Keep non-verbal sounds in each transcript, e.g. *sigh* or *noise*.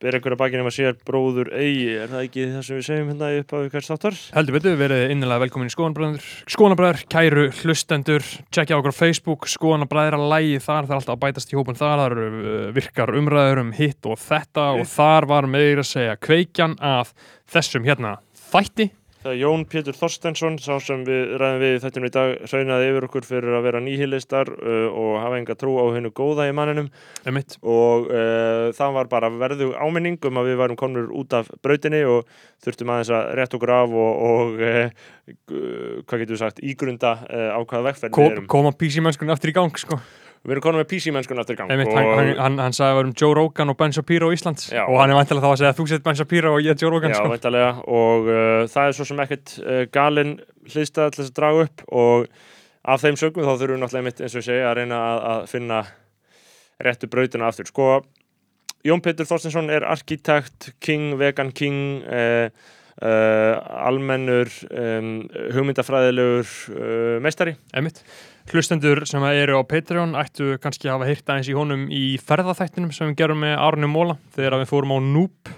ber einhverja bakinn ef að sér bróður eigi, er það ekki það sem við segjum hérna upp á hvers þáttar? Heldur betur, verið innilega velkomin í Skoðanabræður Skoðanabræður, kæru hlustendur Tjekkja okkur á Facebook, Skoðanabræðra lægi þar, það er alltaf að bætast í hópun þar það eru uh, virkar umræður um hitt og þetta og þar var meira að segja kveikjan að þessum hérna þætti Það er Jón Pétur Þorstensson, sá sem við ræðum við í þettinum í dag, saunaði yfir okkur fyrir að vera nýhilistar uh, og hafa enga trú á hennu góða í manninum Emitt. og uh, það var bara verðu áminning um að við varum komnur út af brautinni og þurftum aðeins að rétt okkur af og, og uh, hvað getur við sagt, ígrunda uh, á hvaða vegferð við Kom, koma písimennskunni aftur í gang sko. Við erum konum með PC-mennskun aftur í gang Emitt, og hann, hann, hann, sagði að við erum Joe Rogan og Ben Shapiro Íslands Já. og hann er vantilega þá að segja að þú sett Ben Shapiro og ég er Joe Rogan Já, sko. væntalega og uh, það er svo sem ekkert uh, galin hlýstað til þess að draga upp og af þeim sögum þá þurfum við náttúrulega mitt eins og ég segja að reyna að, að finna réttu brautina aftur. Sko, Jón Pétur Þorstinsson er arkitekt, king, vegan king, uh, uh, almennur, um, hugmyndafræðilegur uh, meistari. Emitt. Hlustendur sem eru á Patreon ættu kannski að hafa heyrt aðeins í honum í ferðaþættinum sem við gerum með Arne Móla þegar við fórum á Noob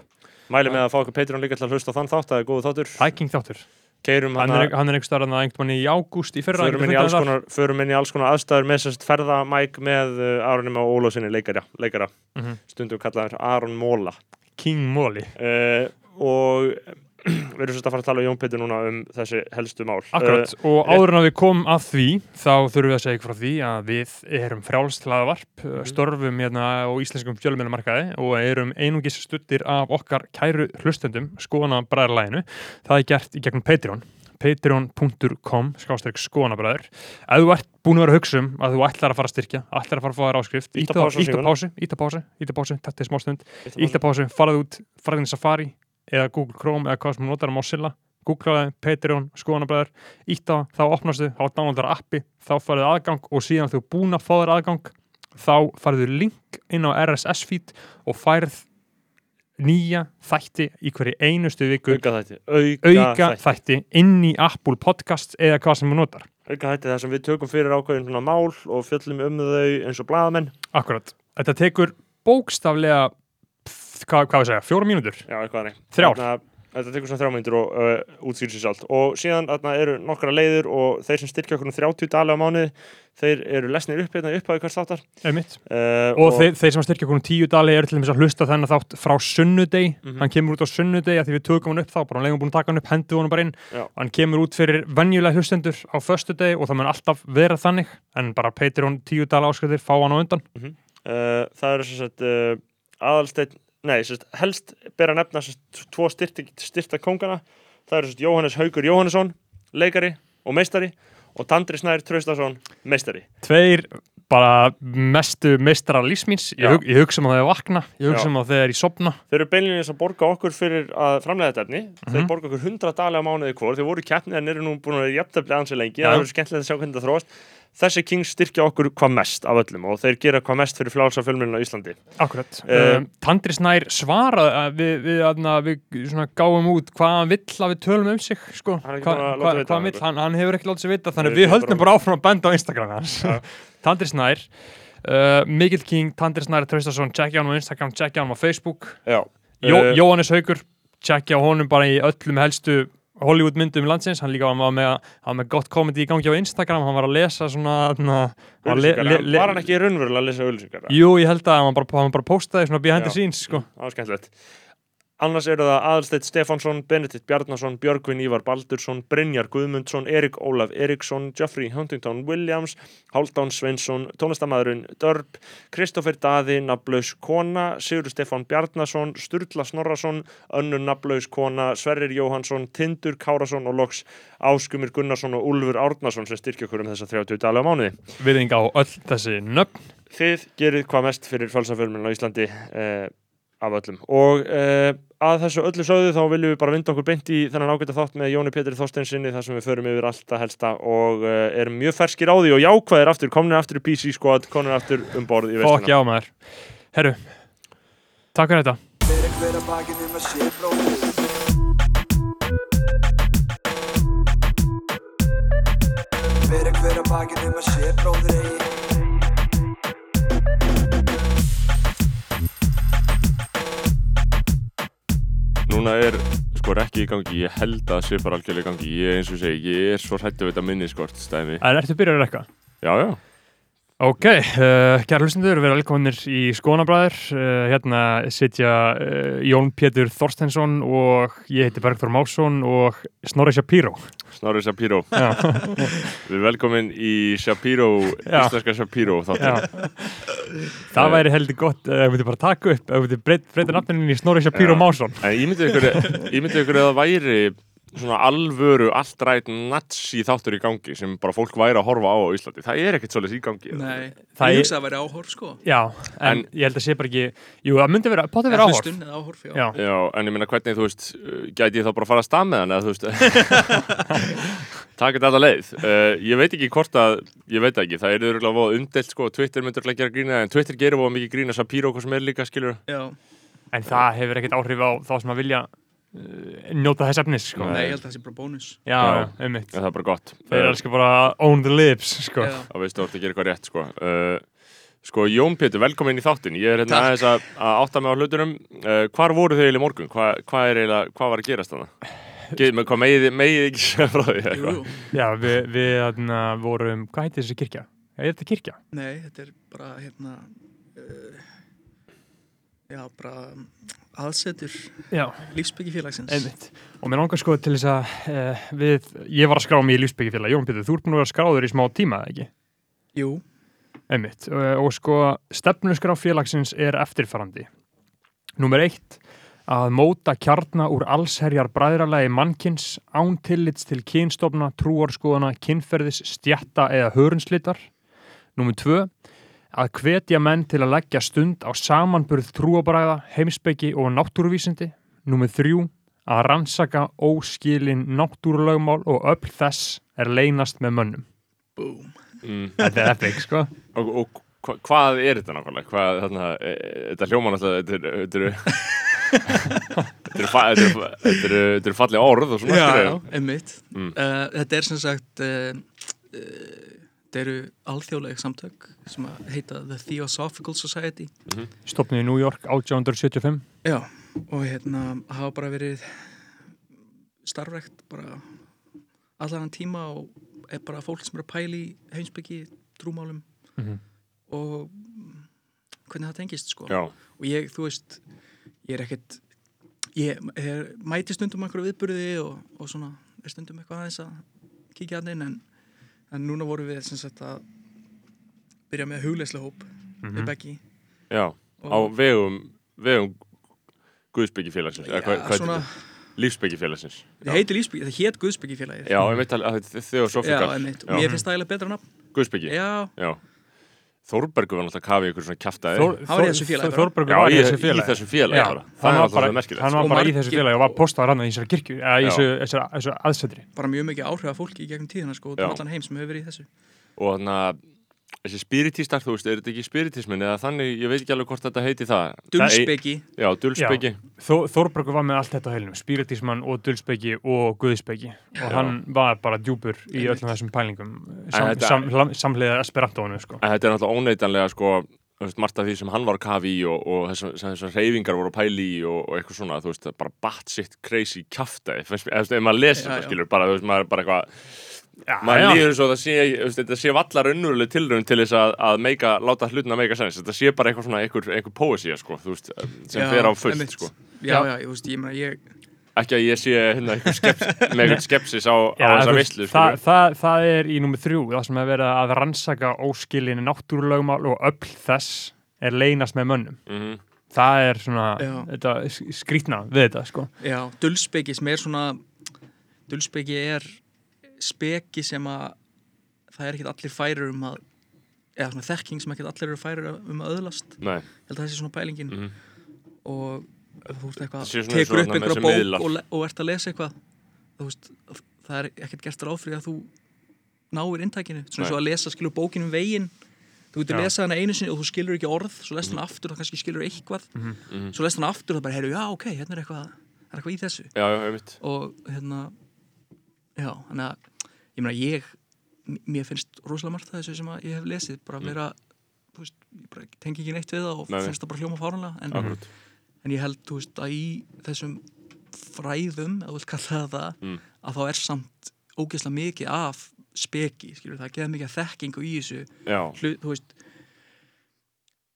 Mæli með að fá okkur Patreon líka til að hlusta þann þátt, það er góðu þáttur. Hiking þáttur. Keirum Hann er, hann er einhver starf einhvern manni í ágúst í fyrra. förum inn, í alls konar, förum inn í alls konar aðstæður með sérst ferðamæk með uh, Aronum og Ólósinni leikara, leikara. Mhm. stundum kallaður Aron Móla King Móli. uh, og *clears throat* við erum sérst að fara að tala um Jón Pétur núna um þessi helstu mál. Akkurat, og áður en að við komum að því þá þurfum við að segja ykkur frá því að við erum frjálslaðavarp, mm. störfum hérna á íslenskum fjölmjölumarkaði og erum einungis stuttir af okkar kæru hlustendum, skoðana bræðarlæginu það er gert í gegnum Patreon patreon.com skástrík skoðanabræður ef þú ert búin að vera að hugsa um að þú ætlar að fara að styrkja ætlar að fara að fá þér áskrift Ýta íta pásu símanum. pásu, íta pásu, íta pásu, þetta er smástund uh, íta pásu, farað út, farað inn í Safari eða Google Chrome eða hvað sem þú notar á Mozilla googlaði Patreon, skoðanabræður íta, þá opnastu, þá downloadar appi þá farið aðgang og síðan þú búin að fá þér aðgang þá farið link inn á RSS feed og færð nýja þætti í hverju einustu viku. Auka þætti auka, auka þætti. þætti inn í Apple Podcast eða hvað sem þú notar. Auka þætti þar sem við tökum fyrir ákveðin svona mál og fjöllum um þau eins og blaðamenn. Akkurat, þetta tekur bókstaflega hvað, við segja, fjóra mínútur? Já, eitthvað nei Þrjár. Þarna- Þetta tekur svona þrjá mínútur og uh, útskýr sér sjálft. Og síðan þarna eru nokkra leiðir og þeir sem styrkja okkur um 30 dali á mánuði þeir eru lesnir upp hérna upp á hvers þáttar. Einmitt. uh, og, þeir, þeir sem styrkja konum tíu dali eru til þess að hlusta þennan þátt frá sunnudegi. Mhm. hann kemur út á sunnudegi að því við tökum hann upp þá bara hann legum búin að taka hann upp, hendu hann bara inn. Já. hann kemur út fyrir venjulega hlustendur á föstudegi og það mun alltaf vera þannig en bara Patreon tíu dali áskriftir fá hann á undan. Uh, það eru sem sagt uh, aðalsteinn, nei, sagt, helst ber að nefna sagt, tvo styrta, kongana það eru sagt, Jóhannes Haugur Jóhannesson leikari og meistari og Tandri Snær Traustason meistari. Tveir bara mestu meistrar lífsmíns ég, hug, ég hugsa um að þegar ég vakna. Ég hugsa um að þegar ég sopna þeir eru beinlega að borga okkur fyrir að framlega þetta efni. Þeir Mhm. borga okkur 100 dali á mánuði hvort þeir voru keppni en eru nú búin að vera jafntefli ansi lengi. Já. það eru skemmtilegt að sjá hvernig það þróast þessi Kings styrkja okkur hvað mest af öllum og þeir gera hvað mest fyrir flálsa fjölmjölinu á Íslandi Akkurat. Eh, Um, Tandri Snær svaraði að við, við, aðna, við gáum út hvað hann vill að við tölum um sig sko. Hann Hva, hva, vita hann hann, hann hefur ekki látið sér vita þannig við höldum bara- áfram að benda á Instagram Ja. *laughs* Tandri Snær uh, Mikil King, Tandri Snær Traustason checkja hann á Instagram, checkja hann á Facebook já Jó, Eh, Jóhannes Haugur checkja honum bara í öllum helstu Hollywood myndum landsins, hann líka var með, var með gott komedi í gangi á Instagram, hann var að lesa svona, hann le- le- le- var hann ekki raunverulega að lesa auðlýsingar Jú, ég held að hann bara, hann bara postaði svona behind the Já. scenes sko. það var skemmtilegt Annars eru það Aðalsteit Stefánsson, Benedikt Bjarnason, Björgvin Ívar Baldursson, Brynjar Guðmundsson, Erik Ólaf Eriksson, Geoffrey Huntington Williams, Hálfdán Sveinsson, tónlistamæðurinn Dörp, Kristoffer Daði, Naflaus Kona, Sigur Stefán Bjarnason, Sturla Snorrason, Önnur Naflaus Kona, Sverrir Jóhansson, Tindur Kárasson og loks Áskumir Gunnarsson og Úlfur Árnason sem styrkja okkur um þessa 30 dali á mánuði. Viðing á öll þessi nöfn Þið gerið hvað mest fyrir fölsafölminn á Íslandi eh, af öllum. Og eh, að þessu öllu sögðu þá viljum við bara vinda okkur beint í þennan ágæta þátt með Jóni Pétri Þorsteinsinni þar sem við förum yfir allt að helsta og eh, erum mjög ferskir á því og jákvæðir aftur, komnir aftur í PC squad, komnir aftur um borð í Fokk vestina. já maður. Herru, takk fyrir þetta núna er sko ekki í gangi, ég held að sé bara algjörlega í gangi, ég eins og segi, ég er svo hrættu við þetta minniskort stæmi. En ertu byrjar að rekka? Já, já, Ok, uh, kæra hlustundur, við erum velkominir í Skónabræður. Uh, hérna sitja uh, Jón Pétur Þorstensson og ég heiti Bergþór Másson og Snorri Shapiro. Snorri Shapiro. *laughs* Við erum velkomin í Shapiro, Já. íslenska Shapiro þáttur. Það væri heldur gott ef við myndum bara taka upp, ef við myndum breyta, nafninu í Snorri Shapiro. Másson. Ég myndi ykkur að það væri svona alvöru, allt rætt natsi þáttur í gangi sem bara fólk væri að horfa á á Íslandi. Það er ekkert svolítið í gangi. Nei, Það er- að vera áhorf sko Já, en, En- ég held að sé bara ekki, jú, það myndi vera, potið vera áhorf. áhorf, já, Já, Já, en ég meina hvernig, þú veist, uh, gæti ég þá bara að fara að stað með hann eða þú veist, *laughs* taka þetta alla leið. Uh, ég veit ekki hvort að, ég veit ekki, það er örgulega voða umdelt, sko, Twitter myndur að gera grína, en Twitter gerir voða mikið grína Shapiro, hvað sem er líka, skilur. já. en það hefur ekkert áhrif á þá sem að vilja njóta þess efnis, sko. Nei. Ég held að það sé bara bónus Já, Já. einmitt. Það er bara gott. Þeir Uh, elskar bara own the lips, sko. Já. Þá veistu þú ert að gera eitthvað rétt, sko. Uh, sko, Jón Pétur, velkomin í þáttin. Ég er hérna aðeins að, að átta mig á hlutunum. Uh, hvar voru þau eiginlega í morgun? Hva, hvað er eiginlega, hvað var að gerast þannig? Hvað megið megið ekki *laughs* segja frá því? Jú, eitthvað? jú. Já, við, við þarna, vorum, hvað heitir þessi kirkja? Er þetta kirkja? Nei, þetta er bara hérna uh, Já, bara um, aðsetur lífsbyggjafélagsins einmitt. Og mér langar sko til þess að uh, við, ég var að skrá mig í lífsbyggjafélag. Jón Pétur, þú ert búin að vera skráður í smá tíma, ekki? Jú, Einmitt. Uh, og sko, stefnuskrá félagsins er eftirfarandi. Númer eitt, að móta kjarna úr allsherjar bræðralagi mannkins án tillits til kynstofna, trúarskoðana, kynferðis, stjatta eða hörunslítar. Númer tvö, að hvetja menn til að leggja stund á samanburð trúabræða, heimsbyggi og náttúruvísindi. Númer þrjú, að rannsaka óskilin náttúrulögmál og öll þess er leynast með mönnum. búm Mm. *laughs* Þetta er epic, sko. Og, og hva, hvað er þetta nákvæmlega? Hvað, þarna, e, þetta hljóma náttúrulega, þetta er, þetta er, *laughs* þetta er, fa- þetta er, þetta er, þetta er fallega orð og svona, Já, einmitt Mm. uh, Þetta er sem sagt uh, uh, Þetta eru alþjóðleg samtök sem heita The Theosophical Society. Stopnið í New York 1875 Já, og hérna hafa bara verið starfrækt bara allan tíma og er bara fólk sem er að pæli í heimsbyggi, trúmálum Mhm. og mm, hvernig það tengist sko. Já, og ég, þú veist, ég er ekkert ég er, mæti stundum einhverju viðburði og, og svona er stundum eitthvað aðeins að kíkja að inn en, en núna vorum við sem sagt að byrja með hugleislega hóp við Beggi já, á vegum, vegum Já, hvað svona, Lífsbyggjafélagsins. það? Heitir Lísbyggi, það hét Guðsbyggifélagið Já, ég veit þegar Já, Sofíkar, einmitt, og Já. mér finnst það eiginlega betra nafn. Guðsbyggi, Já, já. Þórbergur var náttúrulega kafið ykkur svona kjaftaði. Hann var í þessu félagi. Þórbergur var í, í þessu í félagi þessu félagi hann var bara, merkilegt. hann var bara í þessu félagi og var postaður hann í þessari kirkju eða í þessu, aðsetri bara mjög mikið áhrif af fólki í gegnum tíðina sko, og allan heim sem hefur verið í þessu og þannig að þessi spiritistar, þú veist, er þetta ekki spiritismin eða þannig, ég veit ekki alveg hvort þetta heiti það. Dulsbyggi, Já, dulspeggi Þó, Þórbergur var með allt þetta á heilinu spiritismann og dulspeggi og guðspeggi og Já. hann var bara djúpur í öllum þessum pælingum sam, sam, sam, samhliða esperantónu sko. Þetta er náttúrulega óneitanlega sko þú veist, margt af því sem hann var kafi í og, og þessar, þessar reyfingar voru að pæli í og, og eitthvað svona, þú veist, bara batshit crazy kjaftaði, ef, ef maður Já, þetta skilur, bara, þú veist, maður er bara eitthvað Já, maður líður svo að það sé, þetta sé vallar unnurlega tilraun til þess að, að meika, láta hlutina meika sens, þetta sé bara eitthvað svona einhver, einhver poesía, sko, þú veist, sem Já, fer á fullt, sko. Já, já, ég, veist, ég, meina, ég ekki að ég sé hérna, einhver skeps, *laughs* með einhver skepsis á, á þessa veist, veislu, það, það, það er í númið þrjú það sem er verið að rannsaka óskilin náttúrulögmál og öll þess er leynast með mönnum. Mhm. það er svona skrítna við þetta sko. Já, dulspeki sem er svona dulspeki er speki sem að það er ekkert allir færir um að eða svona þekking sem ekkert allir eru færir um að öðlast. Nei, held að það sé svona pælingin. Mhm. og ef þú veist eitthvað eins og tekur upp einhverja bók og, og ert að lesa eitthvað veist, það er ekkert gert ráð fyrir að þú náir inntækinu. Svona Nei. svo að lesa skilur bókinu um veginn. Þú getur lesað hana einu sinni og þú skilur ekki orð svo lest hana aftur og kannski skilur eitthvað. Mhm. svo lest hana aftur og það bara, heyrðu, já, ok, hérna er eitthvað er eitthvað í þessu. Já, já, og hérna já, þannig að ég meina ég mér finnst rosalega margt þessu sem að ég hef lesið bara Mm. vera þú veist, ég bara tengi ekki neitt við það og Nei, finnst það bara hljóma fáránlega en, Akkurat. en ég held, þú veist, að í þessum fræðum, ef þú vilt kalla það Mm. að þá er samt ógeðslega mikið af speki, skilur, það geða mikið þekkingu í þessu já, hlut, þú veist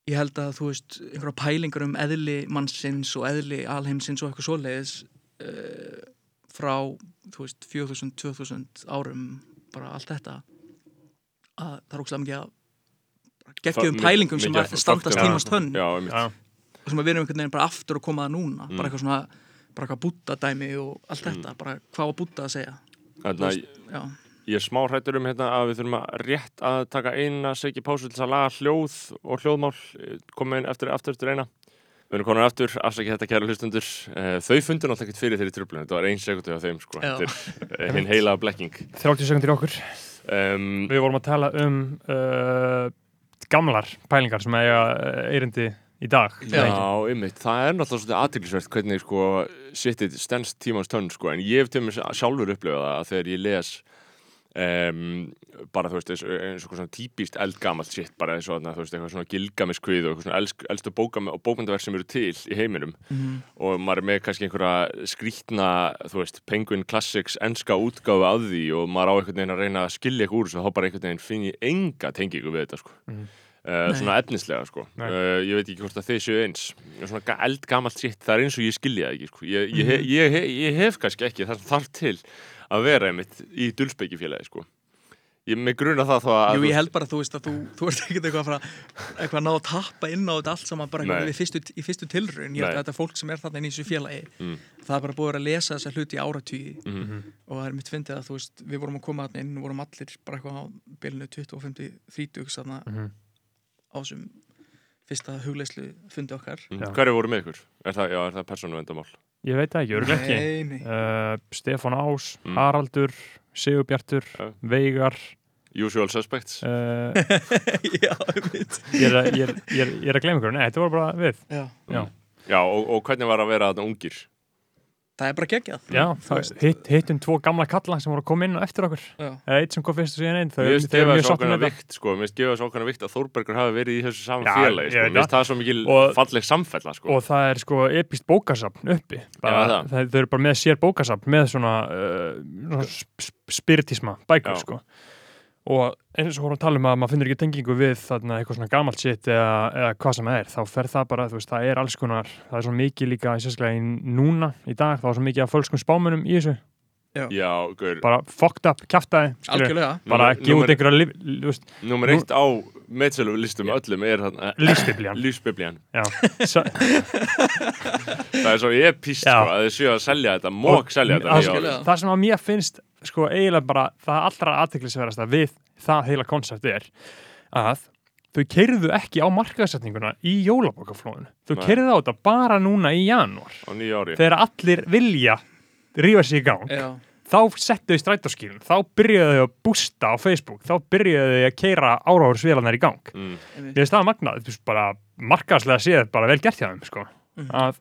ég held að þú veist einhverja pælingar um eðli mannsins og eðli alheimsins og eitthvað svoleiðis uh, frá þú veist 4000, 2000 árum bara allt þetta að það er ógslag mikið að geggjum Fa- pælingum sem að standast tímast. Já. og sem að við erum einhvern veginn bara aftur að koma að núna Mm. bara eitthvað svona, bara eitthvað búttadæmi og allt Mm. þetta, bara hvað var bútta að segja Þarna, já, ég er smá hrættur um hérna að við þurfum að rétt að taka eina segi pásu til að laga hljóð og hljóðmál eh, koma inn eftir, aftur eftir eina við erum konar aftur, afsækja þetta kæra hlustundur Eh, þau fundur náttúrulega ekkert fyrir þeirri tröflun þetta var ein sekundu á þeim sko. Er hinn heila blekking. 30 sekundir í okkur. Um, Við vorum að tala um uh, gamlar pælingar sem eiga eirindi í dag. Já, einmitt, það er náttúrulega svolítið aðtilsvert hvernig sko sittið stendst tímans tönn sko. En ég hef til mér sjálfur upplifað það að þegar ég les um, bara þú veist eins, og svona típist eldgamalt sitt bara eins og þú veist eitthvað svona gilgamiskvið og eitthvað svona elst, elstu bóka og bókmyndaverk sem eru til í heiminum Mhm. og maður er með kannski einhverja skrítna þú veist, Penguin Classics enska útgáfu af því og maður á einhvern veginn að reyna að skilja eitthvað úr þessu og þá bara einhvern veginn finn ég enga tengingu við þetta sko Mhm. Uh, Nei. svona efnislega sko uh, ég veit ekki hvort að þið séu eins svona ga- eldgamalt sitt, það er eins og ég skilja ekki sko. ég, ég, Mhm. ég, ég, hef kannski ekki sem þarf til að vera einmitt í dulspeikifélagi sko. ég með gruna það þá að Jú, ég held bara að þú veist að þú, þú ert ekkert eitthvað að fara eitthvað að ná að tappa inn á þetta allt saman bara eitthvað við fyrstu, í fyrstu tilraun ég held að þetta fólk sem er þarna inn í þessu félagi Mm. það er bara búið að lesa þessa hluti í áratugi Mhm. og það er mitt fyndið að þú veist við vorum að koma þarna inn og vorum allir bara eitthvað á bylunu 25, 30 þarna Mhm. á þessum fyrsta hugleislu fundi okkar Mm. Já. hverju voru með ykkur? Er það, já, er það persónu vendamál? Ég veit það ekki, örgulega ekki. Uh, Stefán Ás, Mm. Haraldur Sigurbjartur, Já. Veigar. Usual suspects. Uh, *laughs* Já, mitt ég, er, að- ég, er, ég, er, ég er að ykkur Nei, þetta var bara við. Já, Já, Já, og, og hvernig var að vera þarna ungir? Það er bara geggjað Já það, veist. hitt, hittum tvo gamla kalla sem voru að koma inn á eftir okkur eitt sem kom fyrst og síðan einn þau Mér finnst gefa mjög þetta vikt sko, mér finnst gefa þessu ákveðna vikt að Þórbergur hafi verið í þessu saman félagi sko. mér finnst það svo mikil Og- falleg samfella sko. og það er sko epist bókasafn uppi bara, Já, það. það. þau eru bara með sér bókasafn með svona, uh, spiritisma bækur sko og eins og vorum að tala um að maður finnur ekki tengingu við þarna eitthvað svona gamalt sitt eða, eða hvað sem það er, þá fer það bara veist, það er alls konar, það er svo mikið líka sérstaklega í núna í dag, þá er svo mikið af fölskum spámunum í þessu, Já, gaur, bara fucked up, kjaftaði Algjörlega. Bara númer- einhverja Númer Nú- eitt á meðsölu listum öllum er þarna lífsbiblían. Lífsbiblían. *laughs* Það er svo epist Já. sko, að þið séu að selja þetta Mók selja þetta það, sem að mér finnst sko eiginlega bara það allra aðteklisverðasta við það heila koncept er að þau keirðu ekki á markaðsetninguna í jólabokaflóðinu þau keirðu á þetta bara núna í janúar. Á nýja ári. Þegar allir vilja rífa sig í gang. Já, þá settu þau strætóskílun þá byrjuðu þau að bústa á Facebook. Þá byrjuðu þau að keira áráðursvélarnar í gang. Mm. Mér finnst það magnað, þú veist, bara markaðslega séð bara vel gert hjá þeim, sko. Mhm. að,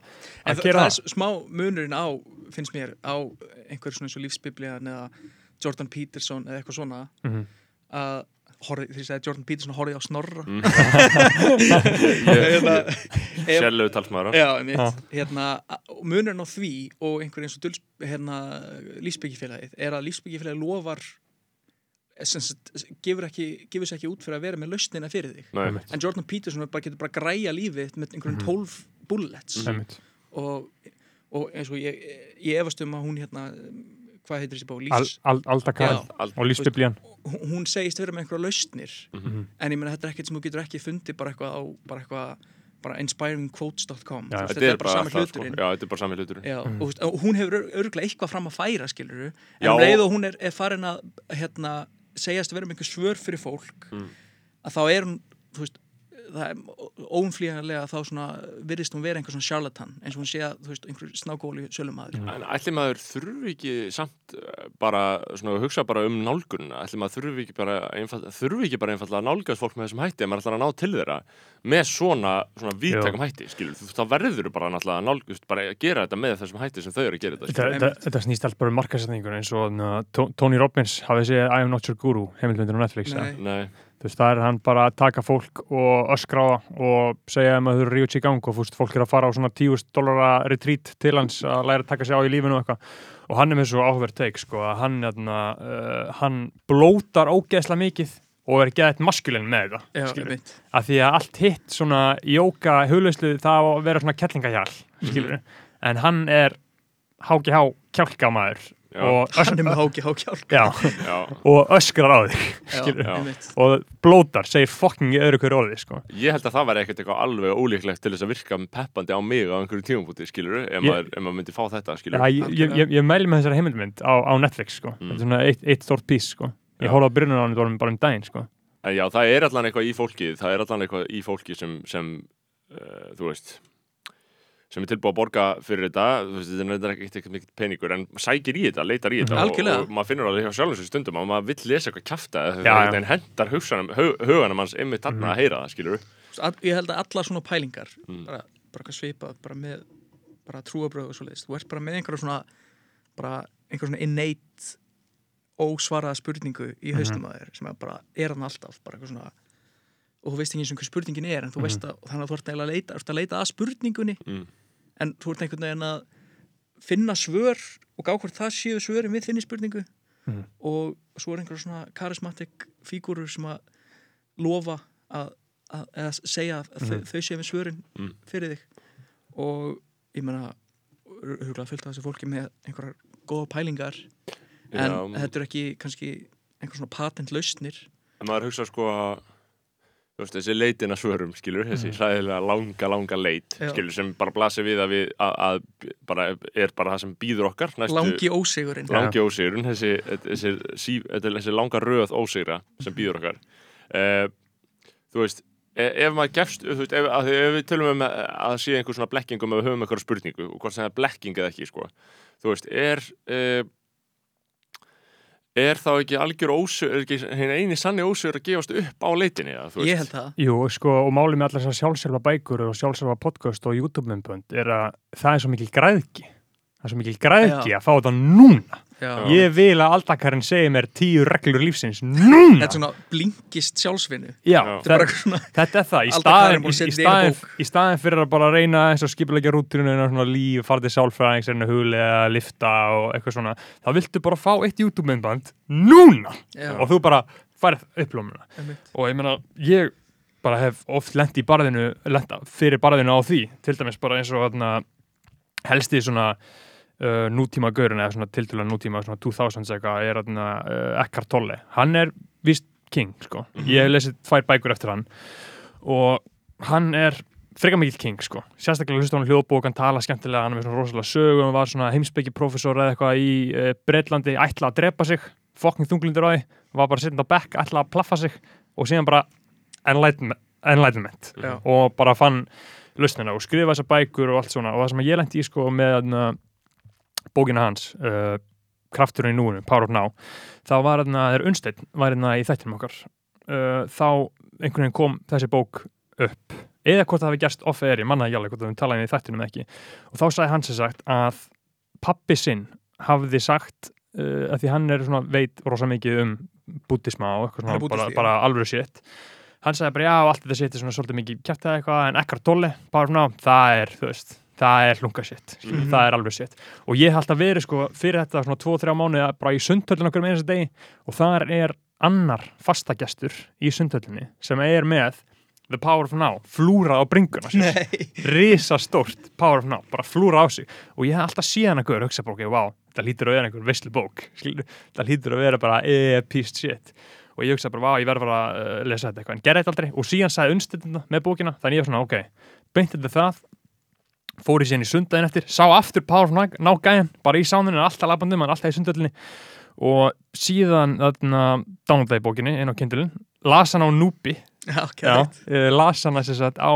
að það, gera það er smá munurinn á, finnst mér, á einhver svona eins og lífsbiblían eða Jordan Peterson eða eitthvað svona Mhm. að horfði, því að segja Jordan Peterson horfði á snorra Mm. *laughs* hérna, ef- Sérlegu talsmaður Já, einmitt, Já. hérna, munurinn á því og einhver eins og duls, hérna, lífsbyggjafélagið er að lífsbyggjafélagið lofar sagt, gefur, ekki, gefur sér ekki út fyrir að vera með lausnina fyrir þig Nei, en Jordan Peterson er bara, getur bara græja lífið með einhverjum Mhm. 12 bullets Einmitt. og, og eins og ég, ég efast um að hún hérna hvað heitir þessi bók, Al, Lífs al, Aldakar. Al- og lífsbiblían hún hún segist vera með einhverja lausnir Mhm. en ég meina þetta er ekkert sem þú getur ekki fundið bara eitthvað á bara eitthvað bara inspiringquotes.com Þú veist, Þetta er bara sami sko hluturinn Já, þetta er bara sami hluturinn Já, Mhm. og, og hún hefur örgulega eitthvað fram að færa skiluru, en Já. um leið og hún er, er farin að hérna, segjast að vera með einhver svör fyrir fólk Mm. að þá er hún þú veist, það er óumflýjanlega þá svona virðist hún vera einhver svona charlatan eins og hún sé að þú veist, einhver snákóli sölumæður Mm. En ætli maður þurfi ekki samt eh, bara, svona, hugsa bara um nálgunna ætli maður þurfi ekki bara einfald, þurfi ekki bara einfallega að nálgast fólk með þessum hætti ef maður ætlar að ná til þeirra með svona, svona víttækum hætti, skilur þú, þá verður bara náttúrulega að nálgast, bara að gera þetta með þessum hætti sem þau eru að gera þetta, Þetta, skilur. þetta, snýst allt bara um markasetningun eins og Tony Robbins hafið séð I am not your guru heimildmyndir á Netflix Nei. Þú veist, það er hann bara að taka fólk og öskra á það og segja þeim að þau eru ríuts í gang og þú veist, fólk er að fara á svona 10.000 dólara retreat til hans að læra að taka sig á í lífinu og eitthvað. Og hann er með svo áhverð teik sko, að hann, hérna, uh, hann blótar ógeðslega mikið og er geðið maskulinn með þetta Já, að því að allt hitt svona jóka huglauslu það að vera svona kettlingahjál skilur en hann er HGH kjálkamaður Já. Og, *laughs* *laughs* og öskrar á þig og blótar, segir fucking öðru hverju orði sko. ég held að það væri ekkert eitthvað alveg ólíklegt til þess að virka peppandi á mig á einhverju tímabúti, skilur ef, Ég- maður, ef maður myndi fá þetta, skilur já, ég, ég, ég, mæli með þessari heimildmynd á, á Netflix sko. Mm. þetta er svona eitt, eitt stórt pís sko. ég horfði á byrjunum á hann bara um- bara um daginn sko. En já, það er allan eitthvað í fólki það er allan eitthvað í fólki sem, sem uh, þú veist sem er tilbúið að borga fyrir þetta þú veist, þetta er ekki eitthvað mikið peningur en sækir í þetta, leitar í þetta og, Algjörlega. og maður finnur alveg hjá sjálfum sér stundum að maður vill lesa eitthvað er einhvern hendar huganum hans einmitt þarna Mhm. að heyra það, skilur Þú Ég held að alla svona pælingar Mm. bara, bara svipað, bara með bara trúabröð og svo leiðist. Þú ert bara með einhverja svona bara einhverja svona innate ósvaraða spurningu í Mhm. haustum að þér sem er bara er hann alltaf bara eitthvað svona og þú veist ekki eins og hver spurningin er en þú veist að þannig að þú ert að leita, ert að leita að spurningunni mm. en þú ert einhvern veginn að finna svör og gá hvort það séu svörin við þinni spurningu Mhm. og svo er einhver svona karismatik fígúrur sem að lofa að, að, að segja að þau, þau séu með svörin Mm. fyrir þig og ég meina huglega fullt af þessu fólki með einhverjar góða pælingar en Já. þetta er ekki kannski einhver svona patent lausnir en maður hugsa sko að veist, þessi leitin að svörum, skilur þessi hræðilega langa, langa leit Já. skilur, sem bara blasir við að við að, að bara, er bara það sem býður okkar næstu, langi ósigurinn. Langi ósigurinn þessi, þessi, þessi, þessi langa röð ósigra sem býður okkar. Uh, þú veist e- ef maður gefst, þú veist, ef, að, ef við tölum um að það sé einhver svona blekkingum ef við höfum eitthvað spurningu og hvort sem það er blekking eða ekki, sko, þú veist, er uh, er þá ekki algjör ósigur, er ekki hinn eini sanni ósigur að gefast upp á leitinni, eða, ég held það. Jú, sko, og málið með allar þessar sjálfsjálfa bækur og sjálfsjálfa podcast og YouTube-myndbönd er að það er svo mikil græðki það er svo mikil græðki að fá þetta núna. Já. ég vil að aldakarinn segi mér tíu reglur lífsins núna. Þetta er svona blinkist sjálfsvinnu. Já, þetta er þetta, þetta er það. Í staðin, í, staðin, í staðin fyrir að bara reyna eins og skipulegja rúturinu en svona líf, fara til sálfræðings huli eða lifta og eitthvað svona þá viltu bara fá eitt YouTube-myndband núna Já. og þú bara færð upplómuna og ég meina, ég bara hef oft lent í barðinu lent fyrir barðinu á því til dæmis bara eins og þarna, helsti svona uh, nútíma gaurin eða svona tiltölu nútíma svona 2000s eitthvað er uh, Eckhart Tolle. Hann er vist king sko. Ég hef lesið tvær bækur eftir hann. Og hann er frekar mikill king sko, sérstaklega hlusta hann hljóðbók hann tala skemmtilega, hann er með svona rosalega sögum var svona heimsbyggi professor eða eitthvað í uh, Breitlandi, ætla að drepa sig fokking þunglindur á því, var bara sittandi á bekk ætla að plaffa sig og síðan bara enlightenment, enlightenment. Og bara fann lausnina og skrifa þessar bækur og allt svona. Og það sem ég lendi í sko með bókina hans uh, krafturinn í núinu, Power of Now þá var þarna, þegar Unnsteinn var þarna í þættinum okkar uh, þá einhvern veginn kom þessi bók upp. Eða hvort það hafi gerst off-air, ég manna ekki alveg hvort það við talaði í þættinum ekki. Og þá sagði hann sem sagt að pappi sinn hafði sagt uh, að því hann er svona veit rosa mikið um búddisma og eitthvað svona bara, bara alveg shit. Hann sagði bara já, allt þetta shit er svona svolítið mikið kæft eða eitthvað en ekkert tolle, bara svona, það er þú veist, það er hlunga shit. Mm Mhm. það er alveg shit. Og ég hef alltaf verið sko fyrir þetta svona 2-3 mánuði bara í sundhöllin okkur með þessu degi. Og þar er annar fastagestur í sundhöllinni sem er með The Power of Now, flúra á bringuna sér Nei. *laughs* risa stórt Power of Now, bara flúra á sig. Og ég hef alltaf síðan að guður hugsa bara, ok, wow, það lítur að vera einhver veislu bók *laughs* það lítur að vera bara episk shit. Og ég hugsa bara, wow, ég verður bara að uh, lesa þetta eitthvað, en gerði þetta aldrei. Og síðan sagði unnstendina með bókina, þannig ég var svona, ok beint þetta það fór ég síðan í sundaginn eftir, sá aftur Power of Now gæjan, bara í sáninu, alltaf labandum hann alltaf í sundöllinni og síðan downloadaði bókinni inn á Kindle, las hann á Núbi kært. uh, las hana sem sagt á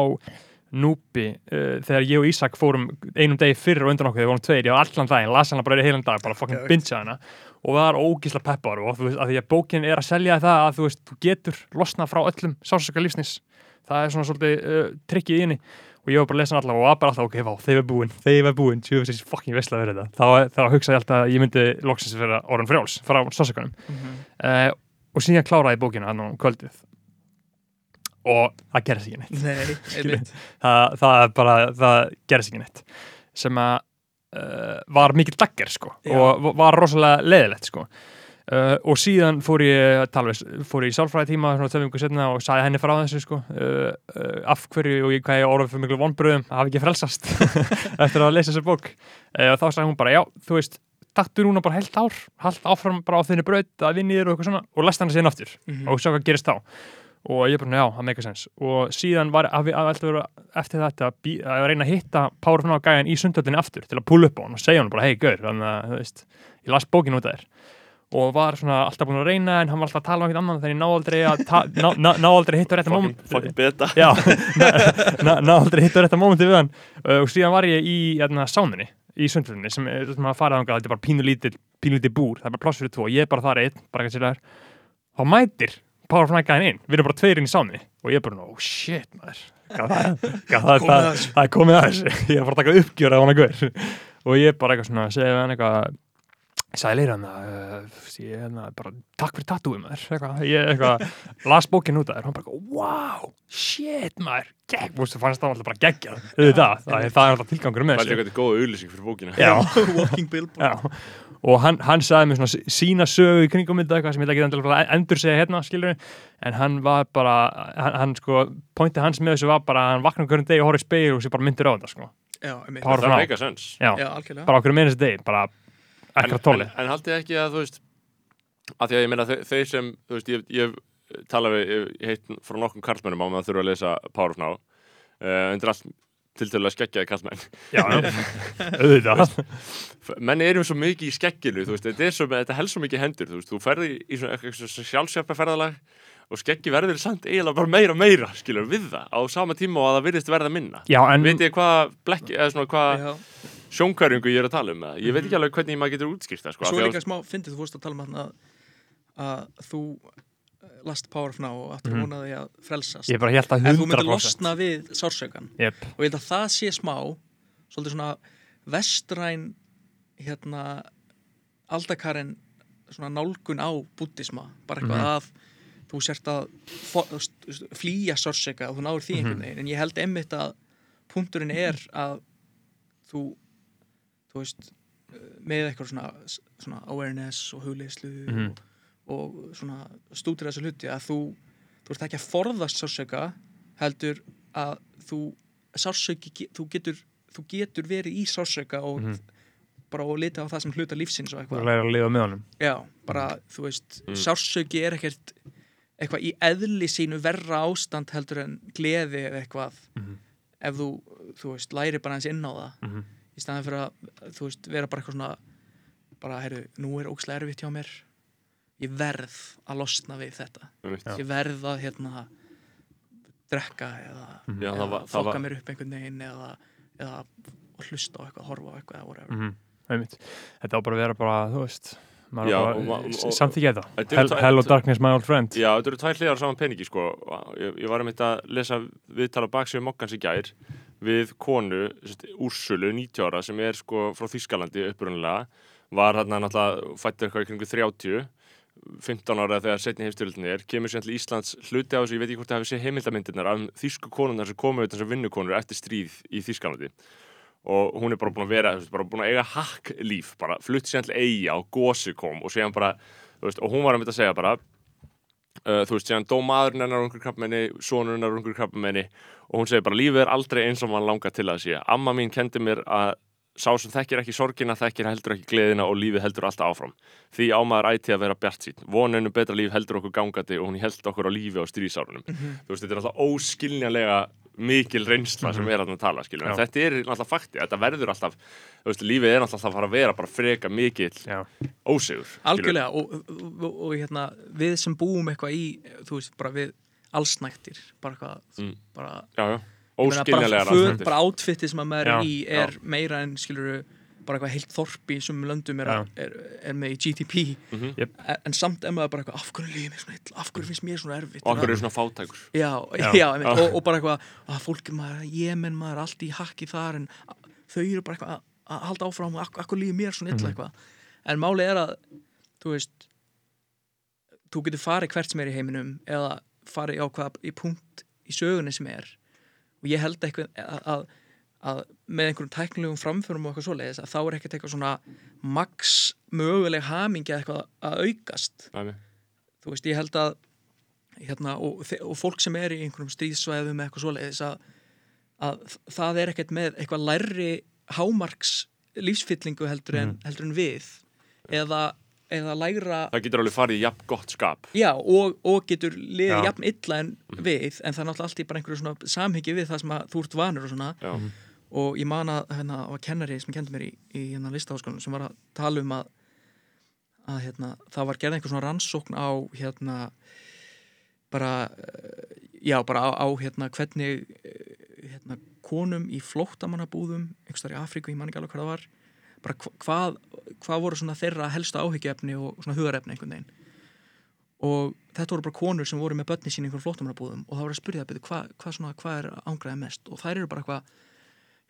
Núpi uh, þegar ég og Ísak fórum einum degi fyrir og undan okkur, við vorum tveir, ég var allan daginn, las hana bara í heilan dag, bara fucking Geðveikt. bingja hana. Og það er ógísla peppar og þú veist, að því að bókin er að selja það að þú veist, þú getur losnað frá öllum sásaka lífsnis, það er svona svolítið uh, trikkið í henni og ég var bara að lesa hana alltaf og var bara alltaf, ok, vá, þeir var búin, þeir var búin, tjóðu þessi fucking veistlega verið þetta. Þá, þá hugsaði ég alltaf að ég myndi loksins vera orðan frjáls frá sásakanum Mhm. uh, og síðan kláraði bókina hann á kvöldið. Og það gerðist ekki neitt. Nei, *laughs* það, það bara, það gerðist ekki neitt. Sem að uh, var mikill dagger sko. Já. og var rosalega leðilegt sko uh, og síðan fór ég við, fór ég í sálfræði tíma og sagði henni frá þessu sko. Uh, af hverju og ég, hvað ég orðið fyrir miklu vonbröðum að hafa ekki frelsast *laughs* eftir að lesa þessu bók. Og þá sagði hún bara, já, þú veist taktu núna bara heilt ár, haldt áfram bara á þinni braut að vinni þér og eitthvað svona og lest hann síðan aftur Mhm. og sjá hvað gerist þá. Og ég bara, já, það meika sens og síðan var að við alltaf vera eftir þetta að, bí, að reyna að hitta of Now gæjan í sundhöllinni aftur til að pulla upp á hann og segja hann bara, hei, gaur, þannig að, þú veist ég las bókin út af þér og var svona alltaf búin að reyna en hann var alltaf að tala um eitthvað annan þegar ég ná aldrei að ta- ná, ná, ná aldrei að hitta á rétta moment fucking beta. Já, ná, ná aldrei hitta á rétta momenti við hann. Uh, og síðan var ég í hérna, sáninni í sundhöllinni sem, er- sem að fara þangað, þetta er bara pínulítið pínulítið búr, það er bara pláss fyrir tvo ég er bara þar einn, bara ekki að sér þá mætir Power of Night gæðin inn, við erum bara tveir inn í sáninni og ég er bara, oh shit maður. Það, það, það, það er komið að þessu. *laughs* Ég er bara að taka uppgjör og ég er bara eitthvað svona, segja við hann eitthvað sælir hann að uh, ég er hérna bara, takk fyrir tattúið maður. Ég eitthvað, las bókin út að þér og hann bara, wow, shit maður gegn, þú fannst það alltaf bara geggja það, það, það er alltaf tilgangur með Vældi þessu. eitthvað er góða auðlýsing fyrir bókina. Já. *laughs* Walking billboard. Já, og hann, hann sagði mér svona sí- sína sögu í kringum eitthvað sem ég ekki endilega að endur segja hérna skilur en hann var bara hann, hann sko, pointið hans með þessu var bara að hann vakna hverjum degi og horfði í speil og sér bara myndir á þetta sko, Já, Það Now. meika sens já, Já, algjörlega. Bara okkur með þessu degi, bara ekkert tóli en, en haldið ekki að þú veist að því að ég meina þau, þau sem þú veist, ég, ég tala við ég, heit frá nokkrum karlmennum á meðan þurfa að lesa Power of Now. Uh, undir allt tiltölulega skeggjaði karlmenn. Já, *laughs* auðvitað. Menn erum svo mikið í skegginu þú veist, þetta, er svo, þetta helst svo mikið hendur þú, veist, þú ferði í svona, sjálfsjálpa ferðalag og skeggi verður samt eiginlega bara meira og meira skilur við það á sama tíma og að það virðist verða minna. Já, en veit ég hvað blekki, eða svona hvað Já, sjónkværingu ég er að tala um eða? ég veit ekki alveg hvernig maður getur útskýrt það sko, svo er líka smá fyndið, þú fórst að tala um þarna að þú eh, last Power of Now og aftur Mhm. vonaði að frelsast ég bara held að en þú myndir 100% losna við sársökan Jep. og ég held að það sé smá svolítið svona vestræn hérna aldakarinn svona nálgun á búddisma bara eitthvað Mhm. að þú sért að flýja sársöka og þú náður því einhvern Mhm. veginn en ég held einmitt að punkturinn er að þú þú veist eh, með eitthvað svona, svona awareness og hugleyslu Mhm. og, og svona stútir þessu hluti að þú, þú ert ekki að forðast sársöka heldur að þú sársöki, þú getur þú getur verið í sársöka og Mhm. bara og lita á það sem hluta lífsins og þú eitthvað lærir að lifa með honum já, bara þú veist Mm. sársöki er ekkert eitthvað í eðli sínu verra ástand heldur en gleði eða eitthvað Mhm. ef þú, þú veist, læri bara hans inn á það Mhm. Í staðan fyrir að, þú veist, vera bara eitthvað svona bara, heyrðu, nú er ókslega erfitt hjá mér ég verð að losna við þetta. Já. ég verð að, hérna drekka eða, Mhm. Já, eða það var- fokka var- mér upp einhvern veginn eða, eða hlusta á eitthvað, horfa á eitthvað. Mhm. Einmitt. þetta á bara að vera bara, þú veist samþykja þetta Þetta Hell, Hello Darkness, my old friend Já, þetta eru tvær hliðar saman peningi sko. ég, ég var að mynda að lesa viðtala baksíðu mokkans í gær við konu, Úrsulu, 90 ára sem er sko frá Þýskalandi upprunalega var hérna náttúrulega fættur eitthvað í kringu 30 15 ára þegar setni heimstyrildin er kemur sér til Íslands hluti á þessu, ég veit ekki hvort það hafi séð heimildamindirnar af þýsku konunnar sem komu auðvitað sem vinnukonur eftir stríð í Þýskalandi. Og hún er bara búin að vera, bara búin að eiga hakk líf, bara flutt sér til eiga og gósi kom og bara, veist, og hún var að mynda að segja bara uh, þú veist, séðan dó maðurinn hennar á einhverju krabbamenni, sonur hennar á einhverju krabbamenni og hún segir bara, lífið er aldrei eins og mann langar til að sé. Amma mín kendi mér að sá sem þekkir ekki sorgina, þekkir heldur ekki gleðina og lífið heldur alltaf áfram. Því ámaður ætti að vera bjart sín. Voninu betra líf heldur okkur gangandi og hún held okkur á lífi á stríðsárunum. Þú veist, þetta er alltaf óskiljanlega mikil reynsla sem er að tala, skiljum. En þetta er alltaf fakti, þetta verður alltaf, þú veist, lífið er alltaf að fara að vera bara freka mikill Já. ósigur. skilurðu. algjörlega og, og, og, og hérna, við sem búum eitthvað í þú veist, bara við allsnæktir bara eitthvað, Mm. bara Já, bara, bara átfittið sem að maður er Já, í er meira en skilur bara eitthvað heilt þorpi sem löndum er, er, er með í GDP Mhm. Jep. en, en samt er maður bara eitthvað af hverju lífið mér svona illa, af hverju finnst mér svona erfitt Og okkur er svona fátækur. já, Já. *laughs* já, einmitt, og, og bara eitthvað að fólk maður, jemen maður, allt í hakki þar en þau eru bara eitthvað að, halda áfram og akkur, akkur lífið mér svona illa Mhm. eitthvað en máli er að þú veist þú getur farið hvert sem er í heiminum eða farið á hvað í punkt í sögunni sem er og ég held eitthvað að, að, að með einhverjum tæknilegum framförum og eitthvað svoleiðis að þá er ekkert eitthvað svona max möguleg hamingi eitthvað að aukast. Dæmi. þú veist, ég held að hérna, og, og fólk sem er í einhverjum stríðsvæðum eitthvað svoleiðis að, að það er ekkert með eitthvað lærri hámarks lífsfyllingu heldur en, heldur en við. Eða, eða lægra það getur alveg farið í jafn gott skap. Já, og, og getur liðið jafn illa en við en það er náttúrulega allt í bara einhverju svona samhengi við það sem að þú ert vanur og svona. Já, og ég man að hérna, var kennari sem kendi mér í, í hérna listaháskólanum sem var að tala um að, að hérna, það var gerð einhver svona rannsókn á hérna bara eh, já, bara á, á hérna hvernig eh, hérna, konum í flóttamannabúðum einhverstaðar í Afríku, ég man ekki alveg hvað það var bara hva- hvað, hvað voru svona þeirra helsta áhyggjuefni og svona hugarefni einhvern veginn. Og þetta voru bara konur sem voru með börni sín í einhverjum flóttamannabúðum og það voru að spyrja það hvað hva hvað er ángraðið mest? Og þær eru bara eitthvað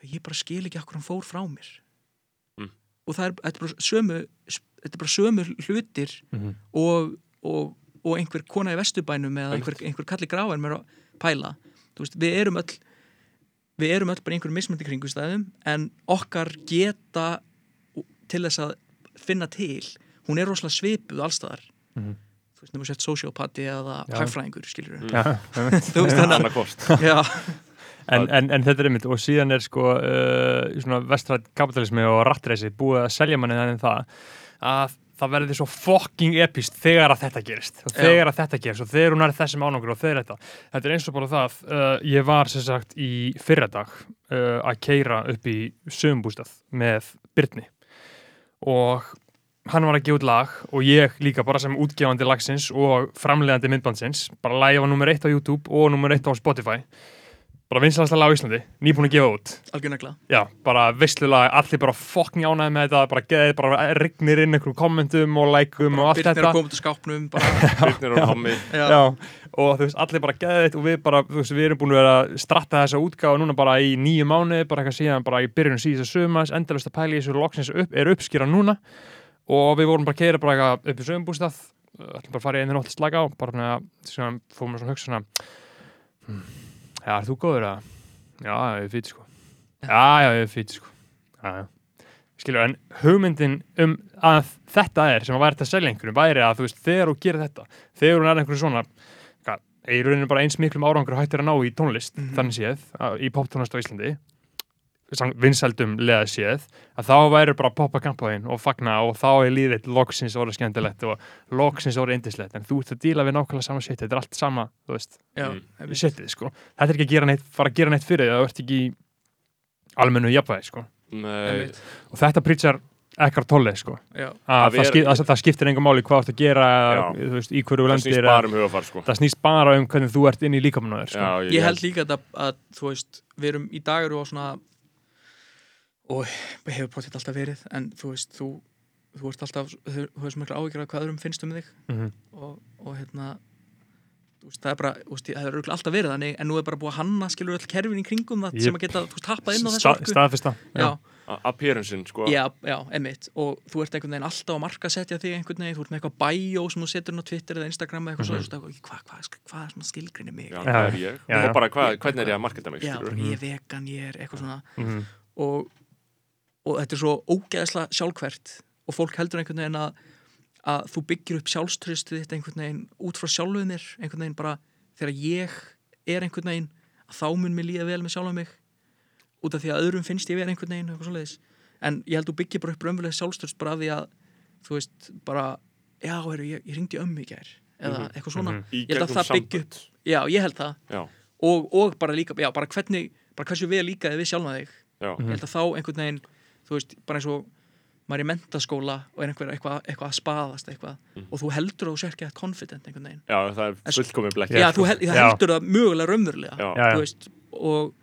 ég bara skil ekki okkur hann fór frá mér. Mm. og það er, þetta er bara sömu þetta er bara sömu hlutir Mhm. og, og, og einhver kona í vesturbænum eða einhver, einhver kalli gráin með að pæla. Þú veist, við erum öll við erum öll bara í einhverjum mismöndi kringustæðum en okkar geta til þess að finna til hún er rosalega svipuð allstaðar Mhm. þú veist, nefnum sett sociopati eða hagfræðingur, skilur við Já, þú veist *laughs* þannig að já, en, en, en þetta er einmitt og síðan er sko uh, vestrætt kapitalismi og rattreysi búið að selja manni þannig það að það verði svo fucking epist þegar að þetta gerist. Og Já. þegar að þetta gerist og þegar hún er þessum ánangur og þegar þetta. Þetta er eins og bara það uh, ég var sem sagt í fyrradag uh, að keira upp í sögumbústað með Byrni og hann var að gefa út lag og ég líka bara sem útgefandi lagsins og framleiðandi myndbandsins bara var nummer eitt á YouTube og nummer eitt á Spotify bara vinsalasta lag á Íslandi, nýbúin að gefa út. Algjörnegla já, bara veislulag, allir bara fokking ánæði með þetta, bara geðið, bara rignir inn einhverjum kommentum og lækum og allt Byrnir þetta. að koma til skápnum bara, *laughs* Byrnir og Tommy. Já, já, og þú veist, allir bara geðið og við bara, þú veist, við erum búin að vera að stratta þessa útgáfa núna bara í nýju mánu bara eitthvað síðan, bara í byrjunum síðan sumas endalust að pæla í þessu loksins upp, er uppskýra núna. Og við vorum bara að keira bara eitthvað upp í sögumbústað já, er þú góður að já, ég er fýt sko. Já, já, ég er fýt sko. Já, já. Skilur, en hugmyndin um að þetta er sem að væri til að selja einhverjum væri að þú veist, þegar þú gerir þetta þegar hún er einhverjum svona hvað, í rauninu bara eins miklum árangur hættir að ná í tónlist, Mhm. þannig séð í poptónlist á Íslandi vinsældum leða séð að þá væri bara að poppa kampaðinn og fagna og þá er líðið loksins orðið skemmtilegt og loksins orðið indislegt en þú ert að díla við nákvæmlega sama shit þetta er allt sama, þú veist, Mm. shitið sko. Þetta er ekki að gera neitt, fara að gera neitt fyrir því að þú ert ekki í almennu jafnvægi sko. Og þetta prítsar ekkert tolle sko. Að, Að það, skip, að það skiptir engum máli hvað þú ert að gera veist, í hverju það lendir snýst bara um hugafar sko. það snýst bara um hvernig þú ert inn í líkamannaður sko. Ég held líka að, að veist, við erum í dag eru á svona og hefur potið alltaf verið en þú veist, þú, þú ert alltaf þú þú veist mikla áhyggjur af hvað öðrum finnst um þig Mhm. og, og hérna þú veist, það er bara, þú veist, það er örugglega alltaf verið þannig en nú er bara búið að hanna, skilur öll kerfin í kringum það Jep. sem að geta, þú veist, tappað inn á þessu Sta- orku staðfesta já, appearancein sko já, já, emitt og þú ert einhvern veginn alltaf að markasetja þig einhvern veginn, þú ert með eitthvað bio sem þú setur inn á Twitter eða Instagram eða eitthvað Mhm. mm -hmm. svo, hvað hva, hva, hva er svona skilgrinni mig Já, já, hvað er ég? Já, já. Og bara hvað, hvernig er ég að marketa mig, já ég er vegan, ég er eitthvað svona Mhm. og, og þetta er svo ógeðslega sjálfkvært og fólk heldur einhvern veginn að, að þú byggir upp sjálfströstið þitt einhvern veginn út frá sjálfuð mér einhvern veginn bara þegar ég er einhvern veginn að þá mun mér líða vel með sjálfa mig út af því að öðrum finnst ég vera einhvern veginn eitthvað svoleiðis en ég held þú byggir bara upp raunverulega sjálfströst bara af því að þú veist bara já, heru, ég, ég ringdi ömmu í gær eða Mhm. eitthvað svona Mhm. Í Ég held að það byggi sambönd. upp- já, ég held það og, og bara líka, já, bara hvernig bara hversu vel líkaði við sjálfa þig já, ég held að þá einhvern veginn þú veist, bara eins og maður er í mentaskóla og er einhver eitthvað, eitthvað að spaðast eitthvað Mhm. og þú heldur að þú sér ekki að confident einhvern veginn já, það er fullkomið blekki já, þú, hel, þú Já. heldur það mögulega raunverulega Já, Já, já. þú veist, og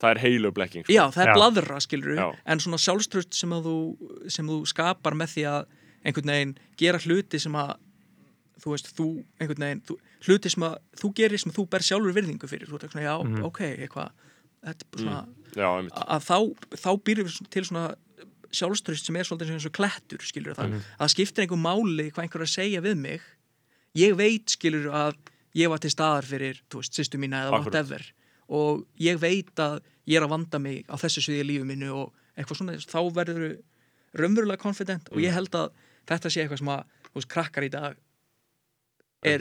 það er heilu blekking sko. já, það er Já. bladra skilur Já. en svona sjálfströst sem að þú sem þú skapar með því að einhvern veginn gera hluti sem að þú veist, þú einhvern veginn þú, hluti sem að þú gerir sem þú ber sjálfur virðingu fyrir, þú veist, svona, já, Mhm. ok, eitthvað þetta er bara svona Já, að þá, þá býrur við til svona sjálfströst sem er svolítið eins og klettur skilur það, Mhm. að það skiptir einhver máli hvað einhver er að segja við mig. Ég veit skilur að ég var til staðar fyrir, þú veist, sýstu mína eða whatever. Og ég veit að ég er að vanda mig á þessu sviði lífu mínu og eitthvað svona, þá verður raunverulega confident og Mm. ég held að þetta sé eitthvað sem að, þú veist, krakkar í dag er,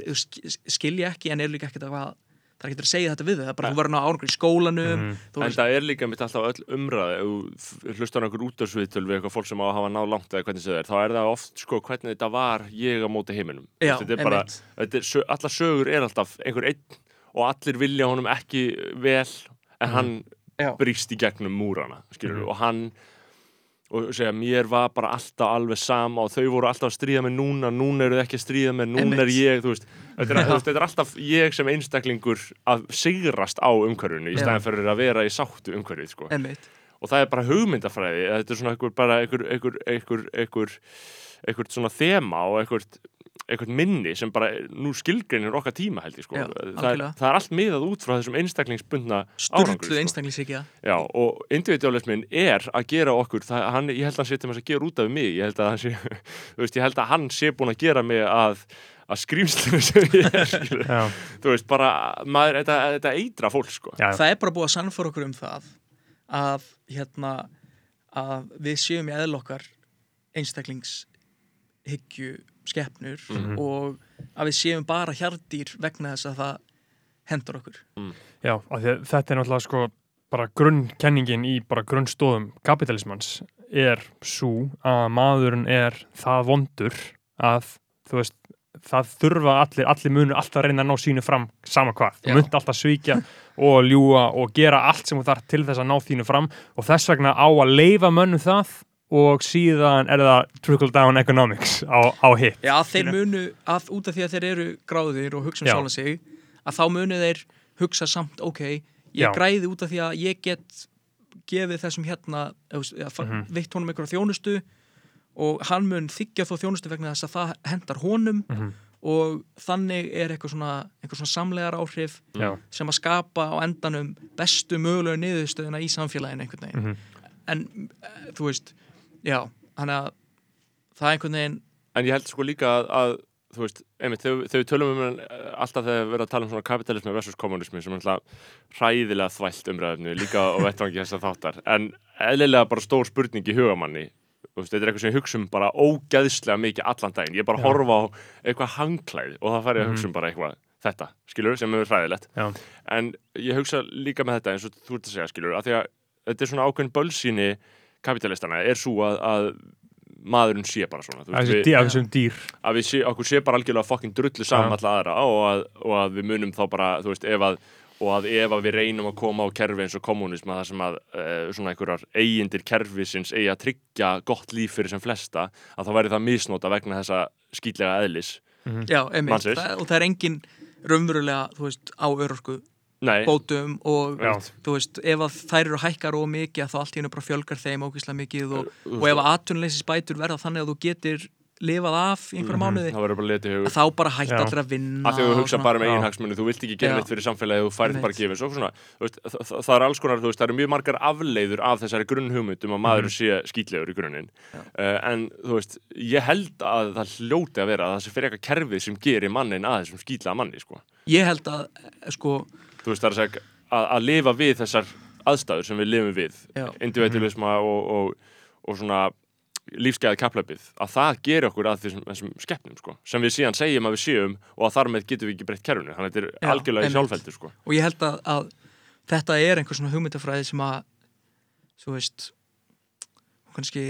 skilja ekki en er líka ekkert að það er ekkert að segja þetta við þau, það er bara Nei. þú verður að ná árangur í skólanum Mhm. þú En veist, það er líka mitt alltaf öll umræði ef þú hlustar á einhver útdörsviðtöl við eitthvað fólk sem á að hafa náð langt eða hvernig það er þá er það oft sko hvernig þetta var ég á móti heiminum já, þetta er bara, þetta er, allar sögur er alltaf einhver einn og allir vilja honum ekki vel en hann Já. brýst í gegnum múrana skilur Mhm. og hann og segja mér var bara alltaf alveg sama og þau voru alltaf að stríða með núna núna eru þau ekki að stríða með, núna er ég þú veist, þetta er, *laughs* þetta er alltaf ég sem einstaklingur að sigrast á umhverfinu í Já. staðin fyrir að vera í sáttu umhverfið sko. og það er bara hugmyndafræði þetta er svona einhver, bara einhver, einhver, einhver, einhver, svona þema og einhver, einhver minni sem bara nú skilgreinir okkar tíma held ég sko. Já, það, það er allt miðað út frá þessum einstaklingsbundna árangri sturglu sko. Já, og individualismin er að gera okkur, það, hann, ég held að hann sé til að gera út af mig, ég held að hann sé *laughs* veist, held að hann sé búin að gera mig að að er. *laughs* Já, þú veist, bara, maður, þetta, þetta eitra fólk sko. já, það er bara búið að sannfóra okkur um það að hérna að við séum í eðl okkar einstaklingshyggju skeppnur Mhm. og að við séum bara hjartýr vegna þess að það hendur okkur já af því að þetta er náttúrulega sko bara grunnkenningin í bara grunnstóðum kapitalismans er svo að maðurinn er það vondur að þú veist það þurfa allir, allir munu alltaf að reyna að ná sínu fram sama hvað, þú munt alltaf svíkja *laughs* og ljúa og gera allt sem þú þarf til þess að ná þínu fram og þess vegna á að leifa mönnum það og síðan er það trickle down economics á, á hitt Já, þeir munu að út af því að þeir eru gráðir og hugsa um Já. sjálfa sig að þá munu þeir hugsa samt ok, ég Já. græði út af því að ég get gefið þessum hérna mm Mhm. veitt honum einhverja þjónustu og hann mun þykja þó þjónustu vegna þess að það hendar honum Mhm. og þannig er eitthvað svona, eitthvað svona samlegar áhrif Já. sem að skapa á endanum bestu mögulegu niðurstöðuna í samfélaginu einhvern veginn Mhm. en eh, þú veist, já þannig að það er einhvern veginn En ég held sko líka að, að þú veist, einmitt, þegar þegar við tölum um hann, eh, alltaf þegar við verðum að tala um svona kapitalismi versus kommunismi sem er alltaf hræðilega þvælt umræðinu líka á *laughs* vettvangi þessar þáttar en eðlilega bara stór spurning í hugamanni þetta er eitthvað sem ég hugsa um bara ógæðslega mikið allan daginn, ég er bara Já. horfa á eitthvað hangklæði og það fær ég að Mhm. hugsa um bara eitthvað þetta, skilur, sem er hræðilegt Já. en ég hugsa líka með þetta eins og þú ert að segja, skilur, að því að þetta er svona ákveðin bölsýni kapitalistana er svo að, að maðurinn sé bara svona, þú veist, við, þessum dýr að við sé, okkur sé bara algjörlega fokkin drullu saman alla aðra og að, og að við munum þá bara, þú veist, ef að og að ef að við reynum að koma á kerfi eins og kommunisma þar sem að uh, svona einhverjar eigindir kerfisins eigi að tryggja gott líf fyrir sem flesta að þá væri það misnóta vegna þessa skýtlega eðlis Já, einmitt, það, og það er engin raunverulega, þú veist, á örorku Nei, bótum og Já. þú veist, ef að þær eru hækkar og mikið að þá allt í hennu bara fjölgar þeim ógeðslega mikið og, og ef að atvinnuleysis bætur verða þannig að þú getur lifað af í einhverja mánuði. það verður bara að þá bara hætta Já. allir að vinna að því að þú hugsa svona. bara um eigin hagsmunni, þú vilt ekki gera neitt fyrir samfélagi þú færið bara gefins og svona þú veist, það, það, er alls konar, veist, það eru mjög margar afleiður af þessari grunnhugmyndum að maður sé skýtlegur í grunninn. Uh, en þú veist, ég held að það hljóti að vera að það sé fyrir eitthvað kerfið sem gerir mannin að þessum skýtlega manni sko. Ég held að, eh, sko, þú veist, það er að segja að, að lifa við þessar aðstæður sem við lifum við. Individualisma og, og, og svona lífsgæði kaplöpið að það gerir okkur að þessum, þessum skeppnum sko, sem við síðan segjum að við séum og að þar með getum við ekki breytt kerfinu þannig að þetta er Já, algjörlega í sjálfveldi sko. og ég held að, að þetta er einhver svona hugmyndafræði sem að þú veist kannski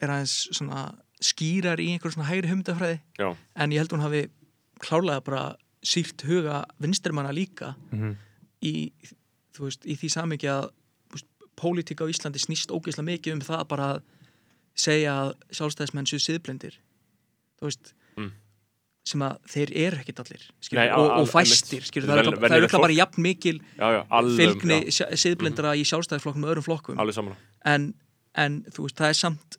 er aðeins svona skýrar í einhver svona hægri hugmyndafræði Já. en ég held hún hafi klárlega bara sýrt huga vinstermanna líka Mhm. í, þú veist, í því samhengi að veist, pólitík á Íslandi snýst ógeðslega mikið um það bara að segja að sjálfstæðismenn séu siðblendir þú veist Mm. sem að þeir eru ekkit allir skilur, Nei, og, og fæstir skilur, það er örugglega- það er venjulegt auðvitað bara jafn mikil já, já, alveg, fylgni já, siðblendara í sjálfstæðisflokkum og öðrum flokkum. En, en þú veist, það er samt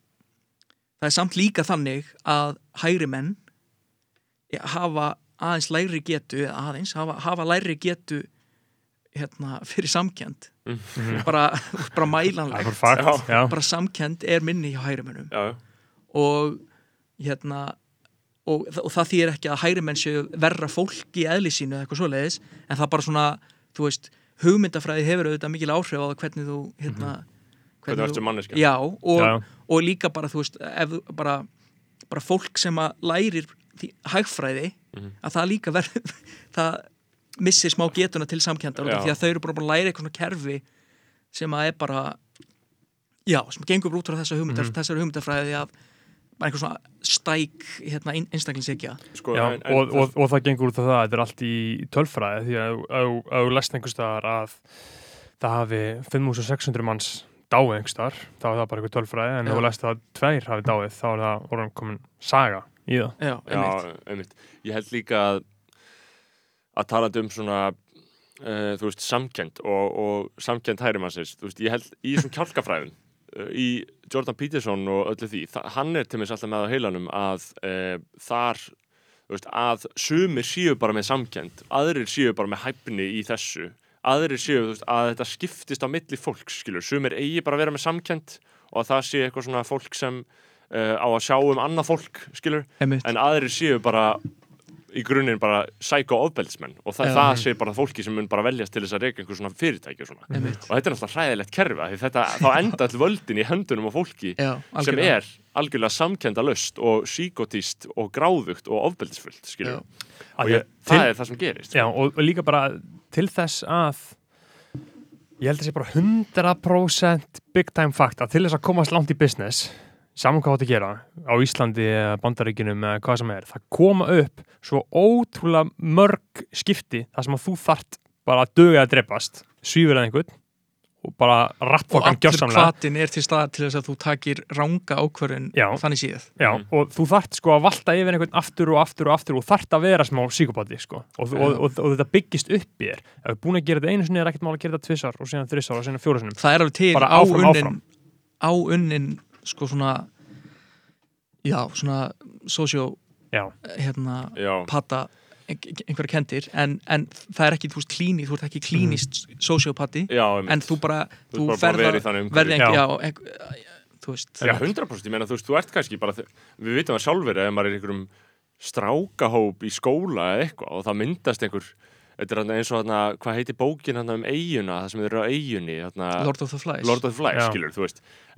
það er samt líka þannig að hægri menn hafa aðeins læri getu aðeins, hafa, hafa læri getu hérna, fyrir samkend bara, bara Það er mælanlegt bara fakt, bara samkend er minni hjá hægri mennum já, já. og hérna og, og það þýr ekki að hægri menn séu verra fólk í eðli sínu eða eitthvað svoleiðis en það bara svona, þú veist hugmyndafræði hefur auðvitað mikil áhrif á það hvernig þú hérna, Hvernig ertu manneskja? já, og, Já. og líka bara, þú veist, ef þú bara, bara fólk sem að lærir því, hægfræði, Mhm. að það líka verður, *laughs* það missir smá getuna til samkendar því að þau eru bara búin að læra eitthvað svona kerfi sem að er bara já, sem gengur bara út frá þessa hugmyndar Mhm. þessari hugmyndafræði að bara einhver svona stæk hérna, ein, einstaklingsegja Sko, en, og, og, og það gengur út af það að þetta er allt í tölfræði því að ef- ef þú lest einhvers staðar að það hafi 5600 manns dáið einhvers staðar, þá er það bara eitthvað tölfræði en ef Já. þú lest að tveir hafi dáið þá er það orðan komin saga í það já, einmitt. Já, einmitt. Ég held líka að að talandi um svona uh, þú veist, samkend og, og samkend hærimannsins, þú veist, ég held í þessum *laughs* kjálkafræðum uh, í Jordan Peterson og öllu því, hann er til mér alltaf með á heilanum að uh, þar þú veist, að sumir séu bara með samkend, aðrir séu bara með hæfni í þessu, aðrir séu þú veist, að þetta skiptist á milli fólks skilur, sumir eigi bara að vera með samkend og að það sé eitthvað svona fólk sem á að sjá um annað fólk skilur, einmitt. en aðrir séu bara í grunninn bara sækó ofbeldsmenn og það, það sé bara fólki sem mun bara veljast til þess að reyka einhver svona fyrirtæki og svona. Einmitt. og þetta er náttúrulega hræðilegt kerfi af því þetta, þá enda all völdin í höndunum á fólki Já, sem er algjörlega samkenda löst og síkotist og gráðugt og ofbeldisfullt og ég, ég- það til- er það sem gerist. Já, og, og líka bara til þess að ég held að sé bara 100% big time fact að til þess að komast langt í business saman hvað átt að gera á Íslandi eða Bandaríkinum eða hvað sem er það koma upp svo ótrúlega mörg skipti þar sem að þú þart bara að döga að drepast. Svífur eða einhvern og bara og rappfokkan allur gjörsamlega. hvatin er til staðar til þess að þú takir ranga ákvörðin Já. þannig síð Já, Mhm. og þú þart sko að valta yfir einhvern aftur og aftur og aftur og þart að vera smá síkopati sko. og, og, og, og, og þetta byggist upp í þér. Ef þú er búin að gera þetta einu sinni er ekkert mál að gera þetta tvissar og síðan þrissar og síðan fjórusinum það er alveg til Bara sko svona já, svona socio Já, hérna, ein- einhverja kendir en, en það er ekki, þú veist, klíni þú ert ekki klínist sociopati já, en þú bara, Þú þú ert bara búin að ferð vera í að þannig umhverfi. verði ekki, Já. já, ek, þú veist. Já, 100% ég meina þú veist, þú ert kannski bara við vitum það sjálfur ef maður er í einhverjum strákahóp í skóla eða eitthvað og það myndast einhver þetta er eins og þarna, hvað heitir bókin þarna um eiguna, það sem eru á eigunni þarna, Lord of the Flies Lord of the Flies, skilur,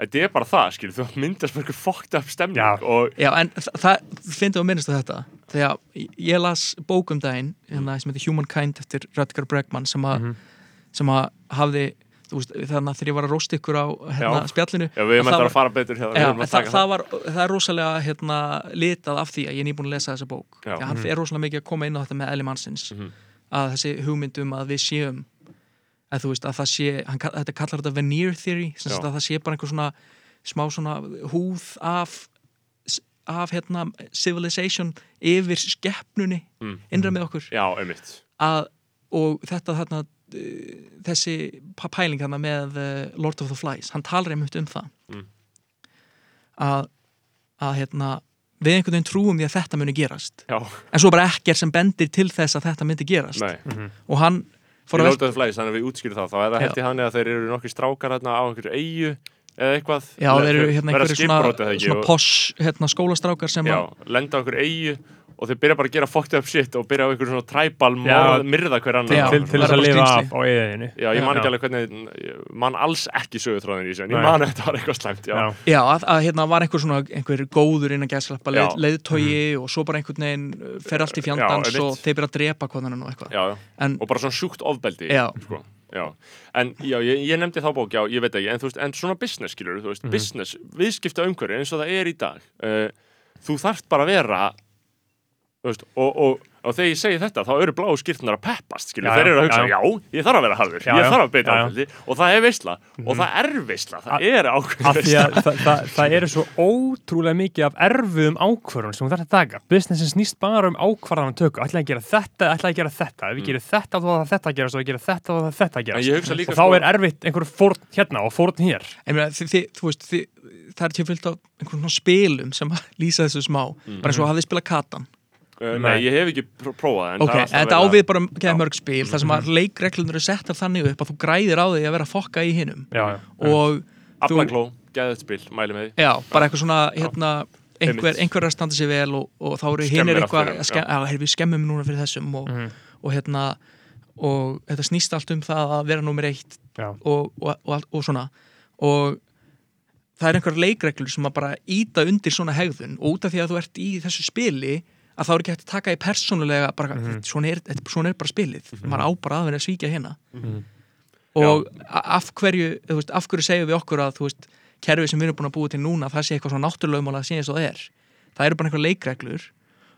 þetta er bara það, skilur, þú myndast bara einhver fucked up stemning Já. og Já, en þa- það, finnst þú að minnast á þetta þegar ég las bókum daginn hérna, sem heitir Humankind eftir Rutger Bregman sem að, sem að hafði, þannig að þegar ég var að rósta ykkur á hérna, Já. spjallinu já, við erum að var- að fara betur hérna, Já, að það, taka það, var, það er rosalega hérna, litað af því að ég er nýbúin að lesa þessa bók Já. því að hann Mhm. er rosalega mikið að koma inn á þetta með eðli mannsins Mhm. Að þessi hugmyndum að við séum að þú veist að það sé hann, þetta kallar þetta veneer theory sem að það sé bara einhver svona smá svona húð af af hérna civilization yfir skeppnunni Mm. innra með okkur. Já, að, og þetta þarna þessi pæling þarna með uh, Lord of the Flies, hann talar einmitt um það. Mm. að, að hérna við einhvern veginn trúum því að þetta muni gerast. Já, en svo bara ekkert sem bendir til þess að þetta myndi gerast. Nei. Og hann fór að the Flies, þannig að við útskýrum það þá er það ég hann að þeir eru nokkri strákar hérna á einhverju eigu eða eitthvað. Já, þeir eru hérna einhverju svona, eða svona posh hérna, skólastrákar sem Já, að lenda á einhverju eigu og þeir byrja bara að gera fucked up shit og byrja á einhverju svona træbal Já. morð, myrða hver annan. Já, til, til þess að lifa af á eðinu Já, ég man ekki alveg hvernig, man alls ekki sögutráðin í þessu, en ég man að þetta var eitthvað slæmt, já. Já, að, að hérna var einhver svona einhver góður innan gæðslappa leið, leiðtogi og svo bara einhvern veginn uh, fer allt í fjandans og þeir byrja að drepa konan og eitthvað. Já, já, en og bara svona sjúkt ofbeldi, Já. sko, já. En já, ég, ég nefndi þá bók, já, ég veit ekki, en þú veist, en svona business, skilur, þú veist, business, viðskipta umhverju eins og það er í dag, uh, þú þarft bara að vera, veist, og, og, og þegar ég segi þetta, þá eru bláu skýrtunar að peppast, skilur, Já, þeir eru að hugsa, já. já, ég þarf að vera harður, Já, ég þarf að beita ofbeldi, og það er veisla, og það er veisla, það er ákveðin af því að það, það, það eru svo ótrúlega mikið af erfiðum ákvörðun sem að taka. Businessin snýst bara um ákvarðan tökku ætla að gera þetta, ætla að gera þetta. Ef við gerum þetta þá það þetta að gerast. Og við gerum þetta þá þetta að Mm. En ég hugsa gerast líka, og þá sko- er erfitt einhver fórn hérna og fórn hér. Það er til fyllt á einhvern svona spilum sem að lýsa þessu smá. Bara eins og hafið spilað katan Uh, Nei. nei, ég hef ekki pró- prófað en ok, það er alltaf þetta verið að- ávið bara geða Já. mörg spil þar sem að leikreglunur eru settar þannig upp að þú græðir á því að vera að fokka í já. og þú, Aflankló, geðið spil, mæli með því já, bara eitthvað svona hérna, einhver, Einmitt. einhver er að standa sér vel og, og þá eru hinn er eitthvað að við skemmum núna fyrir þessum og, Mhm. og hérna og þetta snýst allt um það að vera nummer eitt og, og, og, allt- og svona og það er einhver leikreglur sem að bara íta undir svona hegðun og út af því að þú ert í þessu spili að þá er ekki hægt að taka í persónulega bara, Mhm. svona, er, svona er bara spilið. Maður á bara að vera að svíkja hérna. Mhm. og a- af hverju veist, af hverju segjum við okkur að veist, kerfi sem við erum búin að búa til núna það sé eitthvað svona náttúrulegumál að eins og það er. Það eru bara einhver leikreglur.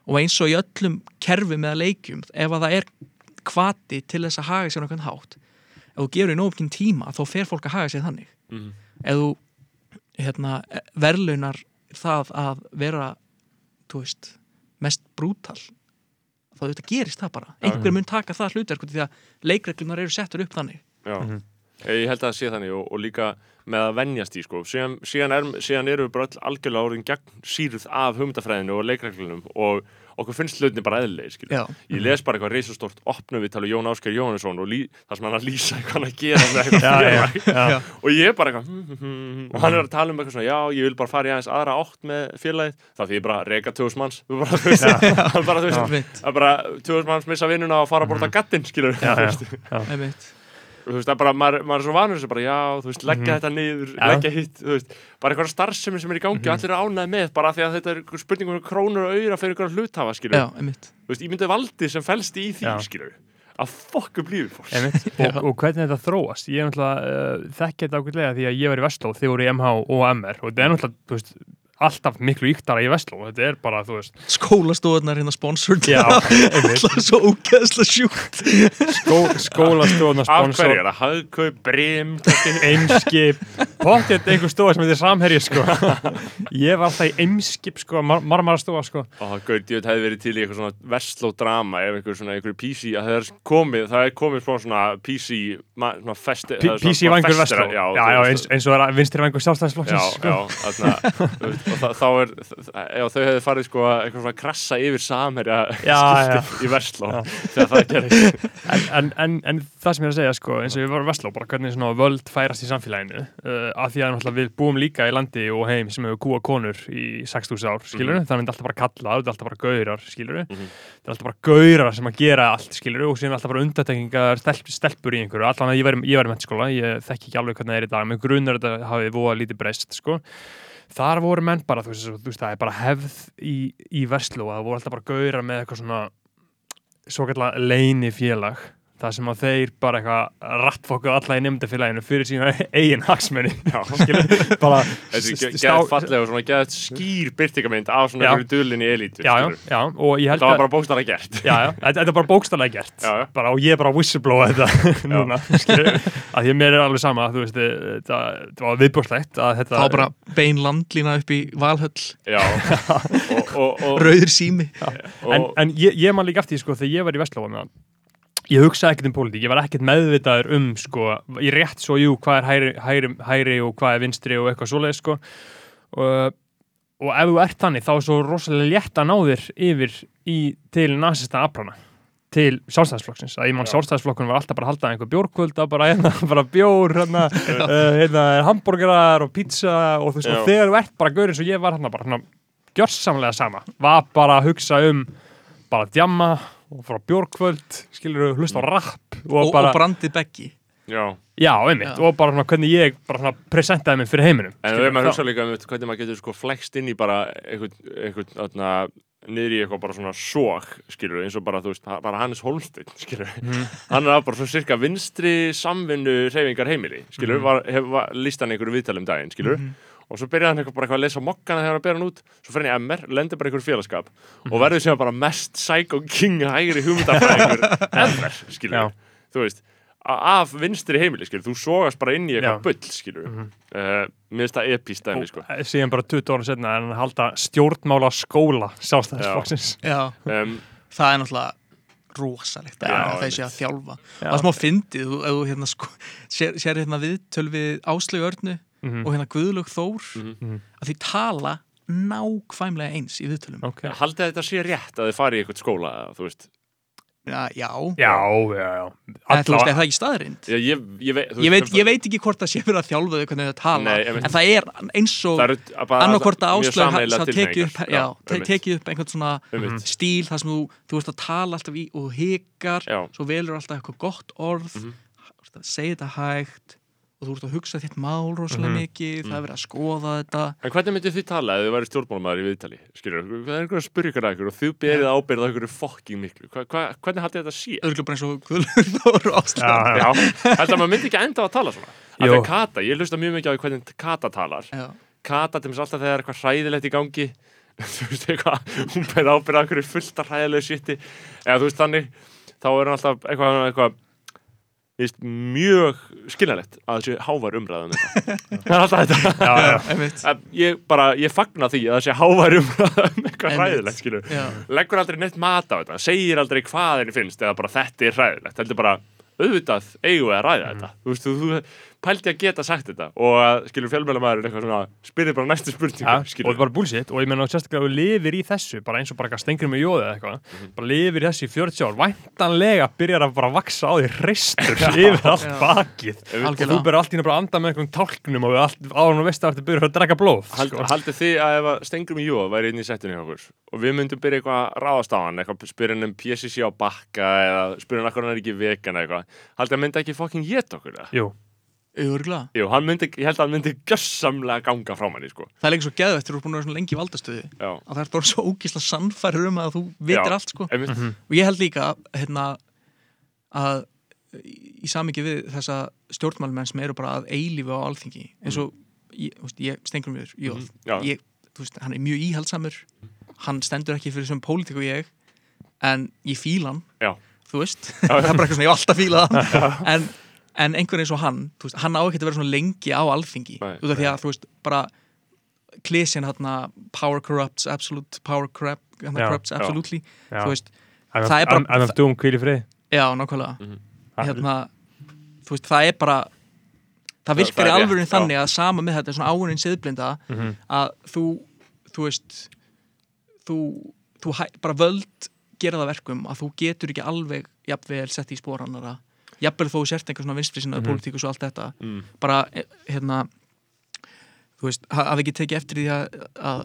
Og eins og í öllum kerfi með leikjum ef að það er kvati til þess að haga sér einhvern hátt ef þú gefur í nógum tíma þá fer fólk að haga sér þannig. Mhm. ef þú hérna, verðlunar það að vera þú veist, mest brútal. Þá þetta gerist það bara. Einhver mun taka það hlutverk því að leikreglunar eru settur upp þannig. Já, Mhm. ég held að það sé þannig og, og líka með að venjast í sko. Síðan, síðan, er, síðan eru við bara öll algjörlega orðin gegn síruð af hugmyndafræðinu og leikreglunum og okkur finnst hlutinni bara. Já. ég les bara eitthvað reisastort opnu við tala Jón Ásker Jóhannesson og lí, það sem hann að lýsa eitthvað hann að gera *laughs* Já, já, og ég er bara eitthvað hm, hm, hm, og hann er að tala um eitthvað svona já, ég vil bara fara í aðeins aðra átt með félagið. Það því ég bara reka tjóðs manns Þú *laughs* bara, þú veist, hann bara, þú veist, Einmitt. það er bara tjóðs manns missa vinnuna og fara að borta gattinn skilur Já, þú veist. Það er bara, maður, maður er svo vanur þessu bara, já, þú veist, leggja þetta niður, Já. leggja hitt, þú veist, bara eitthvað starfsemi sem er í gangi og allir eru ánæði með, bara því að þetta er einhver spurning um krónur og auðra fyrir einhverja hluthafa, skilur, Já, einmitt þú veist, ég myndi valdið sem felst í því, Já. skilur, að fokk upp lífið fólks. Einmitt. *laughs* og, og hvernig þetta þróast ég er náttúrulega uh, þekki þetta ákveðlega því að ég var í Vestló þið voru í MH og MR og þetta er náttúrulega þú veist, alltaf miklu yktara í Vestló þetta er bara, þú veist skólastofunar hérna *laughs* einmitt. alltaf svo ógeðslega sjúkt skó, hverju sponsor er það? Hagkaup, brim, Eimskip, *laughs* pottið einhver stofa sem heitir Samherji sko. *laughs* ég var alltaf í Eimskip sko, mar marmarastofa sko. og það gaur, ég hefði verið til í eitthvað svona vestló drama ef einhver svona, einhver PC, að það er komið, það er komið svona svona PC, svona festi, P- það PC vangur Vestló já, já, já, eins, eins og er vinstri vangur Já, sjálfstæðisflokksins og það, þá er, ef þau hefði farið sko að eitthvað svona krassa yfir samherja *laughs* í Vestló þegar það gerist. *laughs* en, en, en, en það sem ég er að segja sko, eins og við varum Vestló, bara hvernig svona völd færast í samfélaginu uh, af því að við búum líka í landi og heim sem hefur kúa konur í 6000 ár, skilur Mhm. þannig að þetta er alltaf bara kalla, þetta er alltaf bara gaurar skilur Mhm. þetta er alltaf bara gaurar sem að gera allt skilur og síðan alltaf bara undatekningar stelp, stelpur í einhverju, allan að ég var, ég var í mennskóla ég þekki ekki alveg hvernig það er í dag með grunar þetta hafið voða lítið breyst sko þar voru menn bara, þú veist, þú veist það er bara hefð í, í Vestló að það voru alltaf bara gaurar með eitthvað svona svo kallar leini félag það sem að þeir bara eitthvað rattfokka alla í nefndafélaginu fyrir sína *laughs* eigin hagsmenni *laughs* bara stá- fallega og svona geðt skýr byrtingamynd af svona Já. einhverju dullinni elítu já, já, já, og ég held Það var að bara bókstara gert. Já, já, *laughs* þetta, er bara bókstallega gert. Já, bara, og ég er bara að whistleblowa þetta núna, skilur, að því að mér er alveg sama þú veist, þetta, þetta var viðbúrslegt að þetta þá bara bein landlína upp í Valhöll. Já. Og, og, og, rauður sími. En, en ég, ég man líka aftur því, sko, þegar ég var í Vestlóa ég hugsaði ekkert um pólitík, ég var ekkert meðvitaður um sko, ég rétt svo, jú, hvað er hæri, hæri, hæri og hvað er vinstri og eitthvað svoleið sko. Og, og ef þú ert þannig, þá er svo rosalega létt að ná þér yfir í, til nasista aflana til sjálfstæðisflokksins, að ég mann sjálfstæðisflokkun var alltaf bara að halda einhver bjórkvölda bara, *laughs* hérna, bara bjór, hérna, *laughs* uh, hérna hambúrgarar og pizza og þú veist, og þegar þú ert bara gaurið svo ég var hérna bara, gjörsamlega sama. Var bara að hugsa um bara djamma og fara bjórkvöld skilur þú, hlusta á rapp og, og, bara, og brandið beggi. Já. Já, einmitt, Já. og bara svona, hvernig ég bara svona presentaði mig fyrir heiminum En ef maður þá- hugsa líka um hvernig maður getur sko flext inn í bara einhvern, einhvern þarna, niður í eitthvað bara svona sók, skilur eins og bara, þú veist, bara Hannes Holmsteinn, skilur Mhm. hann er bara svona cirka vinstri samvinnu reyfingar heimili, skilur Mhm. var, hef, var, líst hann einhverju viðtalum daginn, skilur og svo byrjaði hann eitthvað bara eitthvað að lesa mokkana þegar hann byrja hann út, svo fyrir hann í MR, lendir bara í einhverju félagskap. Mhm. og verður sem bara mest psycho king hægri hugmyndafræðingur *laughs* ever, skilur Já. þú veist, af vinstri heimili, skilur, þú sogast bara inn í eitthvað bull, skilur Mhm. uh, mér finnst það epíst dæmi, sko. og síðan bara 20 ára setna en halda stjórnmála skóla sjálfstæðisflokksins. Já, um, það er náttúrulega rosalegt að Já, þessi að þjálfa. Já. það er smá fyndið, þú, hérna sko, sér, sér hérna við Áslegu Örnu Mhm. og hérna Guðlög Þór Mhm. að því tala nákvæmlega eins í viðtölum ok, haldið að þetta sé rétt að þið fari í eitthvað skóla, þú veist Já, já. Já, já, En þú veist, er það ekki staðrind? Já, ég, ég, veit, Ég veit, ég veit ekki hvort það sé fyrir að þjálfa þau hvernig þau tala Nei, ég en það er eins og Það mjög áslög það tekið upp, te tekið upp einhvern svona einmitt. stíl þar sem þú, þú veist að tala alltaf í og hikar, svo velur alltaf eitthvað gott orð mm segja þetta hægt og þú ert að hugsa þitt mál rosalega Mhm. mikið, það er verið að skoða þetta En hvernig myndið þið tala ef þið væri stjórnmálmaður í viðtali? Skilur, það er einhver að spyrja ykkur að ykkur og þið berið ábyrða ykkur fokking miklu. Hva, hva, hvernig haldið þetta sé? öðruglum bara eins og Þór og Já, Ástæð já. Já, þetta maður myndi ekki enda á að tala svona. Það er Kata, ég hlusta mjög mikið á hvernig Kata talar. Já. Kata til mér alltaf þegar það er eitthvað hræðilegt í gangi *laughs* þú veist eitthvað, hún berið ábyrða ykkur fullt af hræðilegu shiti eða þú veist þannig, þá er hann alltaf eitthvað, eitthvað Vist, mjög skiljanlegt að þessi hávar umræðan þetta. *laughs* Það er alltaf þetta. Já, já. *laughs* Að ég bara, ég fagna því að þessi hávar umræðan um *laughs* eitthvað hræðilegt skilur Já. leggur aldrei neitt mat á þetta, segir aldrei hvað henni finnst eða bara þetta er hræðilegt heldur bara, auðvitað eigum við að ræða þetta. Þú veist, þú, þú pælti að geta sagt þetta og að skilur fjölmjölamæður eitthvað svona spyrir bara næstu spurningu Ja, og skilur, bara bullshit og ég menna sérstaklega að þú lifir í þessu bara eins og bara stengri með jóði eða eitthvað Mhm. bara lifir í þessu í 40 ár væntanlega byrjar að bara vaksa á því hreistur *laughs* yfir allt bakið og þú byrjar allt í bara að anda með einhverjum tálknum og við allt, áður og veist að þetta byrjar að drekka blóð Hald, sko. haldið þið að ef að Stengrum í Jóð væri inn í settinu hjá okkur og við myndum byrja eitthvað að ráðast á hann eitthvað spyrja hann um PSC á bakka eða spyrja hann akkur hann er ekki vegan eða eitthvað haldið að myndi ekki fucking geta okkur eða? Jú, Örgulega. Jú, hann myndi, ég held að hann myndi gjössamlega ganga frá manni sko. Það er líka svo geðvett þegar þú er búin að vera svona lengi í valdastuði Já, að það er bara svo ógísla sannfærir um að þú vitir Já. allt sko. einmitt. Og ég held líka hérna, að í samingi við þessa stjórnmálmenn sem eru bara að eilífu á alþingi eins og ég, þú veist, ég stengur Mhm, ég, þú veist, hann er mjög íhaldsamur. Hann stendur ekki fyrir sem pólitík og ég en ég fíla hann. Já. þú veist, *laughs* það er bara eitthvað svona ég alltaf hann *laughs* en, en einhver eins og hann veist, hann á ekki að vera svona lengi á alþingi Nei, út af því að þú veist, bara klísjan hérna power corrupts, absolute power corrupt, corrupts Já. absolutely já. þú veist, I'm, það er bara- I'm, I'm doom kvíl í frið já, nákvæmlega Mhm. hérna, þú veist, það er bara það virkar í já. þannig að sama með þetta er svona áunin siðblinda Mhm. að þú, þú veist þú, þú hæ, bara völd gera það verkum að þú getur ekki alveg jafnvel sett í spór annara jafnvel þó sért einhver svona vinstri sinnaði Mhm. pólitíkus og allt þetta. Mm. bara, eh, hérna þú veist, ha- hafi ekki tekið eftir því að, að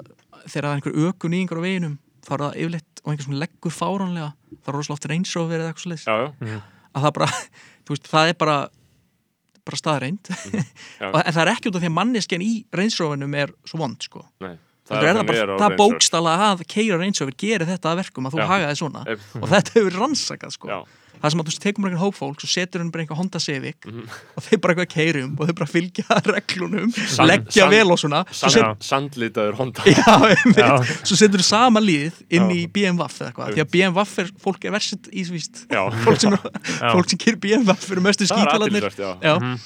þegar það er einhver ökun í einhver á veginum þá er það yfirleitt og einhver sem leggur fáránlega það er rosalega oft Rover eða eitthvað Já, já, að það bara, *laughs* þú veist, það er bara bara staðreind já. *laughs* en það er ekki út af því að manneskjan í reynsrófinum er svo vond sko. Nei, það er það bara, það bókstala að keira reynsrófin gerir þetta að verkum að þú hagaði svona. Ef- og þetta hefur rannsakað sko. Já, það sem að þú tekum einhvern hóp fólk og setur hann bara einhver Honda Civic Mhm. og þeir bara eitthvað keirum og þeir bara fylgja *laughs* reglunum Sand- leggja sand- vel og svona. Svo, sand, set, sandlitaður Honda. Já, Já. svo setur þú sama líð inn Já. í BMW eða eitthvað því að BMW er, fólk er versið í víst. *laughs* Já, fólk sem, sem kýr BMW fyrir er skítalarnir já, Mhm.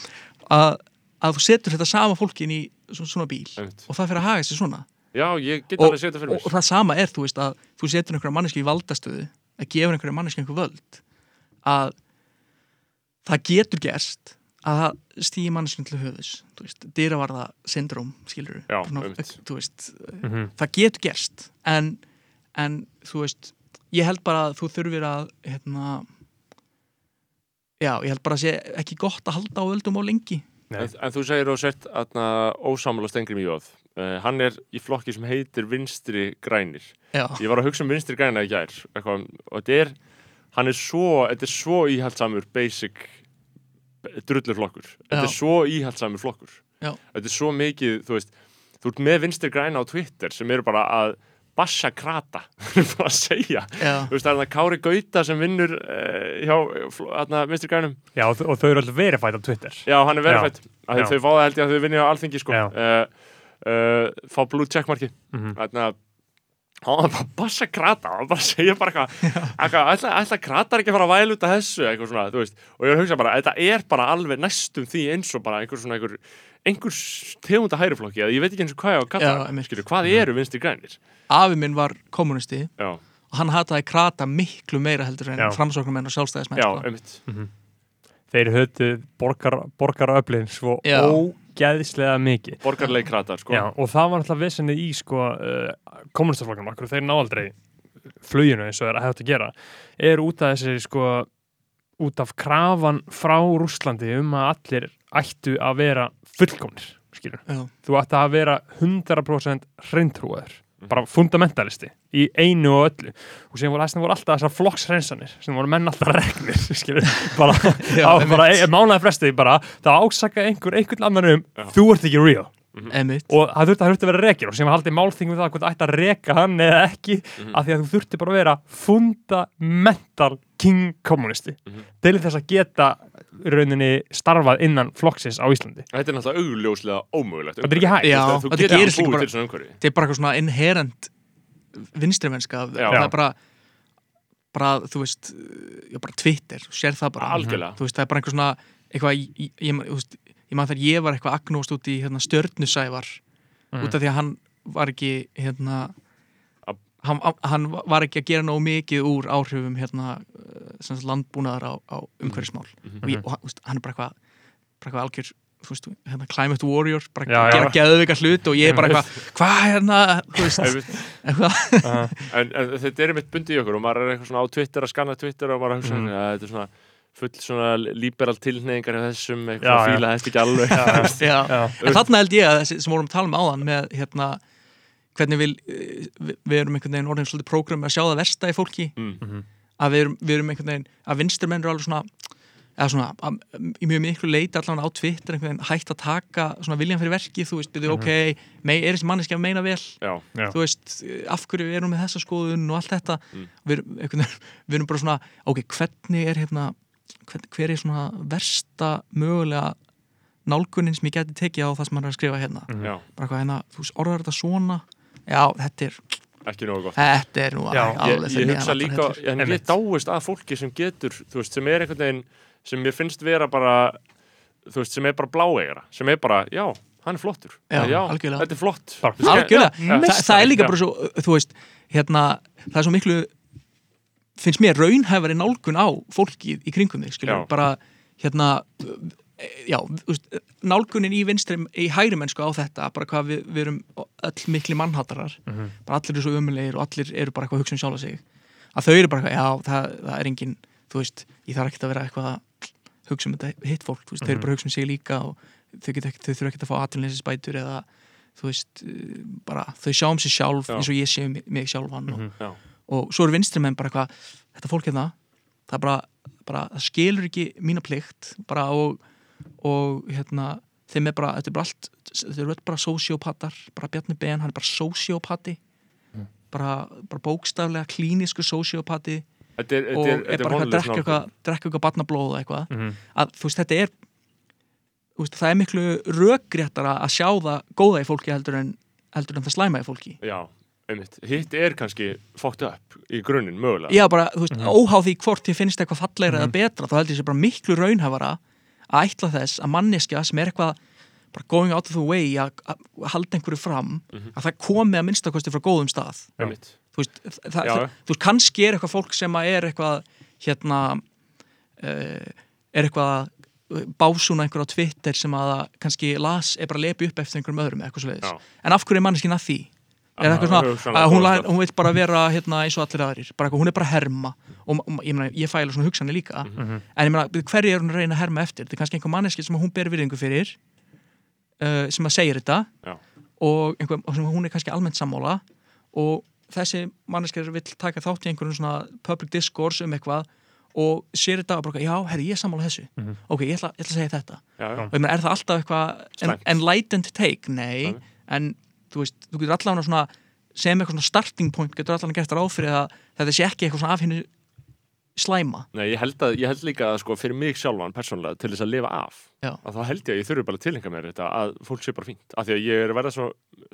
að, að þú setur þetta sama fólkin í svona, svona bíl Einmitt. og það fyrir að haga sér svona. Já, ég get og, alveg setja fyrir og, mér. og það sama er, þú veist, að þú setur einhverja manneski í valdastöðu að gefa einhverja manneski einhver völd að það getur gerst að það stýði manneskinu til höfus dyravarða syndróm skilur Já, þú veist, Mhm. það getur gerst en, en þú veist ég held bara að þú þurfir að hérna já, ég held bara að sé ekki gott að halda á völdum á lengi. En, en þú segir og sért aðna ósámála Stengrim í Jóð uh, Hann er í flokki sem heitir Vinstri Grænir. Já, Ég var að hugsa um Vinstri Græna í gær eitthvað, og þetta er hann er svo, þetta er svo íhaldsamur basic drullur flokkur Þetta er svo íhaldsamur flokkur. Já. Þetta er svo mikið, þú veist Þú ert með Vinstri Græna á Twitter sem eru bara að bassa krata *laughs* bara að segja. Já, Þú veist, það er það Kári Gauta sem vinnur uh, hjá Vinstri Grænum. Já, og, og þau eru alltaf verifætt á Twitter. Já, hann er verið fætt Já. Þau fá það held ég að þau vinni á alþingi sko. Uh, uh, Fá blue checkmarki. Þannig að hann var bara að bassa krata hann var bara að segja bara eitthvað ætla, ætla kratar ekki að fara að væla út af þessu eitthvað svona, þú veist, og ég er að hugsa bara þetta er bara alveg næstum því eins og bara einhver svona einhver, einhver tegunda hæruflokki, ég veit ekki eins og hvað ég á að kalla skilju, hvað eru vinstri grænir? Afi minn var kommunisti já, og hann hataði krata miklu meira heldur en Já. framsóknumenn og sjálfstæðismenn já, sko. einmitt. Þeir höfðu borgar, borgaröflin svo Já. Ógeðslega mikið. Borgarleik kratar, sko. Já, og það var alltaf vesenni í sko, uh, kommunistaflokknum, akkur þeir ná aldrei fluginu eins og það er að hefða að gera er út af þessi sko út af krafan frá Rússlandi um að allir ættu að vera fullkomnir skilur. Já, þú ætti að vera 100% hreintrúaður bara fundamentalisti í einu og öllu. Og sem voru, þessna voru alltaf þessar flokkshreinsanir sem voru menn alltaf regnir *laughs* skilur, bara, *laughs* Já, á, bara e, mánaði fresti bara, það ásaka einhver einhvern annan um Já. þú ert ekki real. Emitt og það þurfti, það þurfti að vera rekir og sem var haldið málþingum það hvort það ætti að reka hann eða ekki Mhm. af því að þú þurfti bara að vera fundamental king kommunisti Mhm. til þess að geta í rauninni starfað innan flokksins á Íslandi. Þetta er náttúrulega augljóslega ómögulegt Þetta er ekki hægt. Já, Þú þetta getur búið bara- til svona umhverfi. þetta er bara eitthvað svona inherent vinstrimennska Já. það er bara bara, þú veist, já, bara Twitter sér það bara, Algjörlega. þú veist, það er bara einhver svona eitthvað, ég, ég, veist, ég man þegar ég var eitthvað agnóst út í hérna, stjörnusævar Mhm. út af því að hann var ekki hérna hann, hann var ekki að gera nógu mikið úr áhrifum hérna eh, landbúnaðar á, á umhverfismál Mhm. og, ég, og hann- þú veist, hann er bara eitthvað bara eitthvað algjör veist, hérna, climate warrior, bara Já, gera já. geðveika hlut og ég er bara eitthvað, *laughs* hvað hérna þú veist, en, en þetta er einmitt bundið í okkur og maður er eitthvað svona á Twitter að skanna Twitter og maður er Mhm. að þetta er svona full svona liberal tilneyingar af þessum, eitthvað fíla þetta ekki alveg. *laughs* *laughs* Já. En þarna held ég að þessi sem vorum að tala um áðan með hérna hvernig við, við erum einhvern veginn orðin svolítið prógram að sjá það versta í fólki. Mm. að við erum, við erum einhvern veginn að vinsturmenn eru alveg svona eða svona, að, í mjög miklu leiti allan á Twitter einhvern veginn hægt að taka svona viljan fyrir verki, þú veist, byrju, ok mei, er þessi manneski að meina vel? Já, Já. þú veist, af hverju erum við þessa skoðun og allt þetta? Mm. við, erum, við erum bara svona, ok, hvernig er hérna, hver, hver er svona versta mögulega nálgunin sem ég geti tekið á það sem hann er að skrifa hérna? Mhm. já, bara hvað hérna, þú veist, orðar þetta svona? Já, þetta er, ekki nógu gott. Þetta er nú Ég, alveg ég fyrir hugsa líka, en ég dáist að fólki sem getur, þú veist, sem er einhvern veginn sem mér finnst vera bara þú veist, sem er bara bláeigara sem er bara, já, hann er flottur. Já, já þetta er flott. Þa, það er líka bara svo þú veist, hérna, það er svo miklu finnst mér raunhæfari nálgun á fólkið í kringum þig, skilur Já. bara, hérna já, nálgunin í vinstri í hægri mennsku á þetta, bara hvað við, við erum öll mikli mannhattarar Mhm. bara allir eru svo umulegir og allir eru bara eitthvað að hugsa um sjálfa sig. Að þau eru bara eitthvað, já, það, það er engin þú veist, ég þarf ekki að vera eitthvað að hugsa um þetta hitt fólk, þú veist, þau eru Mhm. bara hugsa um sig líka og þau, þau þurfa ekki að fá aðtunleysisbætur eða þú veist, bara þau sjá um sig sjálf Já. eins og ég sé um mig- sjálfan og, Mhm. Já. og svo eru vinstri menn bara eitthvað þetta fólk hérna, það bara, bara það skilur ekki mína plikt bara og, og hérna þeim er bara, þetta er bara allt þetta eru bara sociopatar, bara Bjarni Ben hann er bara sociopati Mm. bara, bara bókstaflega klínisku sociopati og þetta er, þetta bara eitthvað að drekka eitthvað, drekka eitthvað barnablóð eitthvað Mhm. að þú veist, þetta er þú veist, það er miklu rökréttara að sjá það góða í fólki heldur en, heldur en það slæma í fólki já, einmitt, hitt er kannski fókt upp í grunninn, mögulega Já, bara, þú veist, Mhm. óháð því hvort ég finnst eitthvað fallegra Mhm. eða betra, þá held ég sé bara miklu raunhafara að ætla þess að manneskja sem er eitthvað bara going out of the way að, halda einhverju fram Mhm. að það komi að minnstakosti frá góðum stað einmitt, þú veist, það, það, þú veist, kannski er eitthvað fólk sem að er eitthvað hérna uh, er eitthvað að básúna einhver á Twitter sem að kannski las er bara lepi upp eftir einhverjum öðrum eitthvað svo Já. en af hverju er manneskinn að því? er eitthvað svona, hugsanlega að hún, hún vil bara vera hérna eins og allir aðrir, bara eitthvað, hún er bara að herma. Og, ég, meina, ég fæla svona hugsanir líka. Mhm. en ég meina, hverju er hún að reyna að herma eftir? Þetta er kannski einhver manneski sem hún ber virðingu fyrir uh, sem að segir þetta. Já. og, einhver, hún er kannski almennt sammála. Og þessi manneski vill taka þátt í einhverjum svona public discourse um eitthvað og sér þetta og bara, já, herri, ég er sammála þessu Mhm. ok, ég ætla, ég ætla að segja þetta já, já, og er það alltaf eitthvað enlightened take? Nei, Nei. en þú veist, þú getur allavega svona sem eitthvað svona starting point getur allavega gert ráð fyrir að þetta sé ekki eitthvað svona af henni slæma. Nei, ég held, að, ég held líka að sko fyrir mig sjálfan persónlega til þess að lifa af Já. að þá held ég að ég þurfi bara að tilhenga mér þetta að fólk sé bara fínt, af því að ég er að verða svo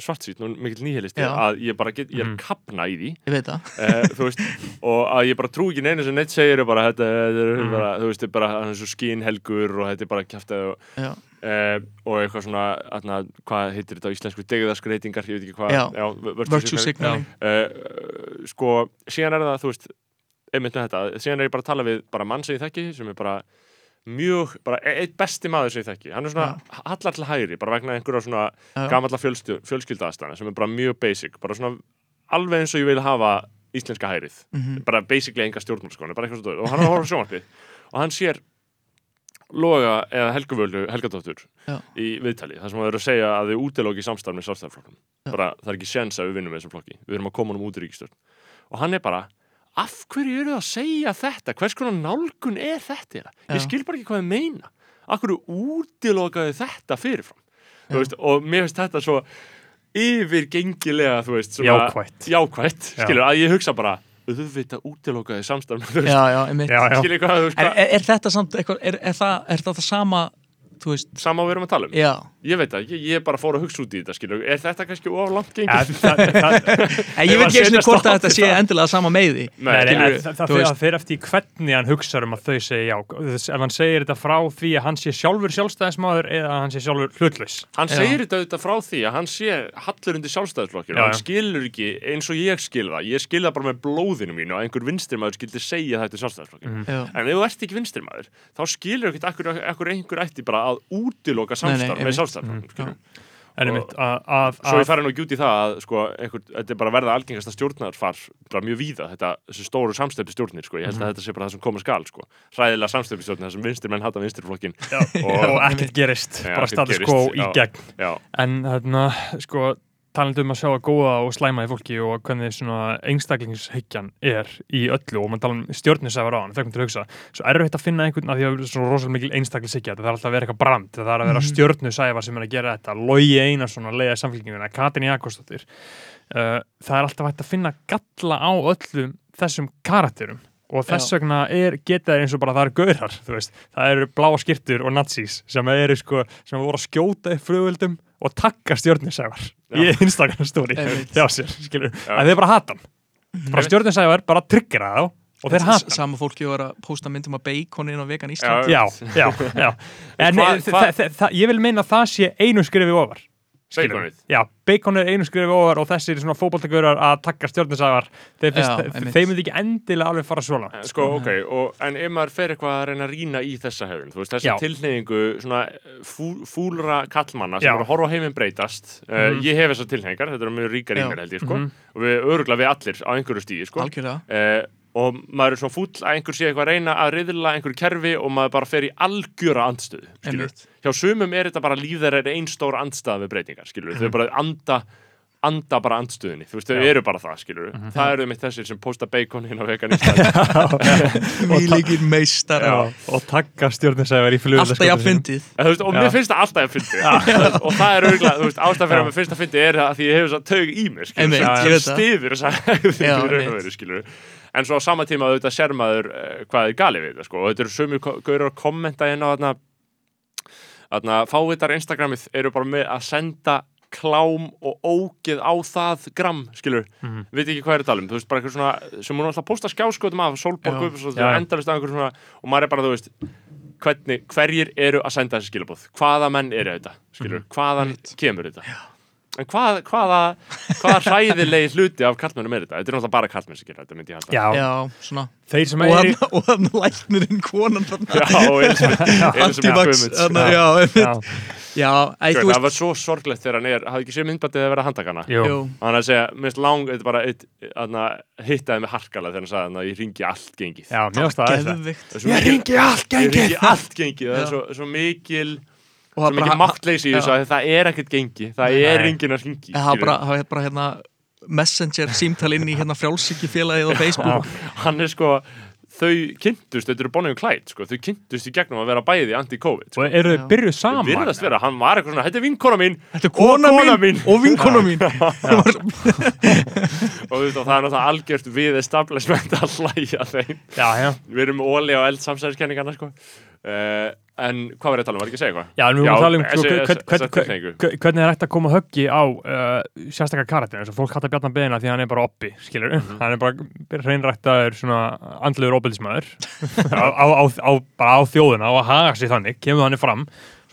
svartsýtn og mikill nýhelisti Já. að ég bara get, ég er að kapna í því. Ég veit það, uh, og að ég bara trú ekki neina sem neitt segir er bara, þetta, þetta er Mhm. bara, þú veist, þetta er bara skínhelgur og þetta er bara kjæftið og, uh, og eitthvað svona atna, hvað heitir þetta á íslensku, degðaskreitingar ég veit ekki hvað, uh, sko, síðan er það, þú veist einmitt með þetta, síðan er ég bara að tala við bara mann sem ég þekki, sem er bara mjög, bara e- einn besti maður sem ég þekki. Hann er svona hallar til hægri, bara vegna einhverja svona Já. gamalla fjölskyldaðastana sem er bara mjög basic, bara svona alveg eins og ég vil hafa íslenska hærið Mhm. bara basically enga stjórnmál sko, hann er bara eitthvað svo dót og hann er að horfa sjónvarpið. Og hann sér Loga eða Helguvölu Helgadóttur Já. í viðtali þar sem það eru að segja að þau útilóki samstarf með sjálfstæðarflokkum Já. bara það er ekki séns að við vinnum með þessum flokki. Við erum að koma honum út í ríkistjórn og hann er bara af hverju eru það að segja þetta hvers konar nálgun er þetta ég skil bara ekki hvað þið meina af hverju útilokaði þetta fyrirfram veist, og mér finnst þetta svo yfirgengilega veist, svona, Jákvætt. jákvætt Já. skilur, að ég hugsa bara auðvitað útilokaði já. skilur hvað, þú veist, Er, er, þetta samt eitthvað, er, er, það, er þetta sama, þú veist, sama við erum að tala um. Já. Ég veit það, ég, ég bara fór að hugsa út í þetta skilur, er þetta kannski of langt gengið? *laughs* ég veit að ekki eins og hvort að þetta sé endilega sama skilurðu, en það, fer eftir í hvernig hann hugsa um að þau segja já. Ef hann segir þetta frá því að hann sé sjálfur sjálfstæðismadur eða að hann sé sjálfur hlutlaus. Hann Já. segir þetta auðvitað frá því að hann sé hallur undir sjálfstæðisflokkir Já, og hann skilur ekki eins og ég skil það. Ég skil það bara með blóðinu mínu og einhver vinstrimæður skildi að útiloka samstarf með en Og- einmitt að, að, Svo ég fari nú ekki út í það að sko, einhver, þetta er bara verða algengasta stjórnarfar bara mjög víða, þetta, þessi stóru samstöpi stjórnir, sko, ég held Mhm. að þetta sé bara það sem koma skal, sko, hræðilega samstöpi stjórnir, það sem vinstrimenn hata vinstriflokkin og og, ekkert gerist. Já, bara status quo í gegn. já, en þarna sko talandi um að sjá að góða og slæma í fólki og hvernig svona einstaklingshyggjan er í öllu og mann tala um stjórnisæfar á hann, þegar til að hugsa svo erfitt að finna einhvern, af því að það er svona rosalega mikil einstaklingshyggja, það er alltaf að vera eitthvað brand það er að vera Mhm. stjórnisæfar sem er að gera þetta Logi Einarsson að leiða samfélkinguna Katrin Jakobsdóttir uh, það er alltaf að finna galla á öllum þessum karakterum og þess vegna er, geta þeir eins og bara það eru gaurar, þú veist, það eru bláa skirtur og nazís sem eru sko sem voru að skjóta upp flugvöldum og takka stjórninsævar í. Instagram story hjá sér, skilur, að þeir bara hata hann. Bara stjórninsævar bara tryggjara þá og þeir hata hann. Sama fólki var að posta myndum að baconin og vegan Ísland. Já, já, já. *laughs* En Hva- þa- hva- þa- þa- ég vil meina að það sé einu skrifi ofar. Baconið. já, bacon er einu skrifi ofar og þessir svona fótboltagaurar að takka stjórninsævar þeir, myndi ekki endilega alveg fara svona Eh, Sko, ok, og, en ef maður fer eitthvað að reyna að rýna í þessa hefðun, þú veist, þessa Já. tilhneyingu svona fú, fúlra kallmanna sem eru að horfa heiminn breytast uh, Mhm. ég hef þessar tilhengar, þetta eru mjög ríkar í Já. mér held ég, sko, Mhm. og við öruglega við allir á einhverju stíði, sko Algjörlega uh, og maður er svona fúll að einhver sé eitthvað að reyna að riðla einhverju kerfi og maður bara fer í algjöra andstöðu skilur. Hjá sumum er þetta bara líf þeirra er ein stór andstæða við breytingar skilur. þau bara anda anda bara andstöðinni, þú veist, þau Já. eru bara það skilur. það eru mitt þessir sem posta baconin á veganistan *laughs* Við líkir meistar Já, og takka stjórninsævar í flugvöld Alltaf jafn fyndið. En, þú veist, og Já. mér finnst það alltaf að fyndi *laughs* og það er auðvitað, þú veist, ástæð fyrir að mér finnst það er að því ég hefur svo taug í mér skilur, ég það. stiður þess að einmitt. veru, skilur en svo á sama tíma auðvitað sér maður uh, hvað er gali við þetta, sko, og þetta eru sömu gauður að kommenta á þarna þarna, fávitar Instagramið eru bara með að senda klám og ógeð á það gram, skilur, Mhm. veit ekki hvað er að tala um. Þú veist, bara eitthvað svona, sem hún alltaf posta skjáskotum af Solborg Já. Guðbjörnsson, Já, já. endalist af einhver svona, og maður er bara, þú veist hvernig, hverjir eru að senda þessi skilabóð hvaða menn eru þetta, skilur hvaðan kemur þetta en hvað, hvaða, hvaða *laughs* hræðilegi hluti af kallmennum er þetta, þetta er náttúrulega bara kallmenn sem gera þetta, myndi ég halda. Já, Já, svona. Þeir sem Og er í og hann læknirinn konan þarna. Já, og Elisabeth *laughs* Elisabeth Antivax Guðmunds þarna, Já. Einmitt. Já, já æ, Sko, það var svo sorglegt þegar hann er hafði ekki séð myndbættið að vera handtakana jú, og er að segja, minnst lang, þetta bara eitt, aðna, hittaði með harkala þegar hann sagði að ég ringi allt gengið. Já, mjög stað er er Og mikil bara máttleysi í þessu að það er ekkert gengi. Það Nei. er enginn að ringi Það var bara, það var bara hérna messenger símtal inn í hérna frjálsíkjufélagið á Facebook. hann er sko þau kynntust, þetta eru Bonnie og Clyde sko, þau kynntust í gegnum að vera bæði anti-covid sko. Og eru þau byrjuð saman? virðast vera, hann var eitthvað svona, þetta er vinkona mín Þetta er kona, Og kona mín, mín. og vinkona mín. *laughs* Og þú veist, og það er náttúrulega algjört við establishment að hlæja þeim. Já, já, við erum óli á eld samsæðiskenningarna sko. uh, en hvað var ég að tala um, var ekki að segja eitthvað? já, en við Já, erum að tala um hvernig er hægt að koma höggi á uh, sérstakar karakter? Eins og fólk hattar Bjarnar Beina því hann er bara oppi, skilur Mhm. hann er bara reynrættaður svona *laughs* á, á, bara á þjóðuna og að haga sig þannig, kemur hann fram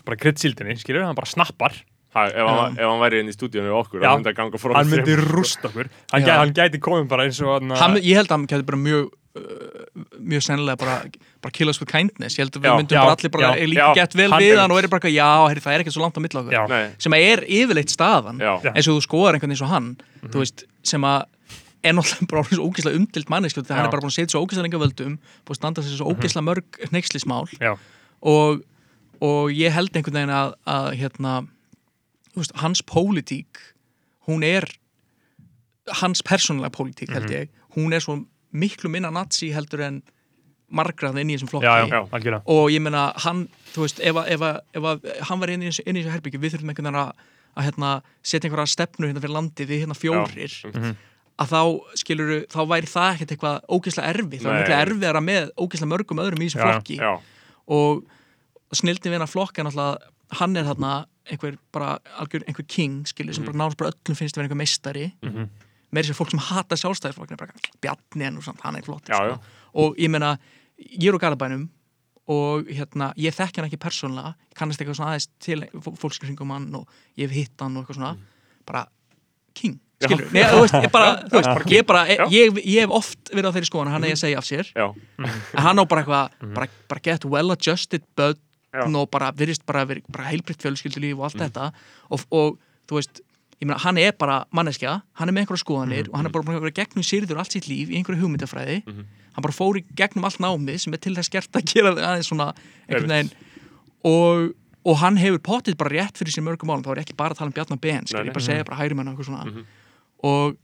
bara kryddsildinni, skilur, hann bara snappar. Ha, ef, hann, ef hann væri inn í stúdíunum við okkur Já. hann myndi að ganga frá hann myndi rúst okkur. Hann, gæti, hann gæti komið bara eins og hann, Hann, Ég held að hann gæti bara mjög mjög sennilega bara, bara kill us with kindness ég held að við Já. myndum Já. bara allir bara Já. líka Já. gett vel Hann við hann og er bara, já, herri, það er ekkert svo langt á milli okkur Já. Sem að er yfirleitt staðan já, Já. eins og þú skoðar einhvern eins og hann Mhm. þú veist, sem að er náttúrulega bara orðinn svo ógeðslega umdilt manneski þegar hann Já. er bara búin að setja svo ógeðslega lenga völdum búin að standa sér svo ógeðslega mörg hneikslismál Já. og, og ég held einhvern veginn að, að hérna, þú veist, hans pólitík hún er hans persónulega pólitík held ég hún er svo miklu minna nazi heldur en margrað inn í þessum flokki. Og ég meina hann, þú veist, ef, að- hann var inn í þessu, herbyggju við þurfum einhvern veginn að, að hérna, setja einhverja stefnu hérna fyrir landið við hérna fjórir Mhm. að þá skilur þá væri það ekkert eitthvað ógeðslega erfið. Nei. er miklu erfiðara með ógeðslega mörgum öðrum í þessum flokki Já, og snildin við hennar flokk er náttúrulega hann er þarna einhver bara algjör, einhver king skilur sem bara náttúrulega bara öllum finnst að vera einhver meistari. Mm -hmm. Með þessi fólk sem hata sjálfstæðisflokkinu bara bjarni en hann er flott Já, sko. já. og ég meina, ég er úr Garabænum og hérna, ég þekki hann ekki persónlega, ég kannast eitthvað svona aðeins til fólkskringum hann og ég hef hitt hann og eitthvað svona, bara king, skilur, Nei, þú veist, ég bara, þú veist, ég bara, ég, ég hef oft verið á þeirri skoðan, hann er að segja af sér. En hann á bara eitthvað, bara, bara get well adjusted. Mhm. og bara virðist bara, bara, bara heilbritt fjölskyldulíf og allt þetta. Og, og þú veist, ég meina, hann er bara manneskja, hann er með einhverja skoðanir Mhm. og hann er bara búin að vera gegnum sýrður allt sitt líf í einhverju hugmyndafræði. Hann bara fór í gegnum allt námið sem er til þess gert að *laughs* gera aðeins svona og, og hann hefur pottið bara rétt fyrir sér mörgum málum, þá er ekki bara að tala um Bjarnar Ben nei. ég bara segja bara hægri menn og eitthvað svona. Og,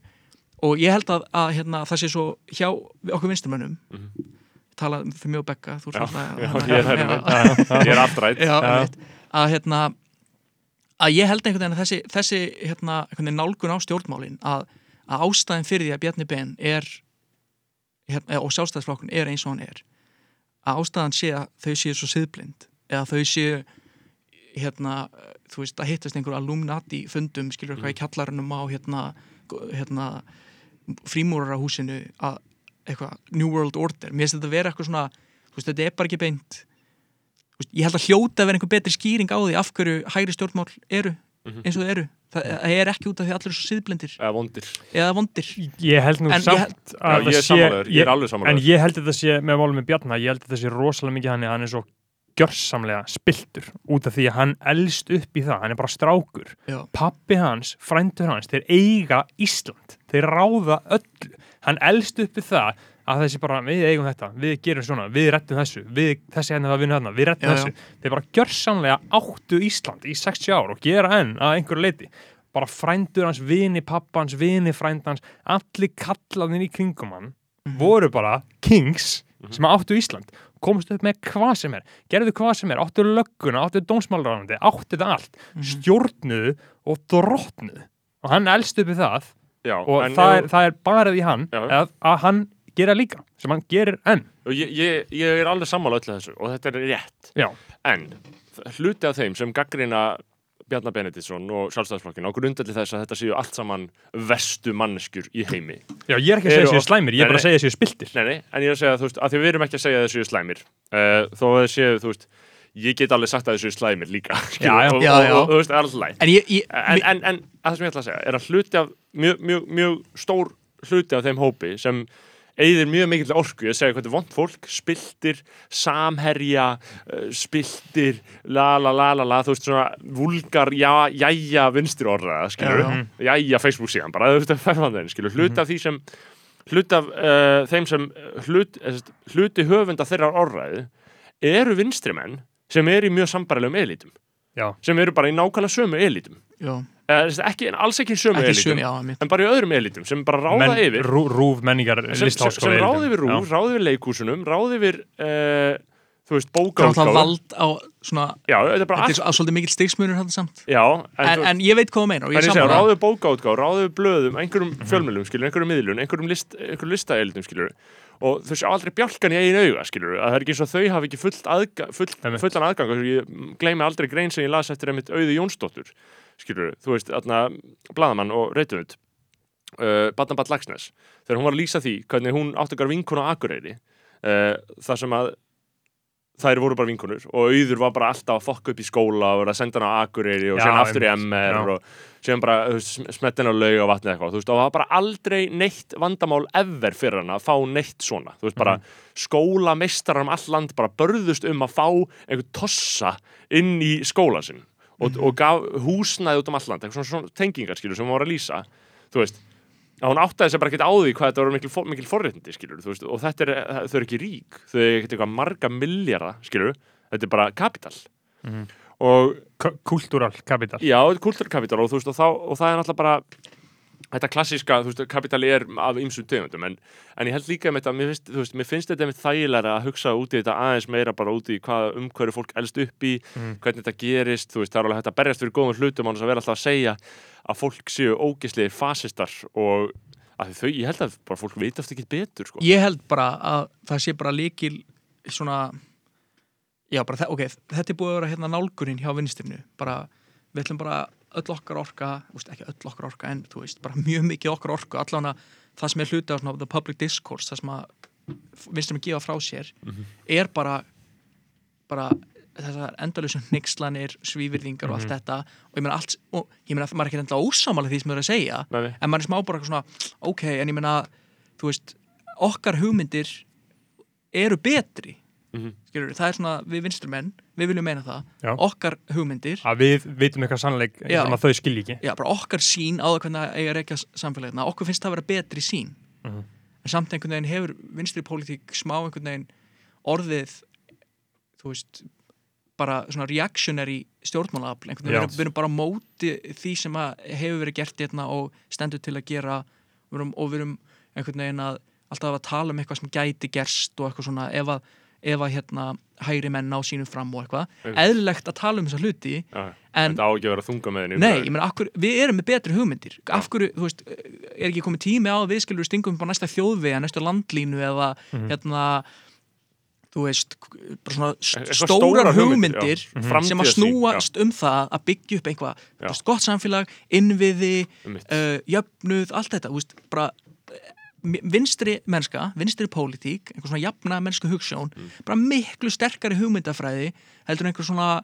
og ég held að, að hérna, það sé svo hjá okkur vinstumönnum tala fyrir mjög já, ég er aftrætt að hérna að ég held einhvern veginn að þessi, þessi hérna, nálgun á stjórnmálin að, að ástæðin fyrir því að Bjarni Ben er hérna, og sjálfstæðisflokkun er eins og hann er að ástæðan sé að þau séu svo siðblind eða þau séu hérna, þú veist, að hittast einhver alumnati fundum, skilur eitthvað í kjallarunum á hérna, hérna frímúrarahúsinu að eitthvað New World Order, mér finnst þetta að vera eitthvað svona, þú veist, þetta er bara ekki beint ég held að hljóta að vera einhver betri skýring á því af hverju hægri stjórnmál eru eins og þau eru, það, það er ekki út af því að allir eru svo siðblindir. Eða vondir. Eða vondir. Ég held nú En ég samt að ég er það sammálaður, ég er alveg En ég held að þetta sé, með málum með Bjarnar, ég held að þetta sé rosalega mikið hann, hann er svo gjörsamlega spiltur út af því að hann elst upp í það, hann er bara strákur. Já. pappi hans, frændur hans, þeir eiga Ísland, þeir ráða öllu, hann elst upp í það að þessi bara, við eigum þetta, við gerum svona við rettum þessu, við, þessi henni það vinna þarna við rettum Já, já. þessu, þeir bara gjörsamlega áttu Ísland í 60 ár og gera enn að einhverju leiti, bara frændur hans vini pappans, vini frændans allir kallaðin í kringum hann voru bara kings sem áttu Ísland, komst upp með hvað sem er, gerðu hvað sem er, áttu lögguna áttu dómsmálránandi, áttu þetta allt. Stjórnuðu og drottnuðu og hann elst upp í það Já, og það, er, það er bara því hann Já. að, að hann gera líka, sem hann gerir enn. Og ég, ég, ég er alveg sammála öllu þessu og þetta er rétt. Já, en hluti af þeim sem gaggrina Bjarnar Benediktsson og sjálfstæðsflokkin á grundalli þess að þetta séu allt saman vestu manneskjur í heimi. Já ég er ekki að segja séu oft- slæmir, ég er bara að segja séu spiltir Nei, nei, en ég er að segja, þú veist, að því við erum ekki að segja þessu slæmir. Uh, þó að þessu, þú veist ég get alveg sagt að þessu slæmir líka *laughs* Já, já. og, Já, og, og, og, þú veist, það er alltaf læg en ég, ég, en, en, en að það sem ég ætla að segja er að hluti af mjög, mjög, mjög stór hluti af þeim hópi sem eigðir mjög mikill orku. Að segja hvað þetta er vond fólk, spiltir samherja, uh, spiltir la la la la la, þú veist svona vulgar, já, jæja vinstir orða, skilur já. jæja Facebook síðan, bara þú veist að færða þeim, skilur hluti af því sem hluti af uh, þeim sem hlut, eh, hluti höfunda þeirra orðræðu eru vinstrimenn sem eru í mjög sambarilegum elitum Já, sem eru bara í nákvæmlega sömu elitum já, ekki, alls ekki í sömu ekki elitum sum, já, en bara í öðrum elitum sem bara ráða menn, yfir. rú, rúf menningar sem, sem, ráða yfir rúf, ráða yfir leikhúsunum ráða yfir uh, þú veist, Það bókaútgáfu vald á svona já, þetta er bara allt svo- svolítið mikill stigsmunur hann samt. Já, en, en, en ég veit hvað þú ráða yfir bókaútgáfu ráða yfir blöðum, einhverjum fjölmjölum skilur, einhverjum miðlun, einhverjum, list, einhverjum listaelitum skilur og þau sjá aldrei bjálkan í eigin auga skilur, að það er ekki eins og þau hafi ekki fullt aðga, full, fullan aðgang ég gleymi aldrei grein sem ég las eftir einmitt auði Jónsdóttur skilur, þú veist, þarna bladamann og reytuðund uh, Badnabad Lagsnes, þegar hún var að lýsa því hvernig hún átti okkar vinkun á Akureyri uh, þar sem að þær voru bara vinkunur og auður var bara alltaf að fokka upp í skóla og vera að senda hann á Akureyri og síðan aftur í MR já. og síðan bara smettin á laug og vatni eitthvað þú veist, og það var bara aldrei neitt vandamál ever fyrir hann að fá neitt svona þú veist, bara Mhm. skólameistarar um all land bara börðust um að fá einhvern tossa inn í skóla sinn og, Mhm. og gaf húsnæði út um all land eitthvað svona, svona tengingar skilur sem hún var að lýsa þú veist að hún áttaði sér bara ekkert á því hvað þetta voru mikil, for- mikil forréttindi, skilur veist, og þetta er, þau eru ekki rík, þau eru ekkert eitthvað marga miljara, skilur þetta er bara kapital Mhm. og Kultúral kapital já, þetta er kulturkapital og veist, og, þá, og það er náttúrulega bara þetta klassíska, þú veist, kapitali er af ymsum tegundum, en, en ég held líka með þetta, mér finnst, veist, mér finnst þetta með þægilega að hugsa út í þetta aðeins meira bara út í hvað umhverju fólk elst upp í Mhm. hvernig þetta gerist, þú veist, það er alveg hægt að berjast fyrir góðum hlutum án þess að vera alltaf að segja að fólk séu ógislegir fasistar og að þau, ég held að bara fólk veit eftir ekki betur, sko. ég held bara að það sé bara líkil svona já bara, ok, þetta er búið að vera hérna nálgunin hjá vinstrinu, bara við ætlum bara öll okkar orka, úst, ekki öll okkar orka en veist, bara mjög mikið okkar orka allan að það sem er hluti af svona, the public discourse það sem að vinstrinu gefa frá sér er bara bara þessar endalösum hnyggslanir, svívirðingar og allt þetta. Og ég meina allt, og ég meina maður er ekki enda ósámála því sem maður er að segja Nei, en maður er smá bara svona, ok, en ég meina þú veist, okkar hugmyndir eru betri Mhm. skilur, það er svona, við vinstrumenn við viljum meina það, Já. okkar hugmyndir. Að við vitum eitthvað sannleik sem að þau skilji ekki. Já, bara okkar sín á það hvernig það eiga að rekja samfélagina, okkur finnst það að vera betri sín Mhm. en samt einhvern veginn hefur vinstri pólitík smá einhvern veginn orðið þú veist bara svona reactionary stjórnmálaafl. Einhvern veginn, við erum, bara móti því sem að hefur verið gert hérna og stendur til að gera. Og við erum einhvern veginn að alltaf að tala um eitthvað sem gæti gerst og eitthvað svona. Ef að, ef að hérna hægri menn ná sínum fram og eitthvað. Eðlilegt að tala um þessa hluti Já, en þetta á ekki að vera þunga með henni. Nei, ég meina, akkur, við erum með betri hugmyndir. Af hverju, þú veist, er ekki komið tími á við skilur stingum bara næsta þjóðvega, næsta landlínu eða hérna þú veist, bara svona stórar stórar hugmyndir, hugmyndir, já. sem að snúast um það að byggja upp einhvað, Já. þú veist, gott samfélag innviði, uh, jöfnuð allt þetta, þú veist, bara vinstri mennska, vinstri pólitík einhver svona jafna mennsku hugssjón Mm. bara miklu sterkari hugmyndafræði heldur en einhver svona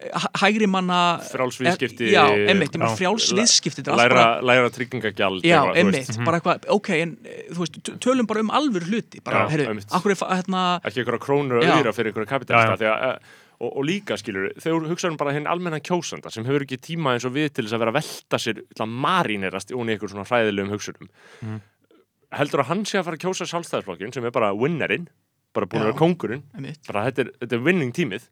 eh, hæ- hægri manna Frjálsviðskipti. já, emmitt, ég meina Já. frjálsviðskipti Læra, læra tryggingagjald. já, veist. bara eitthvað ok, en eh, þú veist, tölum bara um alvöru hluti bara, Já, einmitt. akkur er hérna ekki einhverja krónur Já. auðra fyrir einhverja kapitalista því að, eh, og, og líka skilur þau hugsaðum bara hinn almenna kjósanda sem hefur ekki tíma eins og við til þess að vera að velta sér til að marinerast ón í einhver svona hræðilegum hugsunum Mhm. Heldur að hann sé að fara að kjósa sjálfstæðisflokkin sem er bara winnerinn bara búin að vera kóngurinn. einmitt, bara þetta er, þetta er winning tímið.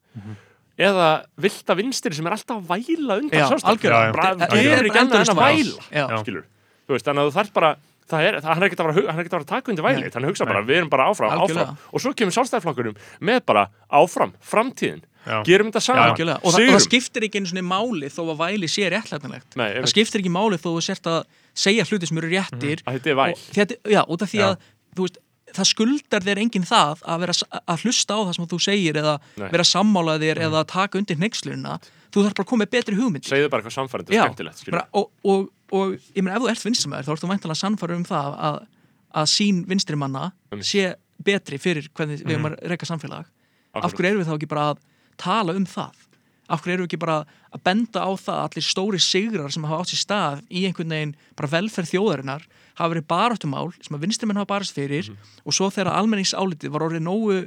Eða vilta vinstri sem er alltaf að væla undan Já, sjálfstæðisflokkin. gerir er ekki annað en að væla skilur, þú veist, þannig að þú þarf bara það er, það, hann er ekkert að fara, að hann er að að taka undir væli. Að hugsa bara, Nei. við erum bara áfram, Algjörlega. áfram og svo kemur sjálfstæðarflokkurum með bara áfram, framtíðin. Já. gerum þetta saman, og, það, og það skiptir ekki einu svona máli þó að væli sé réttlætanlegt. Það skiptir ekki máli þó að þú sért að segja hluti sem eru réttir er væl. og þetta, já, út af því Já. að þú veist, það skuldar þér enginn það að, vera, að hlusta á það sem þú segir eða Nei. vera sammála þér eða taka undir hneyksluna þú þarf bara að koma með betri hugmyndir segðu bara eitthvað samfærandi og Já, skemmtilegt og, og, og ég meina ef þú ert vinstrimæður þá ertu væntalega sannfæður um það að, að sín vinstrimanna Einmitt. sé betri fyrir hvernig við erum að reyka samfélag. Af hverju erum við þá ekki bara að tala um það af hverju erum við ekki bara að benda á það að allir stóri sigrar sem hafa átt sér stað í einhvern veginn bara velferð þjóðarinnar hafa verið baráttumál sem að vinstrimenn hafa barast fyrir og svo þegar almenningsálitið var orðið nógu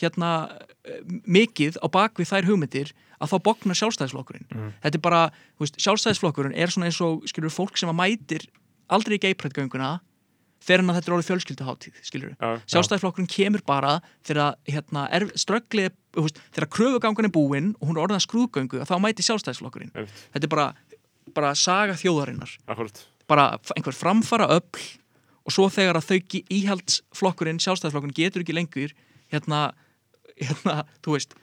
hérna mikið á bakvið þær hugmyndir að þá bognar sjálfstæðisflokkurinn. Þetta er bara, veist, sjálfstæðisflokkurinn er svona eins og, skilur, fólk sem að mætir aldrei í geiprætgönguna þegar hann að þetta er orðið fjölskylduháttíð, sjálfstæðisflokkurinn kemur bara þegar hérna, kröfugangan er búinn og hún er orðin að skrúðgöngu þá mæti sjálfstæðisflokkurinn. Þetta er bara, bara saga þjóðarinnar. Akkurat. bara einhver framfara öll og svo þegar að þau íhaldsflokkurinn, sjálfstæðisflokkurinn getur ekki lengur hérna, hérna veist,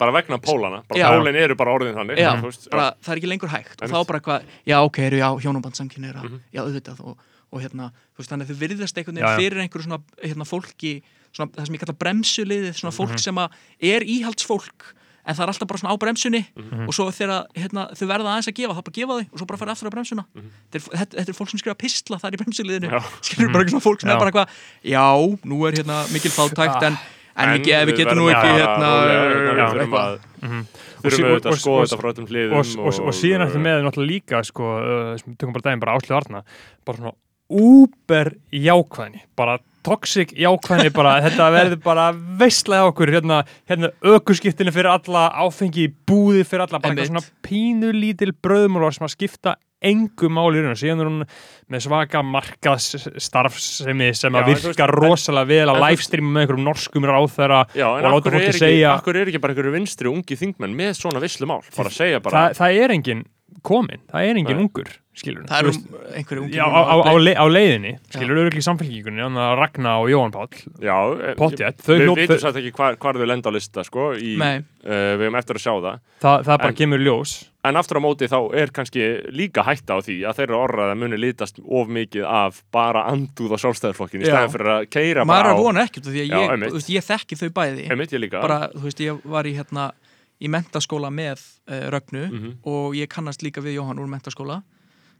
bara vegna pólana, bara Já. pólin eru bara orðin þannig já, veist, bara, það er ekki lengur hægt. Og þá bara hvað, já ok, eru já, hjónabandsamkynni er að, Mhm. já auðvitað og, og hérna, þú veist, þannig að þau virðast einhvern veginn fyrir einhverju svona, hérna, fólki svona, það sem ég kalla bremsuliðið, svona fólk sem að er íhaldsfólk en það er alltaf bara svona á bremsunni Mhm. og svo þegar hérna, þau verða aðeins að gefa, þá bara gefa þau og svo bara fara aftur á bremsuna. Þetta, er, þetta, þetta er fólk sem skrifa pistla þar í bremsuliðinu. *laughs* Skilur bara eitthvað svona fólk sem Já. er bara eitthvað já, nú er hérna mikil fátækt en, en, En við, við getum nú ekki hérna, rólega, við já, þurfum að Mhm. þurfum auðvitað að og- skoða þetta frá öllum hliðum og, og, og, síðan eftir með náttúrulega líka sko, uh, tökum bara daginn, bara áslið arna. Bara svona úber jákvæðni bara toxic jákvæðni bara, *laughs* þetta verður bara veistlega okkur hérna, hérna ökuskiptinu fyrir alla áfengi búði fyrir alla, bara eitthvað svona pínulítil bröðmúlar sem að skipta engu máli í raun síðan er hún með svaka markaðsstarfsemi sem Já, að virka rosalega vel að livestreama með einhverjum norskum ráþæra og láta fólki segja akkur er ekki bara einhverju vinstri ungi þingmenn með svona visslumál, bara að segja bara það, það er engin komin, það er engin Nei. ungur skilur það eru einhverju ungi Já, á, á, á, að- le, á leiðinni, skilur auðvitað í að Ragnar og Jóhann Páll, Já, eh, Pottþétt, þau Við hljóp- vitum þau- satt ekki hvar, hvar þau lenda á lista sko, í, uh, við hefum eftir að sjá það. Það, það bara En- kemur ljós. En aftur á móti þá er kannski líka hætta á því að þeirra orðaða muni lítast of mikið af bara andúð á sjálfstæðarflokkin í stæðan fyrir að keira maður bara er á að vona ekkert því að Já, ég, ég þekki þau bæði. Bara, þú veist, ég var í hérna í mentaskóla með uh, Rögnu Mhm. og ég kannast líka við Jóhann úr mentaskóla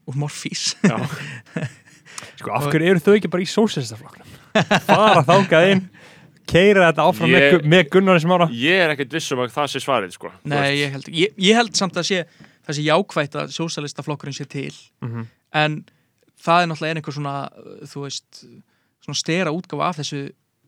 úr Morfís. *laughs* Sko, af hverju eru þau ekki bara í sósélistaflokknum? Fara þákað inn, keira þetta áfram Ég- með, Gu- með Gunnar smára. Ég er ekkert viss um að það sé svarið sko. Nei, ég held, ég, ég held samt að sé það sé jákvætt að sósalistaflokkurinn sé til Mhm. en það er náttúrulega einhver svona þú veist, svona stera útgáfa af þessu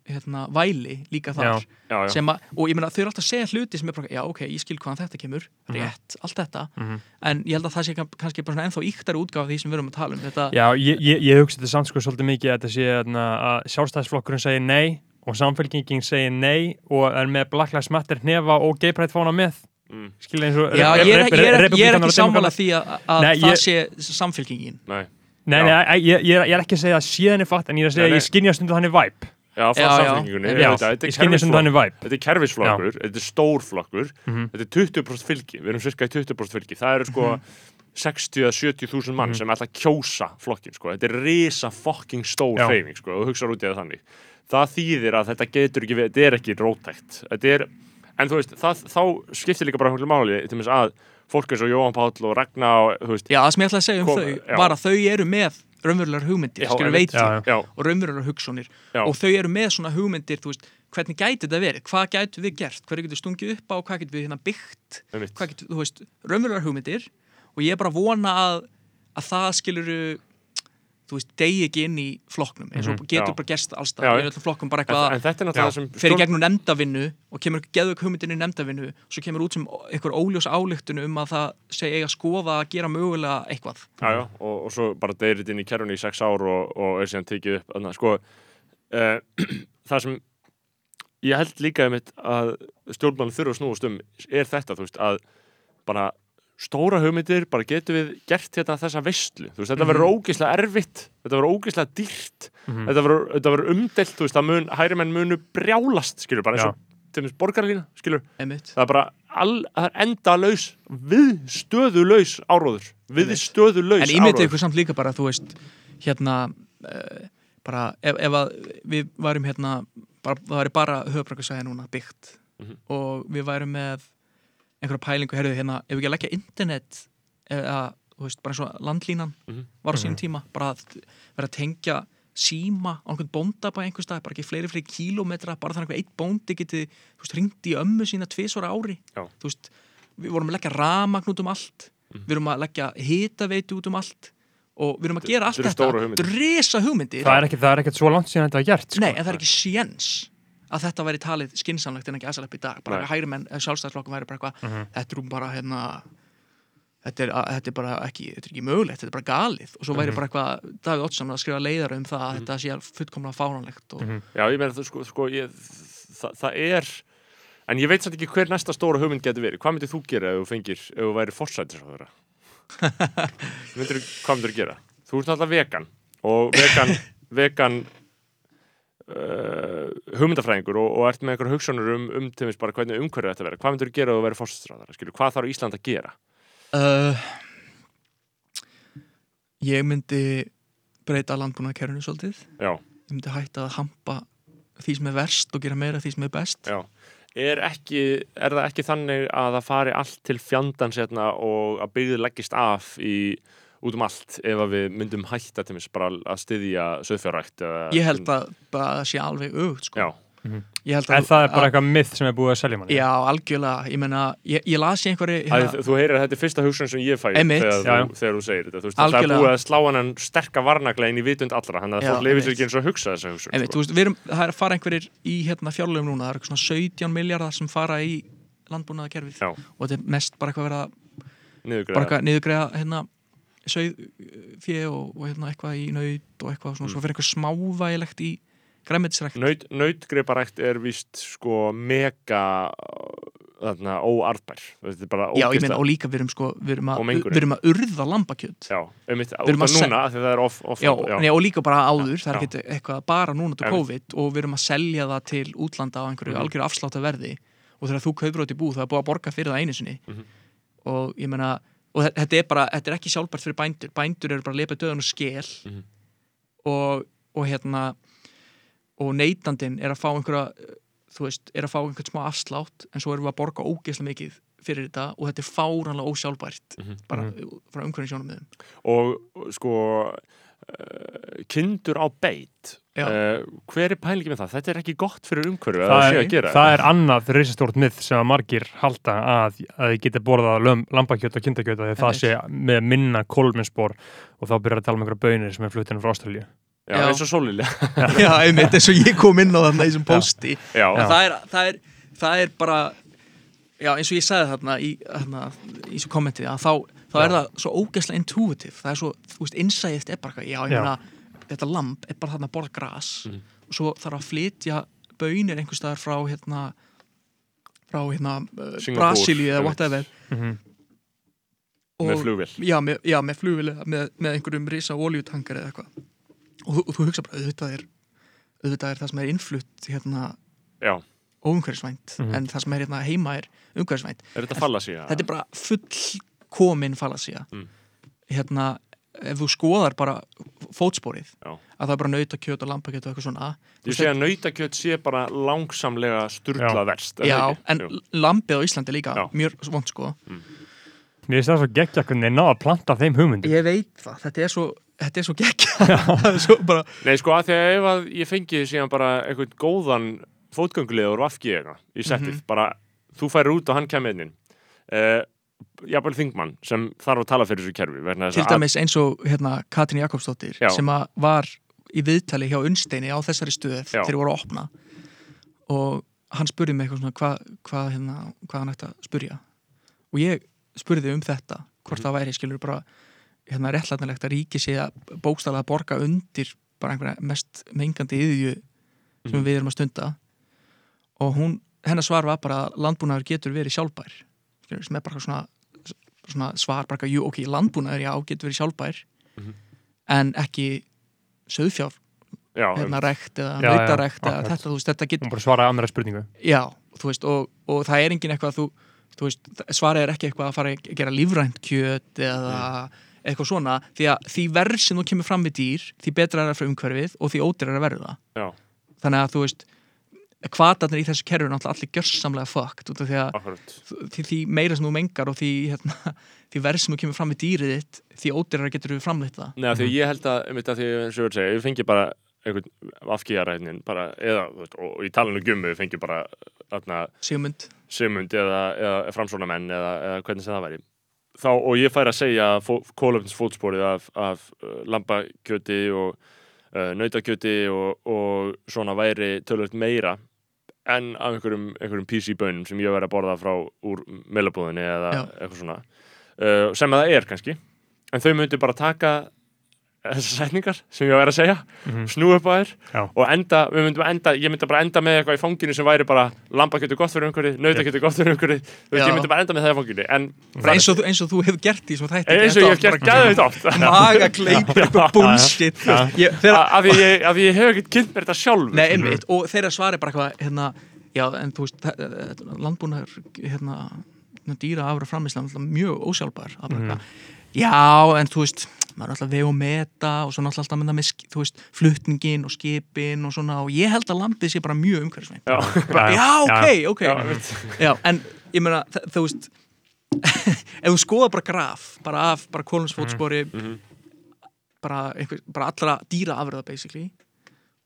hérna, væli líka þar Já, já. sem að, og ég meina þau eru alltaf að segja hluti sem er bara, já ok, ég skil hvaðan þetta kemur rétt, allt þetta, Mhm. en ég held að það sé kann- kannski bara svona ennþá íktari útgáfa af því sem við erum að tala um þetta, Já, ég, ég, ég hugsi þetta samt sko svolítið mikið að þetta sé að sjálfstæðisflokkurinn segir nei og samfélkingin segir nei og er með Black Lives Matter hnefa og gay pride fána með. Mm. Og já, ég er, er, ég er ekki sammála því að, að Nei, það sé samfélkingin Nei. Nei, nei, ég, ég, ég er- ekki að segja að síðan er fatt en ég er að segja að ég skinja stundu hann í væp. Já, frá Já, já. ég hann í kerfisflokkur væp. Þetta er kerfisflokkur, þetta er stórflokkur Mhm. Þetta er 20% fylgi, við erum cirka í 20% fylgi Það eru sko Mhm. 60 að 70 þúsund mann sem ætla að kjósa flokkin sko. Þetta er risa fucking stór hreyfing sko, og hugsa út í það þannig Það þýðir að þetta getur ekki, þetta er ekki rótækt Þetta er, en þú veist, það, þá skiptir líka bara hvernig máli til þess að fólk eins og Jóhann Páll og Ragnar og, þú veist, Já, það sem ég ætla að segja um Kom- þau já. var að þau eru með raunverulegar hugmyndir, skilur veit og raunverulegar hugsunir og þau eru með svona hugmyndir, þú veist, hvernig gæti þetta verið, hvað gætu við gert, hverju getur stungið upp á, hvað getur við hérna byggt, hvað getur, þú veist, raunverulegar hugmyndir. Og ég er bara að vona að, að það skilur þú veist, degi ekki inn í flokknum eins og Mhm, getur já. bara gerst allstað, já. í öllum flokkum bara en, eitthvað en þetta er náttúrulega sem fer í stjórn- gegnum nefndavinnu og kemur geðu hugmyndin í nefndavinnu og svo kemur út sem einhver óljós ályktun um að það segi eiga að skoða að gera mögulega eitthvað. Já, já, og, og svo bara deyrir þetta inn í kerfunni í sex ár og, og er síðan tekið upp þannig, sko, uh, *clears throat* það sem ég held líka um að stjórnmálum þurfa að snúast um er þetta, þú veist, að bara stóra hugmyndir, bara getum við gert hérna þessa veistlu, þú veist, þetta verður ógeðslega erfitt, þetta verður ógeðslega dýrt Mhm. þetta verður, þetta verður umdelt, þú veist, mun, hæri menn munu brjálast, skilur, bara eins og til dæmis borgarlína, skilur, einmitt. það er bara all, það er endalaus við stöðulaus áróður við Einmitt. stöðulaus en ímyndið áróður ykkur samt líka bara, þú veist hérna uh, bara, ef, ef að við værum hérna bara, það væri bara höfbrækasæði núna byggt Mhm. og við værum með einhverja pælingu, herðu hérna ef við ekki að leggja internet eða, þú veist, bara eins og landlínan Mhm. var á sínum tíma, bara að vera að tengja síma á einhvern bónda bara einhver stað, bara ekki fleiri, fleiri kílómetra bara þannig að einn bóndi geti, þú veist, ringt í ömmu sína tvisvara ári, Já. þú veist við vorum að leggja ramagn út um allt Mhm. við erum að leggja hitaveitu út um allt og við erum að gera allt Þetta stórar hugmyndir. Það er ekki, það er ekkert svo langt síðan þetta var gert, sko. nei, en það er ekki séns að þetta væri talið skinsamlegt en ekki aðsalepp í dag bara Nei. hægri menn, sjálfstæðsflokkum væri bara eitthvað Mhm. þetta er bara hérna þetta er, að- þetta er bara ekki, þetta er ekki mögulegt þetta er bara galið og svo væri Mhm. bara eitthvað Davíð Oddsson að skrifa leiðar um það að þetta sé fullkomlega fáránlegt og Mhm. já, ég meina það sko, sko ég, það, það er en ég veit samt ekki hver næsta stóra hugmynd getur verið hvað myndir þú gera ef þú fengir ef þú væri forsætis á þeirra myndir, *laughs* hvað myndir þú gera þú ert alltaf vegan og vegan, *laughs* vegan uh, hugmyndafræðingur og, og ert með einhverja hugsanur um, um til þess bara hvernig umhverfið þetta verið hvað myndir þú gera forsætis á þeirra hvað þarf Ísland að gera? Uh, ég myndi breyta landbúnaðkerfinu svolítið. Já, ég myndi hætta að hampa því sem er verst og gera meira því sem er best. Já. Er, ekki, er það ekki þannig að það fari allt til fjandans hérna og að byggðið leggist af í, út um allt ef að við myndum hætta til að styðja söðfjárrækt ég held að það sé alveg aukt sko. Já, Ég held En að, það er bara eitthvað myth sem er búið að selja manni. Já, algjörlega, ég meina, ég, ég las í einhverju hérna, þú heyrir að þetta er fyrsta hugsun sem ég fæ þegar, þú, þegar þú segir þetta þú veist, það er búið að slá hann sterka varnagla inn í vitund allra þannig að fólk leifir sér ekki eins og að hugsa þessa hugsun sko. þú veist, við erum, það er að fara einhverjir í hérna fjárlöfum núna, það eitthvað svona 17 miljardar sem fara í landbúnaðakerfið og þetta er mest bara eitthvað verið að bara niðurgræða eitthvað niðurgreiða hérna sauðfjö og, og hérna, eitthvað í naut og eitthvað svona, svo fyrir eitthvað smávægilegt í græmitisrækt Naut, nautgreiparækt er víst sko mega þarna er bara Já, ég meina, og líka við erum sko, við erum að, við erum að urða lambakjöt Já, einmitt, út erum af núna því það er off, off Já, já. Nei, og líka bara áður, það er Já. ekki eitthvað bara núna til. COVID og við erum að selja það til útlanda á einhverju Mhm. algjörðu afslátt verði og þegar þú kaupir út í búð það er búið að borga fyrir það einu sinni Mhm. og ég meina, og þe- þetta er bara þetta er ekki sjálfbært fyrir bændur, bændur eru bara að lepa döðan og skel Mhm. og, og hérna og neytandinn er að fá einhverja þú veist, er að fá einhvern smá afslátt en svo erum við að borga ógeðslega mikið fyrir þetta og þetta er fáranlega ósjálfbært Mhm. bara frá umhverjum sjónum og sko kindur á beit. Já. uh, hver er pælingi með það? Þetta er ekki gott fyrir umhverju að það, sé að gera. það er annað reisastórt mið sem að margir halda að, að þið geti borðað löm, lambakjöt og kindakjöt að það sé með minna kolminspor og þá byrjar að tala um einhverja bönir sem er fluttinu frá Ástralíu. Já, Já. eins og sólilja *laughs* Já, einmitt, eins og ég kom inn á þarna í þessum posti Já, En það er, það, er, það er bara já, eins og ég sagði þarna í, þarna, í svo kommentið að þá, þá er það svo ógeðslega intuitive. Það er svo, þú veist, innsæðið er bara eitthvað, já, ég meina þetta lamp er bara þarna að borða gras Mhm. og svo þarf að flytja bönir einhvers staðar frá hérna frá hérna Singapúr, Brasilíu eða whatever. Mm og, með flugvél. Já, með, já, með flugvél eða með, með einhverjum risa oljutankar eða eitthvað. Og, og þú hugsa bara, auðvitað er auðvitað er það sem er innflutt hérna Já, óumhverfisvænt Mhm. en það sem er hérna heima er umhverfisvænt. Er þetta fallasía? þetta er bara fullkomin fallasia Mm. hérna ef þú skoðar bara fótsporið Já. að það er bara nautakjöt og lampakjöt og eitthvað svona Ég sé að nautakjöt sé bara langsamlega sturla Já. verst er já, en Jú. lambið á Íslandi líka Já. mjög vond sko Mér finnst það svo geggja hvernig ná að planta þeim hugmyndum ég veit það, þetta er svo þetta er svo geggja *laughs* það er svo bara, Nei, sko, að því að ef að ég fengi síðan bara einhvern góðan fótgöngulið og vafki eitthvað í settið, Mhm. bara þú færir út og hann kemur inn uh, jafnvel þingmann sem þarf að tala fyrir þessu kerfi til að dæmis eins og hérna Katrín Jakobsdóttir Já. sem að var í viðtali hjá Unnsteini á þessari stöð Já. þegar voru að opna og hann spurði mig eitthvað svona hvað hva, hérna, hvað hann ætti að spurja og ég spurði um þetta hvort það væri skilur bara hérna réttlætanlegt að ríki sé að bókstæðlega borga undir bara einhverja mest mengandi yðju sem Mhm. við erum að stunda og hún, hennar svar var bara að landbúnaður getur verið sjálfbær sem er bara svona, svona svar bara, jú, ok, landbúnaður, já, getur verið sjálfbær Mhm. en ekki söðfjár, já, hérna rekt eða nautarekt eða akkurat. þetta, þú veist, þetta getur bara svaraði annara spurningu. Já, veist, og, og það er engin eitthvað þú, þú veist, svarið er ekki eitthvað að fara að gera lífrænt kjöt eða eitthvað svona, því að því verð sem þú kemur fram við dýr, því betra er það fyrir umhverfið og því ódýrar er að verða já, þannig að þú veist kvatarnir í þessu kerfi er náttúrulega allir gjörsamlega fucked út af því að því, því meira sem þú mengar og því, hérna, *laughs* því verð sem þú kemur fram við dýrið þitt því ódýrar getur við framleitt það. Nei, því ég held að, einmitt að því eins og ég verið að segja, ég fengi bara einhvern afkíðaræðnin bara, eða, þú og, í talinu gummi við fengi bara, þarna, Sigmund, Sigmund eða, eða framsóna menn eða, eða hvernig sem það væri. Þá, og ég fær að segja fó, kólöfnisfótsporið af, af uh, lambakjöti og uh, nautakjöti og, og svona væri tölvöld meira en af einhverjum, einhverjum PC-bönum sem ég verið að borða frá úr meilabúðinni eða Já. eitthvað svona uh, sem að það er kannski en þau myndi bara taka þessar setningar sem ég var að segja Mhm. snú upp á þér Já. og enda, enda, ég myndi bara enda með eitthvað í fanginu sem væri bara lambakjötu gott fyrir umhverfið, nautakjötu gott fyrir Já. ég myndi bara enda með það í fanginu en eins og, þú- eins og þú hefur gert í svo þætti eins og ég hef gert gæðið oft *laughs* af maga kleipur eitthvað bullshit af því ég, af því ég hef ekkert kynnt mér þetta sjálfur Nei, einmitt, og þeirra svari bara eitthvað hérna, já, en þú veist landbúnar hérna, dýra afra framislega mjög ósjálfbar mm. Mhm. mm. já, en þú veist maður er alltaf veg og meta og svo náttúrulega alltaf með veist, flutningin og skipin og svona og ég held að lambið sé bara mjög umhverfisvænt. Já, bara, já, ok, ok. Já, já, en ég meina, þú veist *laughs* ef þú skoða bara graf bara af, bara kólumsfótspori Mhm. bara, einhver, bara allra dýra afröða basically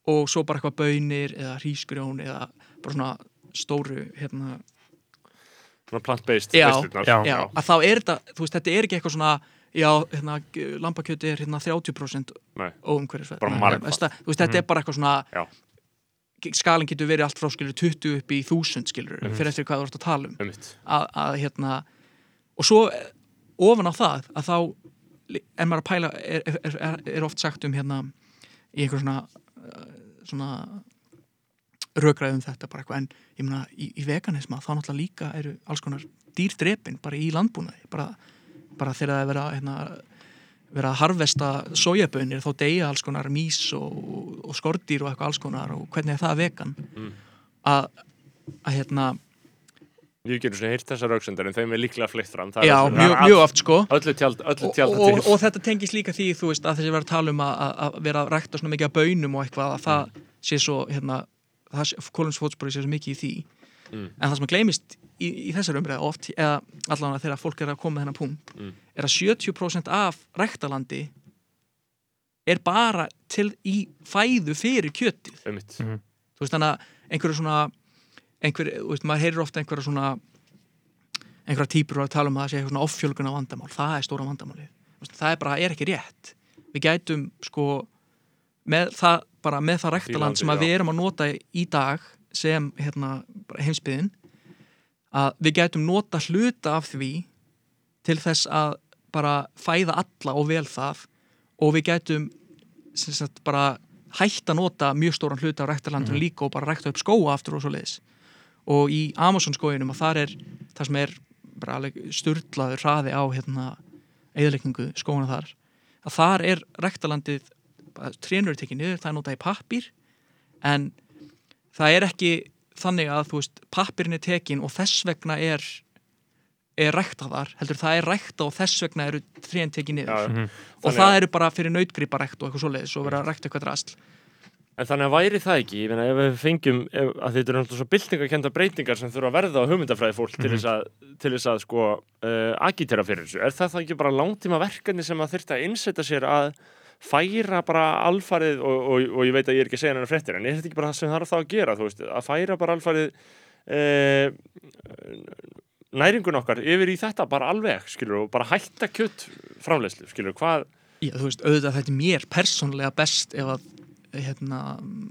og svo bara eitthvað bönir eða hrísgrjón eða bara svona stóru hérna, svona plant-based Já. Já. já, að þá er þetta, þú veist, þetta er ekki eitthvað svona já, hérna, lambakjöti er hérna 30% Nei. óumhverfisvænt Bara Nei, margfalt. veist það- þú veist, þetta er bara eitthvað svona Já. skalin getur verið allt frá skilur 20 upp í 1000 skilur fyrir eftir hvað þú ert að tala um Einmitt. að, að hérna og svo eh, ofan á það að þá en maður að pæla er, er, er, er oft sagt um hérna í einhver svona uh, svona rökræðum þetta bara eitthvað en ég meina í, í veganisma þá náttúrulega líka eru alls konar dýrdrepin bara í landbúnaði bara, bara þegar það er verið að hérna, vera að harvesta sojabönir þá deyja alls konar mís og, og skordýr og eitthvað alls konar og hvernig er það vegan? Mm. að, að hérna Ég getur svona heyrt þessar auksendar en þeim er líklega fleitt fram. Já, mjög, all- mjög oft sko. Öllu tjald, öllu og, tjald og, og þetta tengist líka því þú veist að þessi verið að tala um að, að, að vera að rækta svona mikið af bönum og eitthvað að það sé svo hérna, kólunsfótspori sé svo mikið í því Mm. en það sem að gleymist í, í þessar umræða oft eða allavega þegar fólk er að koma með þennan punkt Mm. er að 70% af ræktalandi er bara til í fæðu fyrir kjötið Einmitt. Mhm. þú veist þannig að einhverju svona einhver, þú veist, maður heyrir ofta einhverja svona einhverja típur að tala um að það sé eitthvað svona offjölguna vandamál, það er stóra veist, það er bara, er ekki rétt við gætum sko með það, bara með það ræktaland sem að við erum að nota í dag sem hérna heimsbyðin að við gætum nota hluta af því til þess að bara fæða alla og vel það og við gætum sem sagt bara hægt að nota mjög stóran hluta af ræktalandinu líka og bara rækta upp skóa aftur og svo leiðis og í Amazon skóinum að þar er það sem er bara alveg sturlaður hraði á hérna eðalegningu skóna þar að þar er ræktalandið trénur tekið niður, það er notað í pappír en það er ekki þannig að þú veist pappirinn er tekin og þess vegna er er ræktað þar, heldur það er ræktað og þess vegna eru trén tekið niður Já, Mhm. og Þannig það að- eru bara fyrir nautgriparækt og eitthvað svoleiðis og vera að rækta eitthvað drasl En þannig að væri það ekki, ég meina ef við fengjum, ef, að þetta eru náttúrulega svo byltingakenda breytingar sem þurfa að verða á hugmyndafræði fólk til þess að, til þess að sko uh, agitera fyrir þessu. Er það það ekki bara langtíma verkefni sem að þurft að innsetja sér að færa bara alfarið og, og, og ég veit að ég er ekki að segja hennar fréttir en er þetta ekki bara það sem þarf þá að gera, veist, að færa bara alfarið uh, næringun okkar yfir í þetta bara alveg, skilur, og bara hætta kjött framleiðslu, skilur, hvað, Já, þú veist, auðvitað þetta er mér persónlega best ef að hérna,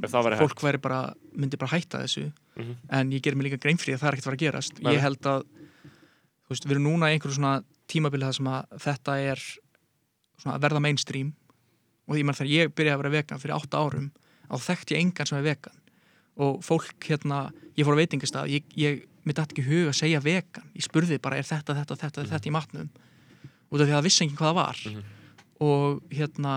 væri fólk væri bara, myndi bara hætta þessu Mhm. en ég ger mig líka grein fyrir að það er ekkert að fara að gerast Nei. ég held að veist, við erum núna í einhverju svona tímabili það sem að þetta er svona að verða mainstream og því mann þegar ég byrjaði að vera vegan fyrir 8 árum þá þekkti ég engan sem er vegan. Og fólk hérna, ég fór á veitingastað ég, ég mér dætti ekki í hug að segja vegan. Ég spurði bara er þetta, þetta, þetta, þetta í matnum? Út af því að það vissi enginn hvað það var. Mhm. og hérna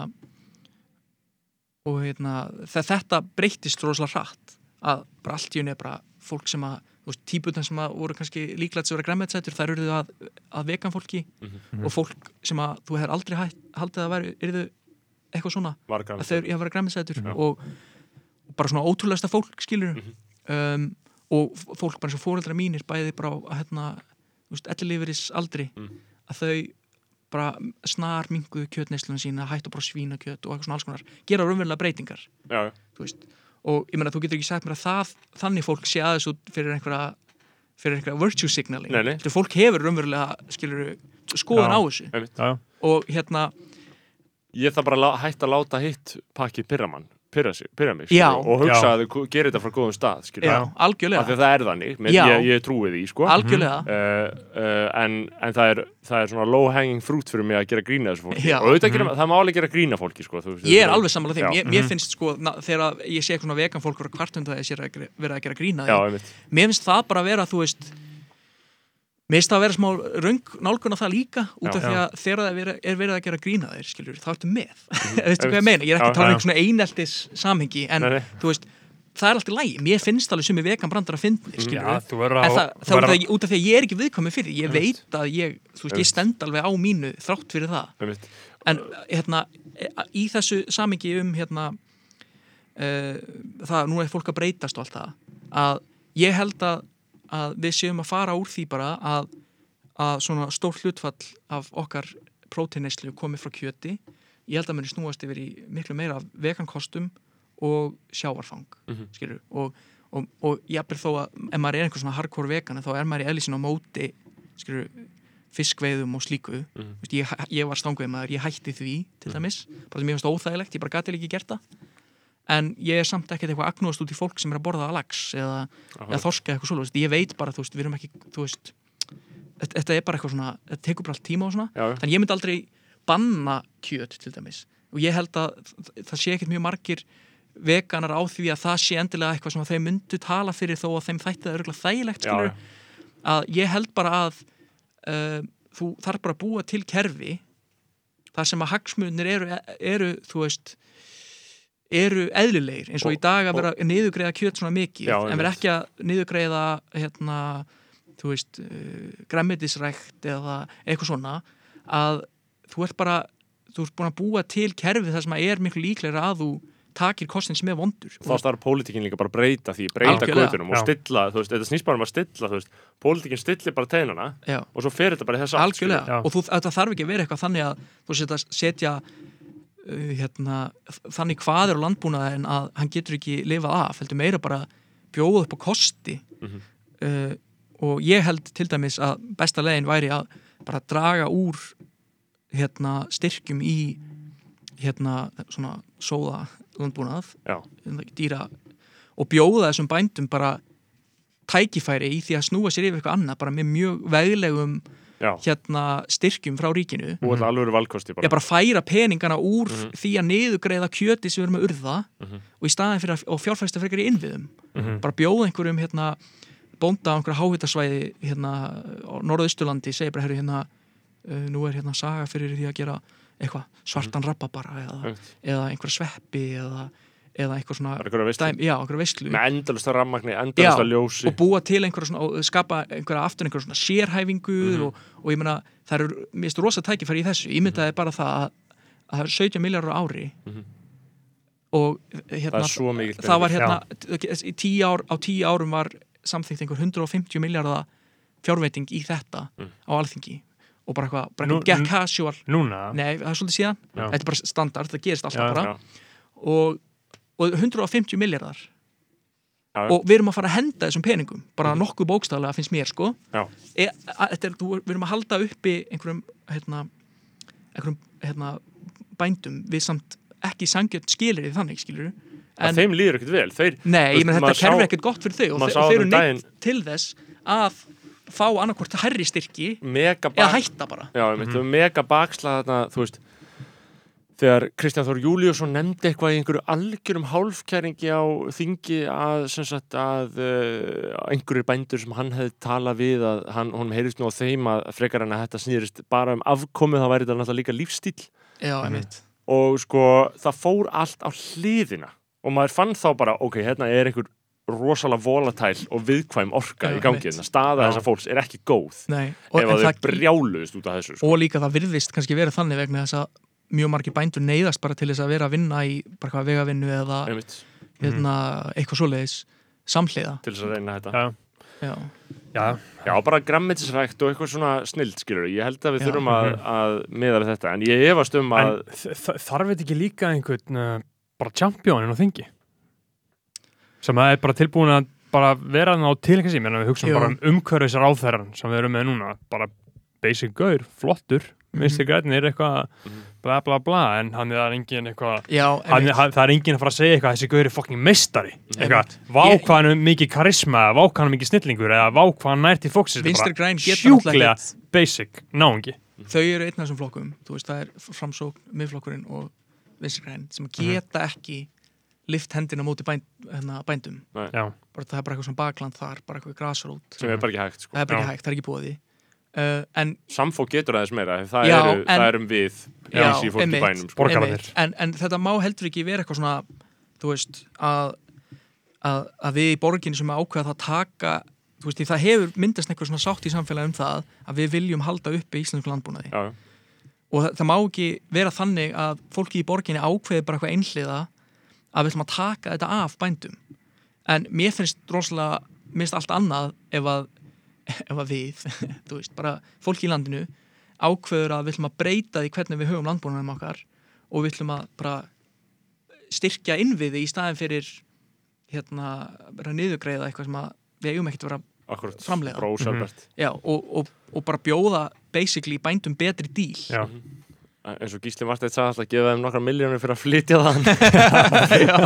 og hérna þe- þetta breyttist rosalega hratt. Að bara allt í unni er bara fólk sem að þú veist, típutan sem að voru kannski líklegt sem vera græmmetsætur, þær eruðu að, að vegan fólki. Mhm. og fólk sem að þú hefur aldrei hætt, haldið að væri eruðu eitthvað svona, var að þau eru að Já. og, bara svona ótrúlegasta fólk skilur Mhm. um, og fólk bara eins og fóreldra mínir bæði bara á hérna, þú veist, ellilífuris aldri Mm. að þau bara snar minguðu kjötneislunum sína hættu bara svínakjöt og eitthvað svona alls konar gera raunverulega breytingar Já, þú veist. og ég meina þú getur ekki sagt mér að það þannig fólk sé aðeins út fyrir einhverja fyrir einhverja virtue signaling Nei, fólk hefur raunverulega skilur skoðan Já. á þessu einmitt. Já, já. og hérna, Ég þarf bara hætta að láta hitt pakki pyrra mann, pyrra, mig skilur, og hugsa Já. að þau gerir þetta frá góðum stað já, af því að það er þannig, ég, ég trúi því sko. uh, uh, en, en það er, það er svona low hanging fruit fyrir mig að gera grína þessu fólki. Já. og auðvitað gera, það má alveg gera grína fólki sko, þú, ég er alveg Já. ég, mér finnst sko, na, þegar ég sé eitthvað vegan fólk vera kvartunda þegar ég sé að gre- vera að gera grína því. mér finnst það bara að vera, þú veist mér finnst það að vera smá röng nálgun á það líka út af því að þegar það er verið, er að gera grína þeir skilur, þá ertu með. *laughs* Veistu hvað ég meina, ég er ekki að tala um svona eineltis samhengi en Nei, þú veist, það er alltaf lægi mér finnst alveg sem ég vegan brandar að finna þú verður en að... það, það er út af því- að ég er ekki viðkomið fyrir ég veit að ég, þú veist, ég stend alveg á mínu þrátt fyrir það. En hérna, í þessu samhengi um hérna uh, það, nú er fólk að breytast og allt það, að ég held að, að við séum að fara úr því bara að, að svona stór hlutfall af okkar próteineislu komið frá kjöti ég held að muni snúast yfir í miklu meira vegankostum og sjávarfang Mhm. skilur, og, og, og jafnvel þó að ef maður er einhver svona hardcore vegan þá er maður í eðlisinn á móti skilur, fiskveiðum og slíku Mhm. mm. ég, ég var stangveið maður, ég hætti því til dæmis, bara sem ég finnst óþægilegt ég bara gati ekki gert það en ég er samt ekkert eitthvað agnúast út í fólk sem er að borða lax eða, eða þorska eitthvað svoleiðis, ég veit bara, þú veist, við erum ekki þú veist, þetta, er bara eitthvað svona þetta tekur bara allt tíma og svona. Já, þannig ég myndi aldrei banna kjöt til dæmis. Og ég held að það sé ekkert mjög margir veganar á því að það sé endilega eitthvað sem að þeim myndu tala fyrir þó að þeim þætti það örgulega þægilegt Já, skilur, já. að ég held bara að uh, þú þarf bara að búa til kerfi þar sem að hagsmunir eru, eru þú veist eru eðlilegir eins og, Og- í dag að vera niðurgreiða kjöt svona mikið Já, en vera ekki að niðurgreiða hérna, þú veist uh, græmmetisrækt eða eitthvað svona að þú ert bara þú ert búin að búa til kerfi þar sem að er miklu líklega að þú takir kostin sem er vondur. Þá starf pólitíkin líka bara að breyta því breyta götunum og stilla þú veist, þetta snýst bara um að stilla þú veist, pólitíkin stillir bara teinana Já, og svo fer þetta bara í þess Já. og þú, þetta þarf ekki að vera eitthvað þannig að þú setja, setja hérna, þannig hvað er á landbúnaði en að hann getur ekki lifað af heldur meira bara bjóða upp á kosti Mhm. uh, og ég held til dæmis að besta legin væri að bara draga úr hérna, styrkjum í hérna svona sóða landbúnað Já. dýra og bjóða þessum bændum bara tækifæri í því að snúa sér yfir eitthvað annað bara með mjög veglegum. Hérna styrkjum frá ríkinu og alltaf alveg valkosti bara ég bara færa peningana úr Mhm. því að niðugreiða kjöti sem við erum að urða Mhm. og í staðin fyrir að fjárfæsta frekar í innviðum Mhm. bara bjóða einhverjum hérna bónda á einhverja háhitasvæði hérna á norðausturlandi segir bara hérna uh, nú er hérna saga fyrir því að gera eitthvað svartan rabba bara eða, eða einhverja sveppi eða, eða einhver svona einhverja veistlu með endalista rammagni, endalista ljósi. og búa til einhverja svona og skapa einhverja aftur einhverja svona sérhæfingu Mhm. og, og ég meina það eru finnst rosa tækifæri í þessu. Ég myndaði bara það að, að það eru 17 miljardar á ári Mhm. og það hérna er mikil það var hérna tíu ár, á tíu árum var samþykkt einhver 150 miljardar fjárveiting í þetta Mm. á alþingi og bara eitthvað, bara eitthvað get casual. Núna? Nei, það er svolítið síðan, Já. þetta er bara standard það gerist alltaf Já, bara. já. og, og 150 miljardar Já, og við erum að fara að henda þessum peningum bara nokkuð bókstaflega finnst mér sko. E, að, er, þú, við erum að halda uppi einhverjum hérna, einhverjum hérna, bændum við samt ekki sangjörn skilir í þannig skilur en þeim líður ekkert vel. Þeir, nei, ég menn þetta kerfi er ekkert gott fyrir þau og, maður þe sá og þeir eru neitt til þess að fá annarkvort herri styrki eða hætta bara. Já, mm -hmm. mega bakslag þarna, þú veist þegar Kristján Þór Júliusson nefndi eitthvað í einhverju algjörum hálfkæringi á þingi að, sem sagt, að uh, einhverjir bændur sem hann hefði talað við að hann, honum heyrist nú á þeim að frekar en að þetta snýrist bara um afkomið þá væri þetta náttúrulega líka lífstíl já, einmitt. Og sko það fór allt á hliðina og maður fann þá bara, ok, hérna er einhver rosalega volatæl og viðkvæm orka Já, í gangi, þannig að staða Já. þessa fólks er ekki góð Nei, ef og, þau það, brjáluðist út af þessu sko. og líka það virðist kannski verið þannig vegna þess að mjög margir bændur neyðast bara til þess að vera að vinna í bara hvað vegavinnu eða Einmitt, hérna, eitthvað svoleiðis samhliða. Til þess að reyna þetta. Já, já, já, Já, bara grammetisrækt og eitthvað svona snild, skilur ég held að við Já. þurfum að, að miða við þetta, en ég efast um að þarf þetta ekki líka einhvern uh, bara championin á þingi? Sem að er bara tilbúin að bara vera hann á tilhengi sín, við hugsaum bara um umhverfis ráðherran sem við erum með núna, bara basic gaur, flottur, Mhm. minnst ekki er eitthvað Mhm. Bla bla bla, en hann er engin eitthvað það er enginn að fara að segja eitthvað þessi guður er fokking meistari. Eitthvað, Einmitt. vá Ég- hvað hann er mikið karisma eða vá hvað hann er mikið snillingur eða vá hvað hann nær til fóks Vinstri græn geta sjúklega basic náungi. Þau eru einn af þessum flokkum þú veist það er framsókn, miðflokkurinn og vinstri græn sem geta ekki lift hendina móti bænd, hérna, bændum. Bara það er bara eitthvað svona bakland þar bara eitthvað grasrót sem er bara ekki hægt, sko. Það er bara ekki hægt, það er ekki búið uh, en, Samfók getur aðeins meira, það, Já, eru, en- það erum við Já, í bænum, sko. einmitt, en, en þetta má heldur ekki vera eitthvað svona þú veist að, að, að við í borginni sem ákveða það taka veist, því það hefur myndast eitthvað svona sátt í samfélagi um það að við viljum halda uppi íslensku landbúnaði. Já, og það, það má ekki vera þannig að fólki í borginni ákveði bara eitthvað einhliða að við ætlum að taka þetta af bændum. En mér finnst rosalega mér finnst allt annað ef að, *laughs* ef að við, *laughs* þú veist, bara fólki í landinu ákveður að við ætlum að breyta því hvernig við höfum landbúnaðum okkar og við ætlum að bara styrkja innviði í staðin fyrir hérna, vera niðugreiða eitthvað sem að við eigum ekkert að vera akkurat, Framleiða. bara ósjálfbært já, og, og, og bara bjóða basically bændum betri díl. Já, eins og Gísli Marteit sagði alltaf að gefa þeim nokkra miljónir fyrir að flytja það. *laughs* Já,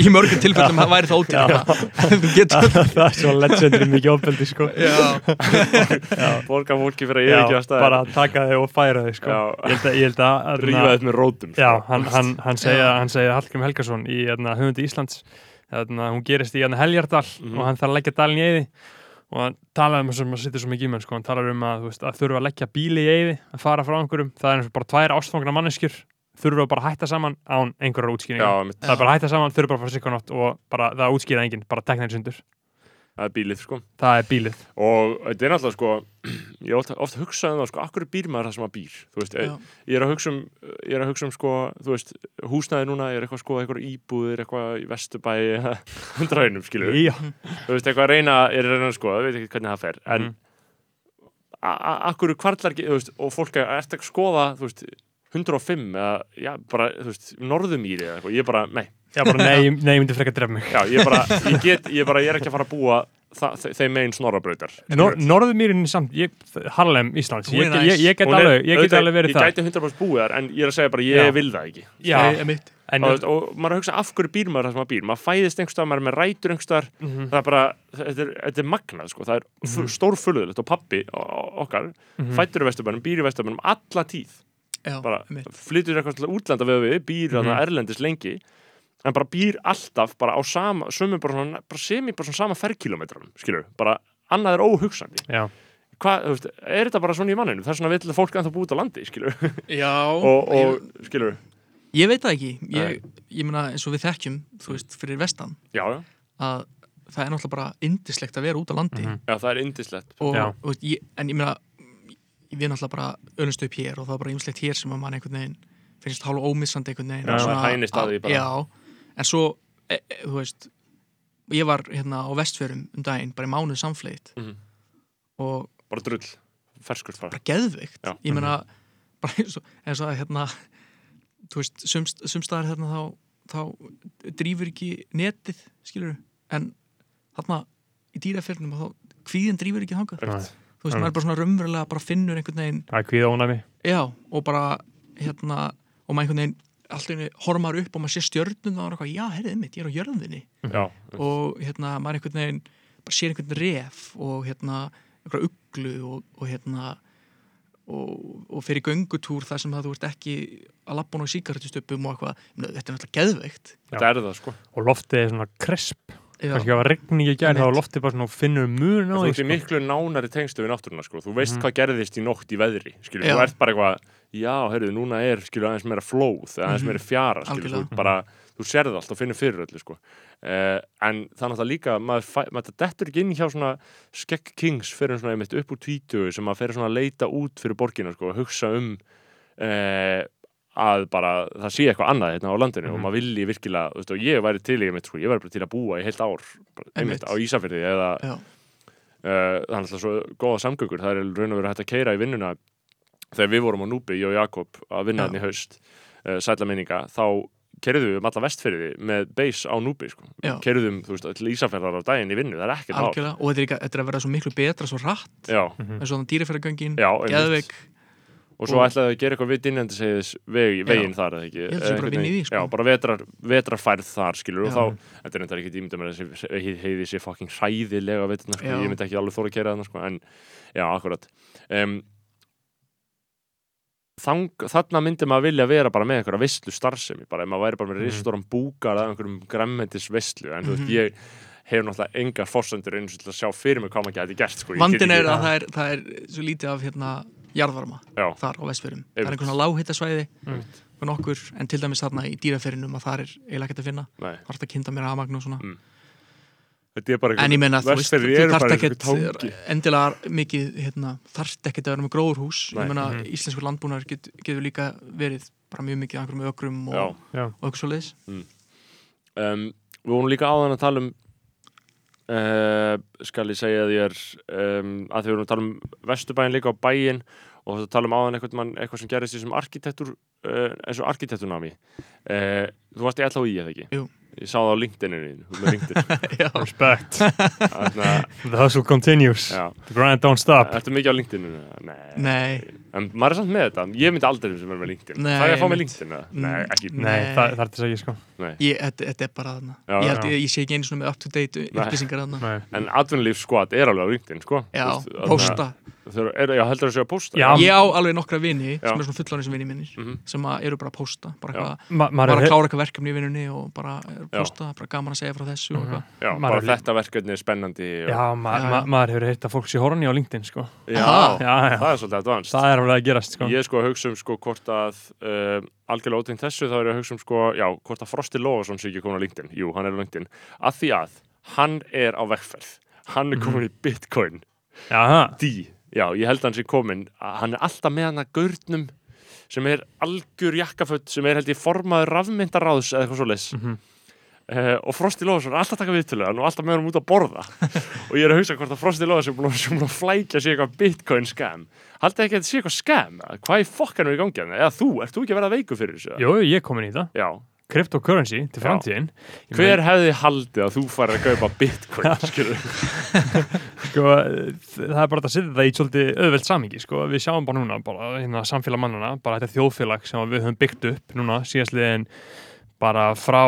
í mörgum tilfellum það væri það *laughs* getur *laughs* það er svo legendary mikið ofbeldi sko. Já, borga fólki fyrir að Já, yfirgefa staðinn. bara taka þig og færa þig sko. Já. ég held að, ég held að rífa þetta með rótum Já, sko. hann, hann, hann segja, Já. hann segja Hallgrim Helgason í hérna, höfundi Íslands. Hérna, hún gerist í hérna, Heljardal Mhm. og hann þarf að leggja dalin í eyði og hann talaði um þess að maður sittir svo mikið í menn sko, hann talar um að, veist, að þurfa að leggja bíli í eyði að fara frá einhverjum, það er eins og bara tvær ástfangna manneskjur þurfa bara að hætta saman án einhverjar útskýringar. Það er bara að hætta saman, þurfa bara að fara sikka nátt og bara, það útskýra enginn, bara tekna einn sundur það er bílið sko. Það er bílið. Og þetta er náttúrulega sko *clears throat* ég ofta, ofta hugsaði um það sko, akkur býr maður það sem maður býr? Þú veist, já, ég er að hugsa um ég er að hugsa um sko, þú veist húsnæði núna er eitthvað sko, eitthvað íbúðir eitthvað í einum, *laughs* skilur Já, þú veist, eitthvað að reyna, er að reyna sko, veit ekki hvernig það fer. En a- akkur kvartlar veist, og fólk er eftir að skoða, þú veist 105 eða, já, bara, þú veist, norðumýri eða eitthvað, ég bara, nei, já bara *laughs* nei, nei, ég myndi frekar drefa mig já, ég bara, ég get, ég bara, ég er ekki að fara að búa það, þe- þeim megin snorrabrautar Nor Norðumýrin samt, ég, Harlem, Íslands ég, ég, ég get er- alveg, ég get alveg verið ég það gæti 100% búið þar, en ég er að segja bara, ég Já. vil það ekki Já, Nei, einmitt. en og, og maður er að hugsa af hverju býr maður það sem maður býr maður fæðist einhverstað, maður er með rætur einhverstaðar Mhm. það er bara, þetta er, þetta er magnað sko. það er mm Mhm. stór fulluðilegt og pappi okkar, Mhm. fættur í Vesturbænum býr í Vesturbænum alla tíð já, bara einmitt. flytur eitthvað útlanda við við býr mm Mhm. erlendis lengi en bara býr alltaf bara á sama sömum bara, svona, bara semi bara svona sama ferkilometrum skilur, bara annað er óhugsandi. Já, hvað, þú veist, er þetta bara svona í manninu það er svona vill fólk að það búið út á landi skilur já. *laughs* Og, og skilur, ég, veit það ekki. Ég, ég meina eins og við þekkjum þú veist, fyrir vestan já, já, að það er náttúrulega bara indislegt að vera út á landi. Mhm. já, það er indislegt og, Já. og ég, en ég meina við náttúrulega bara önumstu upp hér og það er bara ymslegt hér sem að mann einhvern veginn finnst hálfa ómissandi einhvern veginn. Já, hænist að bara. já, en svo, e, e, þú veist ég var hérna á vestfjörum um daginn, bara í mánuð samfleyt Mhm. og bara drull, ferskur bara bara geðveikt. Já. ég meina, bara eins og, eins og að hérna, þú veist, sumst, sumstaðar hérna þá, þá drífur ekki netið, skilur en þarna í dýraferðinum og þá, kvíðin drífur ekki þangað. Nei. þú veist, maður bara svona raunverulega bara finnur einhvern veginn, það er kvíða ónæmi já, og bara hérna, og maður einhvern veginn alltaf einu horfar upp og maður sé stjörnum og eitthvað, já, herrið mitt, ég er á jörðinni. Já, og hérna, maður einhvern veginn bara sér einhvern ref og hérna, einhverja uglu og, og hérna og, og fyrir göngutúr þar sem það þú ert ekki að lappa á síkaretustöpum og eitthvað, þetta er náttúrulega geðveikt. Þetta er það sko. Og loftið er svona krisp Já, kannski að var regning í gær þá loftið bara svona og finnur mun á þú því ert sko. miklu nánari tengstu við náttúruna sko. þú veist Mhm. hvað gerðist í nótt í veðri skilur, þú ert bara eitthvað já, heyrðu, núna er skilur, aðeins meira flóð aðeins Mhm. meira fjara skilur, þú, bara, þú sérði allt og finnur fyrir öllu sko. uh, en það er náttúrulega líka maður, fæ, maður dettur ekki inn hjá svona skekk kings fyrir svona einmitt upp úr tvítugu sem maður fyrir svona að leita út fyrir borgina sko, og hugsa um uh, að bara það sé eitthvað annað hérna á landinu Mhm. og maður vilji virkilega, þú veist, og ég væri til í einmitt, sko, ég væri bara til að búa í heilt ár einmitt á Ísafirði eða uh, það er alltaf svo góða samgöngur það er raun og verið hægt að keira í vinnuna. Þegar við vorum á Núbi, ég og Jakob að vinna hann í haust, uh, sætla minninga þá kerðum við um alla vestfyrði með beis á Núbi, sko. Kerðum þú veist, til Ísafjörðar á daginn í vinnu, það er ekkert algjörlega og þetta er, líka, þetta er að vera svo miklu betra svo rætt Já, Mhm. Og svo ætlaði að gera eitthvað við dynjandi segis veg, veginn þar, eða ekki? Ég að bara að því, sko. Já, bara vetrar, vetrarfærð þar, skilur og þá, þetta er þetta ekki ímynda með þessi heiði sér fucking hræðilega veturna, sko, ég myndi ekki alveg þóra að kera þarna, sko, en já, akkurat. Um, þang, þarna myndi maður vilja vera bara með einhverja visslu starfsemi, bara ef maður væri bara með Mhm. ristóran búkar eða einhverjum græmmetis visslu, en þú veist, Mhm. ég hefur náttúrulega engar fórsendur eins og til að sjá fyrir mig hvað maður gæti gert, sko, Ég vandin er að það er, það er svo lítið af hérna jarðvarma Já. þar á vestfjörðum, það er einhvern lághittasvæði Mm. nokkur, en til dæmis þarna í dýraferðinum að það er eiginlega ekkert að finna. Þarf að kynna mér aðmagn og svona. Mm. þetta er bara en ég meina, þú veist, þú bara ekkert endilega mikið, hérna, þarft ekkert að vera með gróðurhús. Ég meina, Mhm. íslenskur landbúnar get, getur líka verið bara mjög mikið af einhverjum ökrum og, og svo leiðis um, Við vorum líka áðan að tala um uh, skal ég segja þér um, að við vorum að tala um Vesturbæin líka á bæin og það tala um áðan eitthvað, mann, eitthvað sem gerist í þessum arkitektur uh, eins og arkitekturnami uh, Þú varst í LHI eða ekki? Jú. Ég sá það á LinkedIn-inu, *laughs* respect. The hustle continues. Já. The grind don't stop. Ertu mikið á LinkedIn-inu? Nei, nei, en maður er samt með þetta ég myndi aldrei sem er með LinkedIn Nei, það er að fá með. LinkedIn eða? Mm. nei, ekki Nei, Nei. það, það er til að segja sko nei. Ég, þetta, þetta er bara þarna Já, Ég ég, ég sé ekki einu svona með up-to-date upplýsingar þarna Nei. en atvinnulífsskot er alveg á LinkedIn sko. Já, Þú veist, posta er, já, heldur að séu að posta Já. Ég á alveg nokkra vini Já. sem er svona fullorðin sem vini mínir Mhm. sem að eru bara að posta bara, eitthvað, Ma, bara að klára eitthvað verkefni í vinnunni og bara posta, bara gaman að segja frá þessu og Mhm. eitthvað. Já, bara er- þetta verkefni er spennandi og, já, ma, Já, ma, já. maður hefur heyrt að fólk sé horni á LinkedIn sko. Já, Aha. Já, já, það er svolítið advanced. Það er alveg að gerast sko. Ég er sko að hugsa um sko hvort að uh, algjörlega ótengt þessu þá er ég að hugsa um sko já, hvort að Frosti Lófason sé ekki komin á LinkedIn. Jú, hann er á LinkedIn, að því að hann er á vegferð, hann er komin í Bitcoin, Já, D já, ég held að hann sé komin að hann er alltaf með hann að gaurnum sem er algjör jakkaföld sem er held ég formaður rafmyndaráðs eða eitthvað svo leys Mhm. Uh, og Frosti Lófason er alltaf að taka viðtölu og alltaf með hann út að borða. *laughs* Og ég er að hugsa hvort að Frosti Lófason er búin að- að flækja sig eitthvað bitcoin scam. Haldið ekki að þetta sé eitthvað scam? Eða? hvað er í gangi hann eða þú, ert þú ekki að vera veiku fyrir þessu? Jú, ég er komin í það. Já, Cryptocurrency til framtíðin. Hver hefði haldið að þú færi að kaupa bitcoin *laughs* sko, það er bara að setja það í svolítið auðvelt samingi, sko, við sjáum bara núna bara hérna, samfélag mannana, bara þetta þjóðfélag sem við höfum byggt upp núna síðastliðin bara frá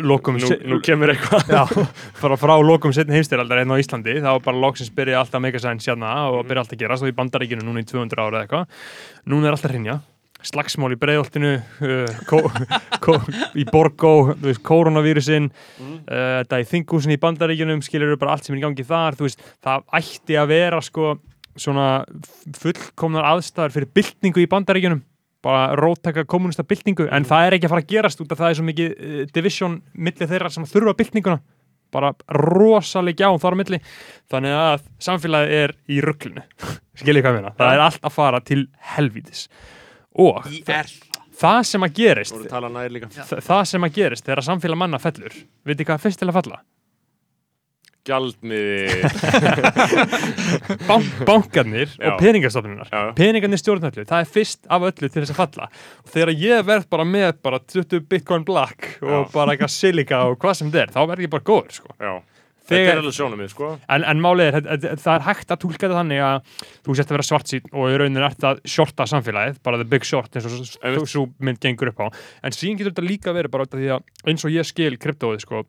lokum nú, nú kemur eitthvað. Já, bara frá lokum setni heimstyraldar hérna á Íslandi, þá bara loksins byrja alltaf megasæns hérna og byrja alltaf að gera svo í bandaríkinu núna í 200 ára eða eitthvað. Núna er alltaf hrinja, slagsmál í breiðoltinu uh, *laughs* í Borgó, koronavírusin uh, þetta í þingúsin í bandaríkinum skilur bara allt sem er í gangi þar veist, það ætti að vera sko svona fullkomnar aðstæður fyrir byltingu í bandaríkinum bara róttaka kommunista byltingu en það er ekki að fara að gerast út af það er svo mikið uh, division milli þeirra sem þurfa byltinguna bara rosalega gjá þar milli þannig að samfélagið er í rugglinu *laughs* skiljið hvað ég meina, það er allt að fara til helvítis og er það sem að gerist þú voru að tala næri líka. þa- það sem að gerist þegar samfélag manna fellur. Veitir hvað fyrst til að falla? gjaldmiði *laughs* Ban bankarnir og peningastofnunar. Peningarnir stjórn öllu, það er fyrst af öllu til þess að falla. Og þegar ég verð bara með bara 20 bitcoin black og Já. bara eitthvað silika og hvað sem er, þá verð ég bara góður sko. já, þetta er alveg sjónum við sko. En, en málið er, það er hægt að túlka þetta þannig að þú sért að vera svart sín og í rauninu ert að shorta samfélagið, bara the big short eins og svo mynd gengur upp á. En síðan getur þetta líka verið bara því að eins og ég skil kryptóið sko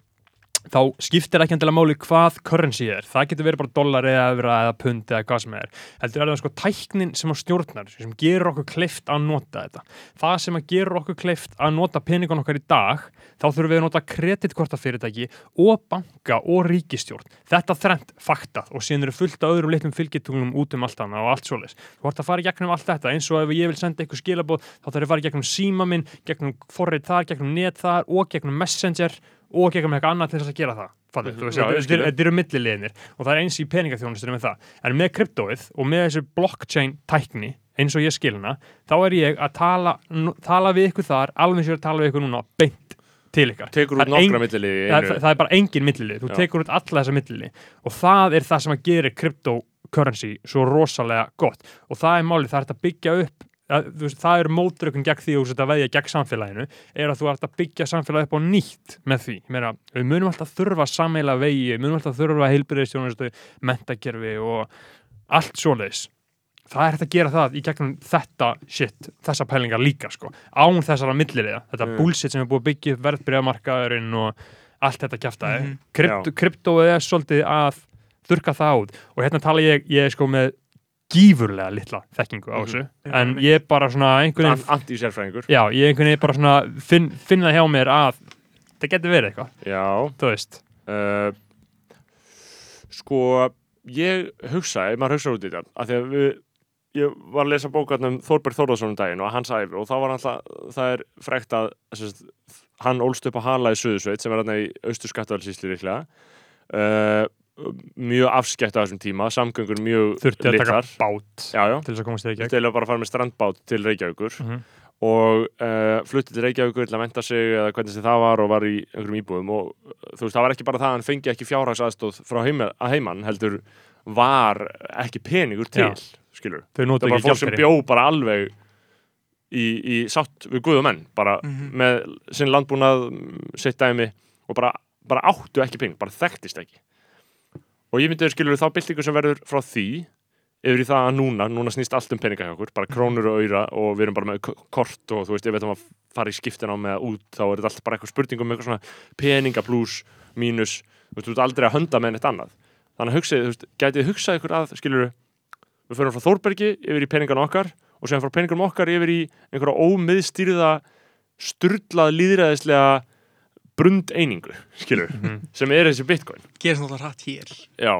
þá skiptir ekki endilega máli hvað currency er, það getur verið bara dólar eða evra eða pund eða hvað sem er. Heldur er það sko tæknin sem á stjórnar sem gerur okkur kleift að nota þetta. Það sem að gerur okkur kleift að nota peningun okkar í dag, þá þurfum við að nota kreditkortafyrirtæki og banka og ríkistjórn, þetta þrent faktað og síðan eru fullt af öðrum litlum fylgitunglum út um allt hana og allt svoleiðis. Þú ert að fara í gegnum allt þetta eins og ef ég vil senda eitthvað skilabóð, þá þarf ég að fara í gegnum síma minn, gegnum og og gegnum eitthvað annað til þess að gera það veist, Já, ég þetta eru- millileginir og það er eins í peningaþjónustunum með það. En með kryptóið og með þessu blockchain tækni eins og ég skilna þá er ég að tala, tala við ykkur þar alveg og ég er að tala við ykkur núna beint til ykkar. Tekur Það út er ein- það, það, það er bara engin millilið, þú Já. tekur út alla þessa millilið og það er það sem að gera cryptocurrency svo rosalega gott. Og það er málið, það er að byggja upp að, veist, það er mótrökun gegn því þetta veðja gegn samfélaginu er að þú ert að byggja samfélagi upp á nýtt með því, Ég meina, við munum alltaf þurfa sammeila vegi, við munum alltaf þurfa heilbyrðistjónustu, mentakerfi og allt svoleiðis. Það er hægt að gera það í gegnum þetta shit, þessa pælingar líka sko án þessara milliliða, þetta Mm. bullshit sem er búið að byggja upp verðbyrjamarkaðurinn og allt þetta kjaftaði. Mhm. Krypto, kryptóið er svolítið að þurka það út. Og hérna tala ég, ég sko með gífurlega litla þekkingu á Mhm. þessu. En ég er bara svona einhvern veginn já, ég einhvern veginn bara svona finn, finn það hjá mér að það getur verið eitthvað, já, þú veist. Uh, sko ég hugsaði, maður hugsaði út í þetta af því að við ég var að lesa bókarn um Þorberg Þórðarsson um daginn og hans æfi og þá var alltaf, það er frekt að sérst, hann ólst upp á Hala í Suðursveit sem er hann í austur skattavælsísli líklega. Uh, mjög afskekt á þessum tíma, samgöngur mjög þurfti að taka bát já, já, til þess að komast þig ekki til að bara fara með strandbát til Reykjavíkur. Mm -hmm. og uh, flutti til Reykjavíkur til að menta sig eða hvernig það var og var í einhverjum íbúðum. Og uh, þú veist, það var ekki bara það að hann fengi ekki fjárhagsaðstóð frá heima, heimann heldur var ekki peningur til Já. skilur, þau það var fólk sem bjó bara alveg í, í sátt við guðu menn bara Mhm. með sinn landbúnað sitt dæmi og bara, bara áttu ekki pening, bara þekktist ekki og ég myndi skilur þá byltingu sem verður frá því yfir í það að núna, núna snýst allt um peninga hjá okkur, bara krónur og auðra og við erum bara með kort og þú veist, ef ætlum að fara í skiptin á með út, þá er þetta alltaf bara eitthvað spurning um eitthvað svona peninga plus, mínus, þú veist, þú ert aldrei að hönda með neitt annað. Þannig að hugsið, þú veist, gætið hugsað ykkur að, skilur við förum frá Þórbergi yfir í peningan okkar og séðan frá peninganum okkar yfir í einhverja ómiðstýrða, sturlað líðræðislega brund einingu, skilur Mhm. sem er þessi bitcoin. gerist náttúrulega hratt hér Já,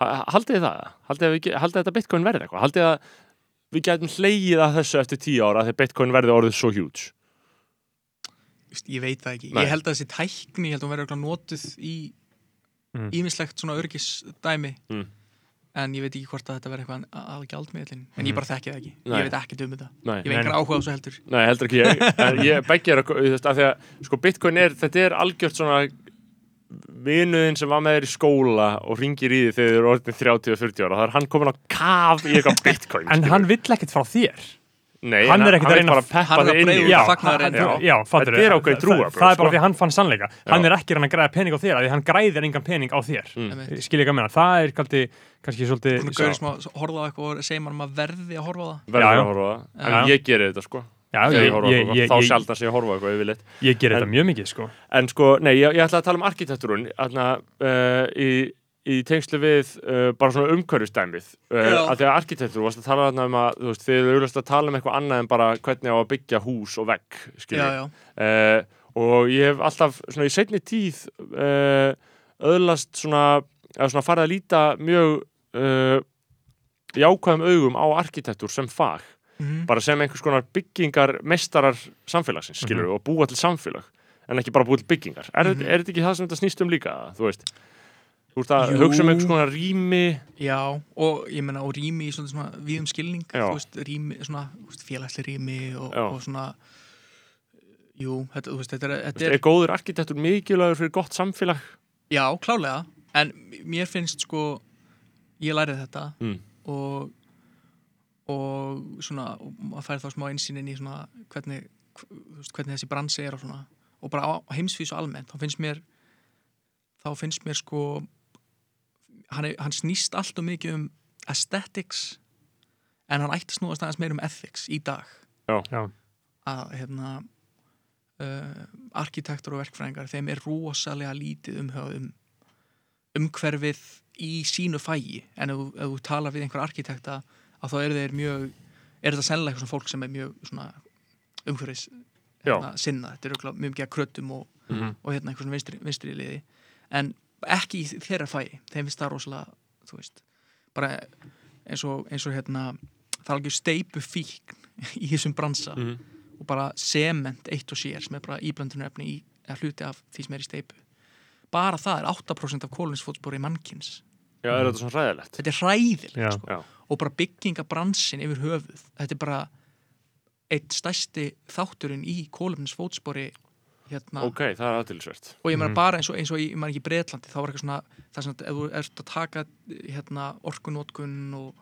Ha- haldið þið það? Haldið, að þetta bitcoin verði eitthvað? Haldið að við gætum hleyið að þessu eftir tíu ára þegar bitcoin verði orðið svo huge? Vist, ég veit það ekki, Nei. ég held að þessi tækni ég held að hún verður notuð í Mm. ímislegt svona örgisdæmi Mm. En ég veit ekki hvort að þetta verður eitthvað að gjaldmiðlin, en Mm. ég bara þekki það ekki Nei. ég veit ekki um þetta, Nei, ég veit ekki áhuga á þessu heldur nei heldur ekki ég. En ég *laughs* beggi er að, því að sko, bitcoin er, þetta er algjört svona vinuðin sem var með þér í skóla og ringir í því þegar þið eru orðin 30 og 40 ára. Það er hann komin á kaf í eitthvað bitcoin. En hann vill ekkert frá þér Nei, hann er ekkert að reyna bara að- peppa hann þig að inn í Já, fagnaðarerindi. já. fattur er ákveðin trúarbrögð, það, það er bara sko. því að hann fann sannleika hann Já. er ekki að hann að græða pening á þér af því hann græðir engan pening á þér Mm. Einmitt. skil ég ekki að meina, það er kannski, kannski svolítið að horfa á eitthvað og segja mann að verði að horfa á það já. að horfa á það. En ég gerir þetta sko. já, ég, ég horfa ég, Þá ég, sem ég horfa á eitthvað yfirleitt. ég ger þetta mjög mikið sko. En sko, nei, ég, ég ætla að tala um arkitektúrun þarna, uh, í, í tengslu við uh, bara svona umhverfistæmið uh, að því að arkitektúr varst að tala þarna um að þú veist, þið eru auðvitað að tala um eitthvað annað en bara hvernig á að byggja hús og vegg já, já, uh, og ég hef alltaf svona í seinni tíð uh, öðlast svona, eða svona farið að líta mjög uh, jákvæðum augum á arkitektúr sem fag. Mhm. bara sem einhvers konar byggingar mestarar samfélagsins, skilur og búa til samfélag en ekki bara búa til byggingar. Er, Mhm. er þetta ekki það sem þetta snýst um líka, þú veist þú veist að Jú. hugsa um einhvers konar rými já, og ég menna og rými í svona, svona víðum skilning Já. þú veist, rými, svona félagslega rými og, Já. og svona jú, þetta, þú veist, þetta er, þetta er er góður arkitektur mikilvægur fyrir gott samfélag já, klálega, en mér finnst sko, ég lærið þetta mm. og og svona, og maður fær þá smá einsýn inn í svona hvernig, hv- þú veist, hvernig þessi bransi er og svona og bara á á heimsvísu almennt þá finnst mér þá finnst mér sko hann, er, hann snýst allt og mikið um aesthetics en hann ætti að snúast aðeins meir um ethics í dag. Já, að hérna uh, arkitektur og verkfræðingar þeim er rosalega lítið umhugað um umhverfið í sínu fægi en ef, ef þú tala við einhver arkitekta að þá eru þeir mjög er þetta sennilega eitthvað svona fólk sem er mjög svona umhverfis hérna, sinna, þetta eru mjög mikið að kröttum og, Mhm. og hérna einhver svona vinstri, vinstri liði. En ekki í þeirra fægi þeim finnst það rosalega, þú veist bara eins og, eins og hérna það er algjör steipu fíkn *laughs* í þessum bransa Mm. og bara sement eitt og sér sem er bara íblöndunarefni í, eða hluti af því sem er í steipu bara það er 8% af kólunsfótspori mannkins Já, er þetta svona ræðilegt? þetta er hræðilegt Já. sko. Já. og bara byggingabransin yfir höfuð þetta er bara eitt stærsti þátturinn í kólunsfótspori hérna Ok, það er aðtilsvert og ég meina Mhm. bara eins og, eins og í, ég meina ekki í Bretlandi þá var eitthvað svona, það er svona ef þú ert að taka hérna orkunótkun og,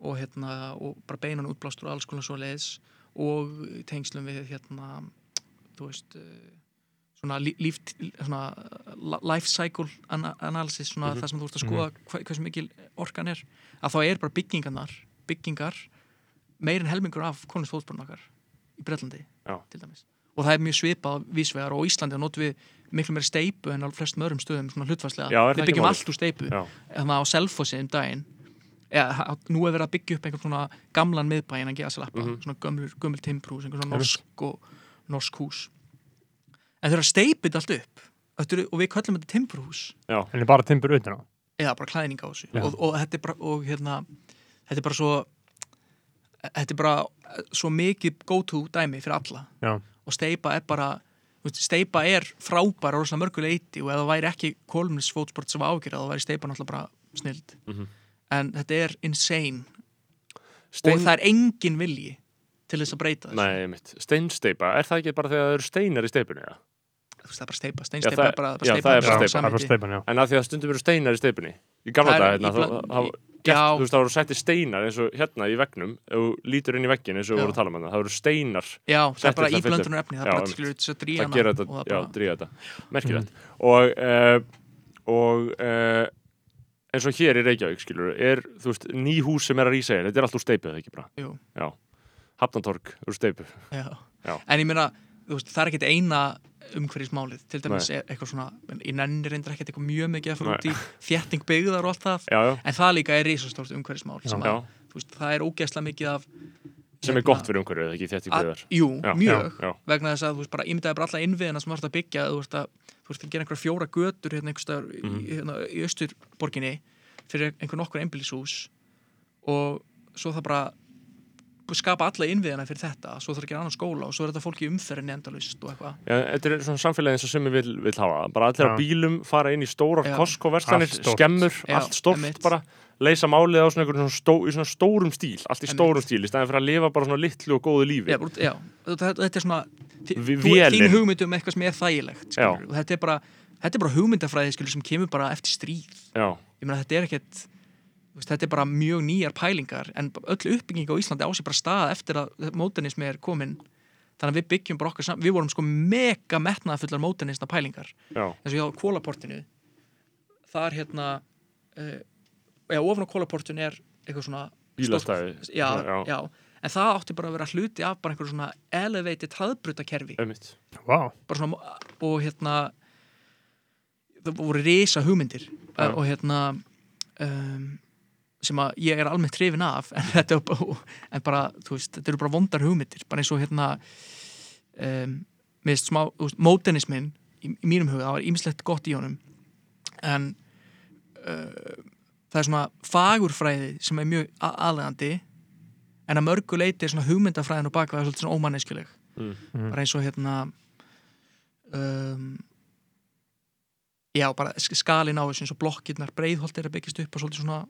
og hérna og bara beinan útblástur og alls konar svo leiðis og tengslum við hérna þú veist eh, svona lí- líf, svona life cycle ana analysis svona Mhm. það sem þú ert að skoða hva, hversu mikil orkan er að þá er bara byggingarnar byggingar meir en helmingur af konungsfóðsporun okkar í Bretlandi Já. til dæmis og það er mjög svipað vísvegar og Íslandi notum við miklu meiri steipu en á flestum öðrum stöðum svona hlutfærslega Já, það við byggjum allt úr steipu þannig að á Selfossi um daginn eða, nú er verið að byggja upp einhvern svona gamlan miðbæin að geða sér lappa Mhm. svona gömul, gömul timbrús, einhvern svona norsk og norsk hús. En þau eru að steipa þetta allt upp eru- og við köllum þetta timbrús já, en er bara timbur utan á? Eða bara klæðning á þessu. Og, og þetta er bara og hérna þetta er bara svo þetta er bara svo mikið go to dæmi fyrir alla. Já. Og steipa er bara steipa er frábæra og rosa mörgu leiti og ef það væri ekki kolumnisfótsport sem ágjör þá væri steipa náttúrulega bara snild. Mhm. en þetta er insane. Stein... og það er engin vilji til þess að breyta þessu. Nei, mitt, steinsteipa, er það ekki bara þegar það eru steinar í steipunni? Ja? Þú veist, það er bara steipa, steinsteipa það- er bara, steipa það Já, það er bara steipan, já. En að því að stundum eru steinar í steipunni Í gamla Það dag, hérna, gert, þú veist, það voru sætti steinar eins og hérna í vegnum þú lítur inn í veggin eins og við Já. voru að tala um það það voru steinar, já, það er bara til að í fylla upp. blöndunar efni það er bara til þess að það dríja gera hana þetta, og það já, dríja þetta merkilegt og uh, og uh, eins og hér í Reykjavík skilur er, þú veist, ný hús sem er að rísa hér þetta er allt úr steipu, eða ekki bara Jú. já, Hafnantorg úr steipu Já. Já. En ég meina, þú veist, það er ekkit eina umhverfismálið, til dæmis er eitthvað svona ég nenni reyndar ekkert eitthvað mjög mikið að fara út í *laughs* þétting byggðar og allt það. Já, já, en það líka er þú veist, það er ógeðslega mikið af sem er gott fyrir umhverfið, eða ekki að, byggðar. Jú, mjög, vegna þess að þú veist bara ímyndaði bara alla innviðina sem þú ert að byggja þú veist að, þú veist að gera einhverja fjóra götur hérna einhverstaðar mm í, hérna, í austurborginni fyrir einhver nokkur einbýlishús og svo það bara skapa alla innviðina fyrir þetta svo þarf gera annan skóla og svo er þetta fólk í umferðinni endalust og eitthvað. Já, þetta er svona samfélagi eins og sem við vil, hafa bara allir á bílum, fara inn í stórar stórt. skemmur Já, allt stórt einmitt. bara, leysa málið á svona, einhverjum svona, stó, í svona stórum stíl allt í Einmitt. stórum stíl, í staðin fyrir að lifa bara svona litlu og góðu lífi. Já, þetta, þetta er svona þín hugmynd um eitthvað sem er þægilegt og þetta er bara, þetta er bara hugmyndafræði skilur, sem kemur bara eftir stríð. Já, ég meina þetta er ekkert þetta er bara mjög nýjar pælingar en öll uppbygging á Íslandi á sér bara stað eftir að mótenismi er komin. Þannig að við byggjum bara okkar saman við vorum sko mega metnaðafullar mótenisna pælingar. Já, eins og ég á kólaportinu það er hérna uh, já, ofan á kólaportinu er eitthvað svona bílastæði. Stórt- já, já, en það átti bara að vera hluti af bara einhverju svona elevated hraðbrutakerfi. Vá, bara svona, og hérna það voru risa hugmyndir. Já. og hérna um, sem að ég er almennt hrifin af en þetta er bara, en bara, veist, þetta eru bara vondar hugmyndir, bara eins og hérna um, með smá, mótenismin í, í mínum huga, það var ýmislegt gott í honum en uh, það er svona fagurfræði sem er mjög aðlegandi en að mörgu leiti er svona hugmyndafræðin og er svolítið svona ómanneskuleg Mm. Mhm. bara eins og hérna um, já, bara sk- skalinn á þessu eins og blokkirnar breiðholt er að byggjast upp og svolítið svona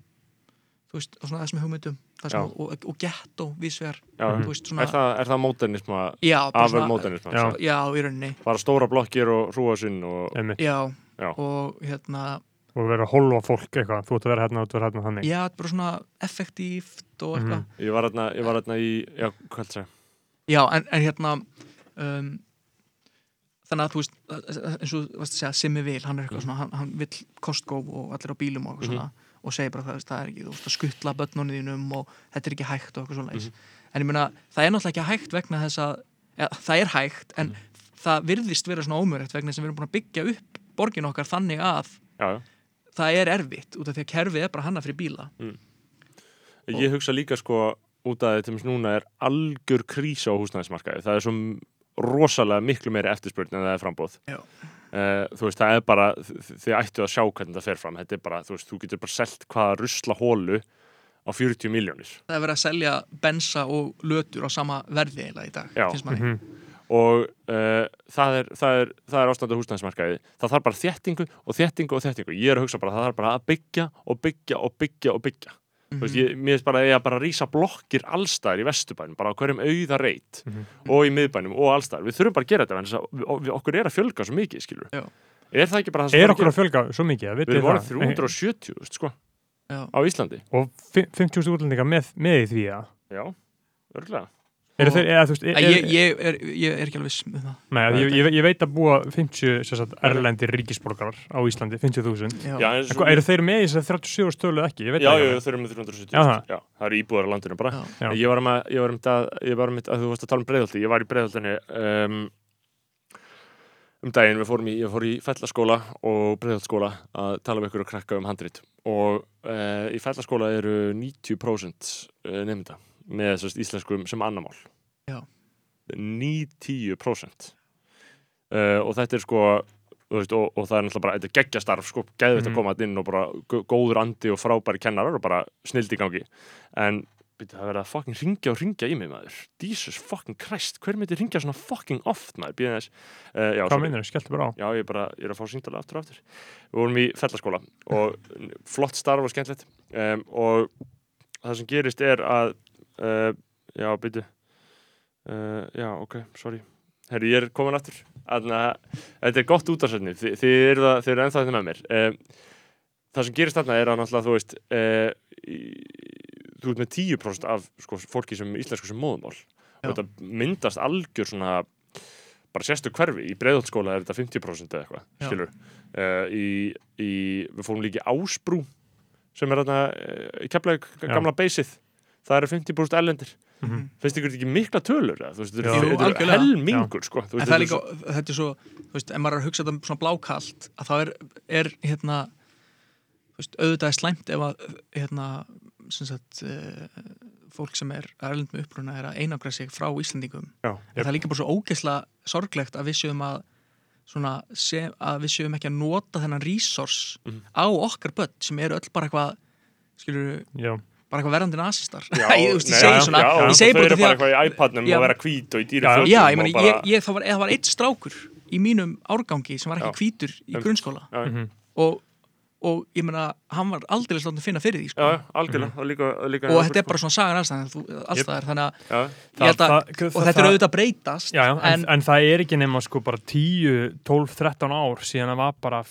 þú veist, og svona þessum hugmyndum það sem, Já. og, og getto vísvegar Já, þú veist, svona, er það, er það módernisma já, afur svona, módernisma Já. já, í rauninni. Bara stóra blokkir og hrúa sinn og já, Já. og hérna og vera að holva fólk eitthvað, þú ert að vera hérna og þú ert að vera hérna þannig. Já, er bara svona effektíft og eitthvað. Mhm. ég var hérna, ég var hérna í já, hvað heldur segja? Já, en, en hérna um, þannig að þú veist eins og þú varst að segja Simmi Vil, hann er eitthvað svona hann, hann vill Costco og allir á bílum og eitthvað svona og segir bara það, er ekki, þú veist að skuttla börnunniðinum og þetta er ekki hægt og eitthvað svona en ég meina, það er náttúrulega ekki hægt vegna þess að ja, það er hægt, en það virðist vera svona ómjörgt vegna þess að við erum búin að byggja upp borgin okkar þannig að já, já. það er erfitt út af því að kerfið er bara hanna fyrir bíla. Ég hugsa líka sko út af þetta sem núna er algjör krísa á húsnæðismarkaði. Það er svo rosalega miklu meiri eftirspurn en það er frambóð Já. Uh, þú veist, það er bara, þið ættu að sjá hvernig það fer fram, þetta er bara, þú veist, þú getur bara selt hvaða rusla hólu á 40 miljónir það er verið að selja bensa og lötur á sama verði eiginlega í dag, finnst manni. Mhm. og uh, það er, það er, það er ástandi á húsnæðismarkaði. Það þarf bara þéttingu og þéttingu og þéttingu. Ég er að hugsa bara, það þarf bara að byggja og byggja og byggja og byggja Mhm. þú veist, ég, mér finnst bara að ég bara að rísa blokkir allstæðir í vesturbænum, bara á hverjum auða reit Mhm. og í miðbænum og allstæðir við þurfum bara að gera þetta, en þess að okkur er að fjölga svo mikið, skilur Já. er það ekki bara það sem Er okkur að gera? fjölga svo mikið? við erum orðið 370, veist, sko, Já. á Íslandi Og fi- 50.000 útlendinga með, með í því, ja. já, örgulega Eru Og- þeir, eða veist, er, ég, ég, er, ég er ekki alveg viss með það. Nei, ég, ég, ég veit að búa 50 sem sagt, erlendir ríkisborgarar á Íslandi, 50.000 Já. já, en En svo- hvað, Eru þeir með í þess að 37 stölu ekki? Ég veit já, já, þau eru með 370 Já, já, það eru íbúðar á landinu bara. Ég var um að, ég var um að, ég var að, þú varst að tala um breiðhaldi, ég var í breiðhaldinni um, um daginn, við fórum í, ég fór í fellaskóla og breiðhaldskóla að tala um ykkur og krakka um handrit. Og uh, í fellaskóla eru 90% nefnda með þessast íslenskum sem annamál. Já. 90% uh, og þetta er sko veist, og, og það er náttúrulega bara, þetta er geggjastarf sko, geðvitt Mhm. að koma þarna inn og bara gó- góður andi og frábæri kennarar og bara snild í gangi. En byrju, það verið að fucking ringja og ringja í mig maður. Jesus fucking Christ, hver myndi ringja svona fucking oft maður, býðin þess uh, já, Hvað sorry. minnur, skelltu bara á. Já, ég bara, ég er að fá síndala aftur og aftur. Við vorum í fellaskóla og flott starf og skemmtilegt. Um, og það sem gerist er að uh, já, byrju uh, já, ok, sorry. Herri, ég er komin aftur. Þetta er gott útarsætni þið, þið eru ennþá þetta með mér. Um, Það sem gerist þarna er að náttúrulega, þú veist þú ert með 10% af sko, fólki sem íslensku sem móðumál og þetta myndast algjör svona bara sérstu hverfi, í breiðholtskóla er þetta 50% eða eitthvað, skilur uh, í, í, við fórum líka í Ásbrú sem er þarna í keflaug gamla beysið það eru 50% erlendir Mhm. finnst ykkur þetta ekki mikla tölur veist, þetta Jú, þetta eru helmingur sko, veist, það er þetta líka, þetta er svo, þú veist, ef maður er að hugsa þetta svona blákalt, að þá er, er hérna, þú veist, auðvitað er slæmt ef að, hérna, sem sagt, uh, fólk sem er erlend með uppruna er að einangra sig frá Íslandingum. Já, En það er líka bara svo ógeðslega sorglegt að við séum að, svona, sem, að við séum ekki að nota þennan resource Mhm. á okkar börn sem eru öll bara eitthvað, skilur, Já, bara eitthvað verandi nasistar. Já, *laughs* ég, þú veist, ég segi já, svona, já, ég segi þau bara að eitthvað í iPadnum Já. og vera hvít og í dýri fötum Já, ég meni, bara- ég, ég, það, var, það var eitt strákur í mínum árgangi sem var ekki Já. hvítur í Um, grunnskóla Já, Mhm. og, og ég meina, hann var aldrei sláttin að finna fyrir því, sko. já, algjörlega og líka, líka og þetta er bara svona sagan allstæðar, þannig að Já, ég held að, það- og þetta er auðvitað að breytast en, en, en það er ekki nema sko bara 10, 12, 13 ár síðan að var bara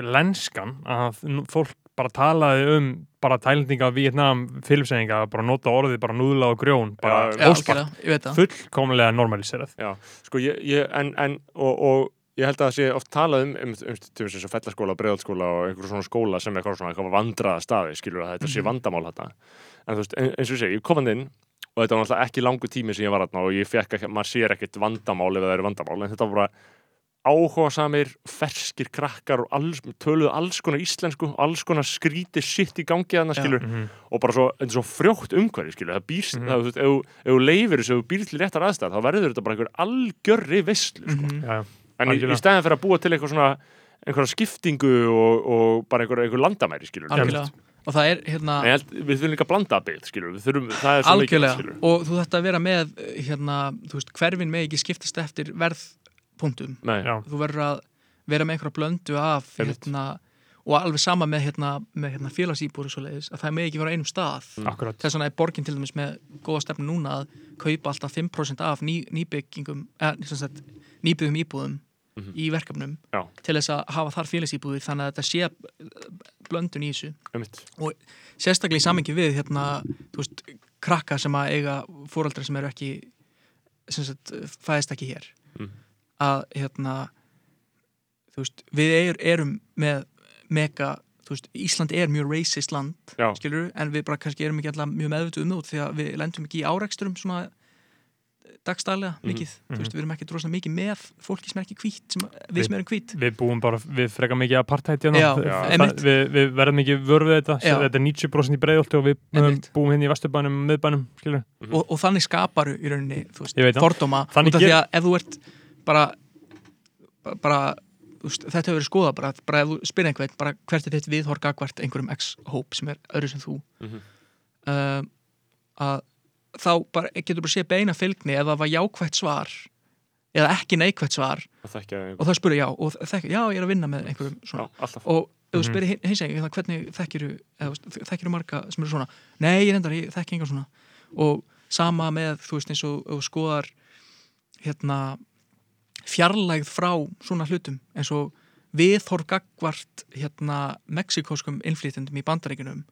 lenskan að fólk bara talaði um bara tælendinga af Vietnam filmsendinga, bara nota orðið bara núðla og grjón, bara já, óspart fullkomlega normaliserað. Já, sko ég, ég en, en og, og ég held að það sé oft talað um um, um til þess að fellaskóla, breiðalskóla og einhverjum svona skóla sem eitthvað svona eitthvað vandraða staði skilur að þetta sé Mhm. vandamál þetta en þú veist, ein- eins og ég segi, ég kom hann inn og þetta var náttúrulega ekki langu tími sem ég var þarna og ég fekk ekki, maður sér ekkert vandamál ef það eru vandamál, en þetta var bara áhuga samir, ferskir krakkar og alls, töluðu alls konar íslensku alls konar skrítið sitt í gangi þarna Já. skilur Mhm. og bara svo, svo frjótt umhverfi skilur, það býrst, Mhm. það, þú veist, ef, þú- leifir þessu, ef þú býr til réttar aðstæð þá verður þetta bara einhver algjörri veistlu sko. Mhm. Já, en í, í stæðan fyrir að búa til eitthvað svona einhverja skiptingu og, og bara einhver, einhver landamæri skilur algjörlega og það er hérna held, við þurfum líka að blanda að byggð skilur, við þurfum, það er svo mikið algjörlega skilur og þú þetta að vera með eh, hérna, þú veist, hverfin með ekki skiptast eftir verðpunktum Nei, þú verður að vera með einhverja blöndu af hérna, og alveg sama með, hérna, með hérna, félagsýbúri að það með ekki vera einum stað. Mm. akkurat. Þess vegna er borgin til dæmis með góða stefnu núna að kaupa alltaf 5% af ný, nýbyggingum eh, sem sagt, nýbyggum íbúðum Mhm. í verkefnum Já. til þess að hafa þar félagsýbúðir þannig að þetta sé eh, blöndun í þessu. Einmitt. Sérstaklega í samengi við hérna, veist, krakka sem að eiga fóraldra sem eru ekki sem sagt, fæðist ekki hér. Mhm. Að hérna veist, við er, erum með mega, veist, Ísland er mjög racist land, skilur en við bara kannski erum ekki alltaf mjög meðvituð um það því að við lendum ekki í áreksturum svona dagstælega Mhm. mikið, Mhm. þú veist, við erum ekki drosna mikið með fólki sem er ekki hvít, sem, við sem erum hvít Við búum bara, við frekar mikið apartheid hérna. Já, við, við verðum mikið vörð við þetta Já. þetta er 90% í breiðolti og við Einmitt. búum hérna í vesturbænum, miðbænum skilur. og, og þannig skaparu í rauninni veist, fordóma Þannig út af því að ef þú ert bara, bara, veist, þetta hefur verið skoðað bara, bara ef þú spyrir einhvern, bara hvert er þitt viðhorg gagvart einhverjum x-hóp sem er öðru sem þú? Mhm. uh, að þá bara, getur bara sé beina fylgni ef það var jákvætt svar eða ekki neikvætt svar og það spyrir já, og þekk, já, ég er að vinna með einhverjum já, svona. alltaf. Og ef þú Mhm. spyrir hins eginn hvernig þekkiru, þekkiru marga sem eru svona nei, ég reyndar, ég þekki enga svona. Og sama með, þú veist, eins og, og skoðar hérna fjarlægð frá svona hlutum eins og viðhorf gagvart hérna mexikóskum innflýtendum í bandaríkunum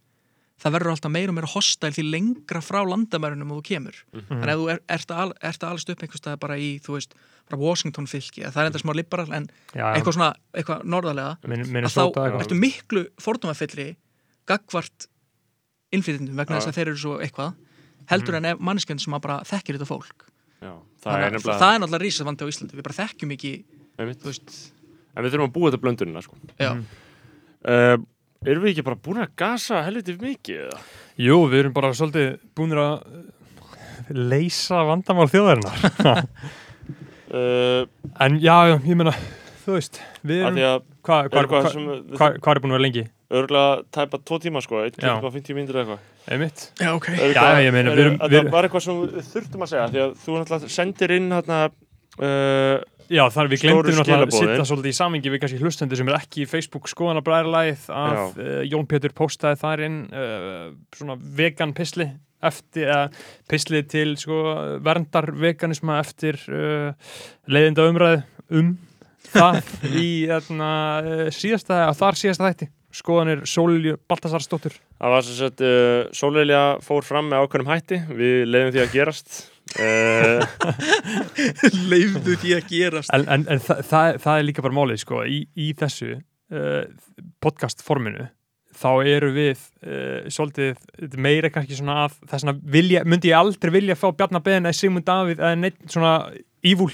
það verður alltaf meira og meira hostæl því lengra frá landamærunum og þú kemur Mhm. þannig að ef þú er, ert, að, ert að alast upp einhvers stað bara í, þú veist, bara Washington fylki það er enda smá liberal en Já, eitthvað svona, eitthvað norðarlega Min, að þá Minnesota já. eitthvað. ertu miklu fordómafyllri gagvart innflytjendum vegna Já. þess að þeir eru svo eitthvað heldur en ef manneskjönd sem að bara þekkir þetta fólk já, það er nefnilega það er náttúrulega rísað vandi á Íslandi við bara þekkjum ekki, en við þurfum að búa þetta blöndunina sko. Mhm. uh, erum við ekki bara búin að gasa helviti mikið eða? Jú, við erum bara svolítið búinir að uh, leysa vandamál þjóðarinnar Uh, *laughs* En já, ég meina, þú veist Við af erum, því að hvað hva, eitthvað hva, hva, hva er búin að vera lengi? örgulega tæpa tvo tíma sko, 1 Já. tíma 50 mínútur eða eitthvað já, Einmitt ok. Er Já, ég meina, við erum- að við það erum- var eitthvað sem við þurftum að segja því að þú náttúrulega sendir inn hérna uh, Já, þar við glemdum náttúrulega að sitta svolítið í samingi við kannski hlustendur sem er ekki í Facebook skoðanabræðarlæð að uh, Jón Pétur postaði þar inn uh, svona vegan pisli eftir, uh, pisli til sko, verndar veganisma eftir uh, leiðinda umræðu um það *laughs* í þarna, uh, síðasta, að þar síðasta þætti skoðanir Sólju Baltasarsdóttur það var sem sagt uh, Sólelja fór fram með ákveðnum hætti. Við leiðum því að gerast. *laughs* Uh, leifðu því að gerast. En, en, en það, það, það er líka bara málið sko, í, í þessu uh, podcast forminu þá eru við uh, svolítið er meira kannski svona að þess vegna vilja, myndi ég aldrei vilja fá Bjarnar Ben eða Sigmund Davíð eða neitt svona ívúl,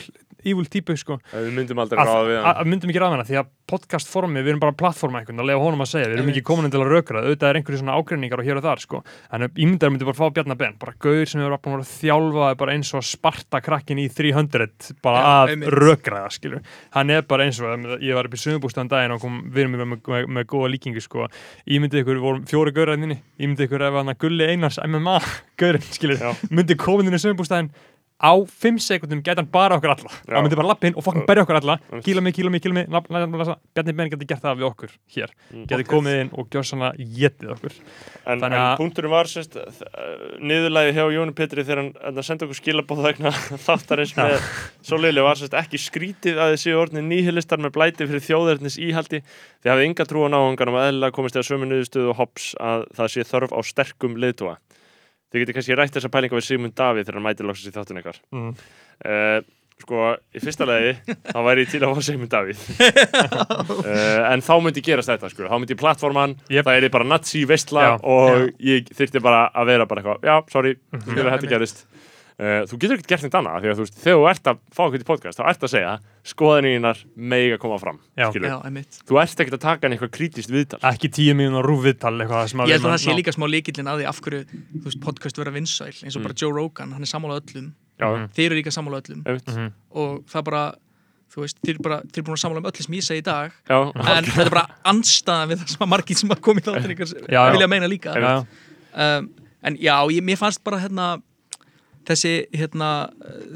ívúl típu sko Við myndum aldrei að, ráða við að, hann að myndum ekki ráðina því að podcast formi, við erum bara plattforma einhvern að lega honum að segja, við erum ekki komin til að rökra auðvitað er einhverju svona ágreiningar og hér og þar sko. en ímyndar myndi bara fá Bjarnar Ben bara gaur sem hefur búin að vera þjálfaði bara eins og sparta krakkin í 300 bara Já, að einmitt. rökraða skilur, hann er bara eins og ég var upp í sögubústaðan daginn og kom, við erum með, með, með, góða líkingu sko. ímyndið ykkur, við vorum fjóri gauraðinni ímyndið ykkur ef hann að gulli einars MMA *laughs* gaurinn, skilur, myndi komin inn í sögubústaðin á 5 sekundum gæti hann bara okkur alla. Hann myndi bara lappa inn og fokkin berja okkur alla. Kýla mig, kýla mig, kýla mig, Bjarni Ben geti gert það við okkur hér. Mm. geti komið inn og gjör svona getið okkur. En, en að- punkturinn var sérst, niðurlægi hjá Jóni Petri þegar hann, hann sendi okkur skilabóð vegna *laughs* þáttarins með Sólili var sérst ekki skrítið að séu orðin nýhilistar með blæti fyrir þjóðverðnis íhaldi. Þið hafið enga trú á náhangan og eðlilega komist eða sömu niðurstöðu og hops að það sé þörf á sterkum liðtúa þið getur kannski rætt þessa pælinga við Sigmund Davíð þegar hann mætir loksins í þáttun ykkar mm. uh, sko, í fyrsta lagi *laughs* þá væri ég til að fá Sigmund Davíð *laughs* uh, en þá myndi gerast þetta sko. þá myndi plattforman, Jep. það er bara nazi veistla Já. og ég þyrfti bara að vera bara eitthvað, já, sorry, mm -hmm. þetta gerist uh, þú getur ekkert gert neitt annað því að þú veist, þegar þú ert að fá okkur í podcast þá ert að segja, skoðanínar mega koma fram, Já. skilur Já, einmitt þú ert ekkert að taka hann eitthvað krítiskt viðtal ekki tíu eitthvað sem að Ég held að það sé líka smá líkillin að því af hverju, þú veist, podcast vera vinsæl eins og Mm. bara Joe Rogan, hann er sammála öllum já, Mhm. þeir eru líka sammála öllum einmitt. Mhm. og það bara, þú veist, þeir eru bara þeir eru búin að sammála um öllu sem ég segi í dag já, en þetta er bara anstæðan við það sem að margir sem að koma í já. vilja meina líka Já, um, en já, ég, mér fannst bara hérna þessi, hérna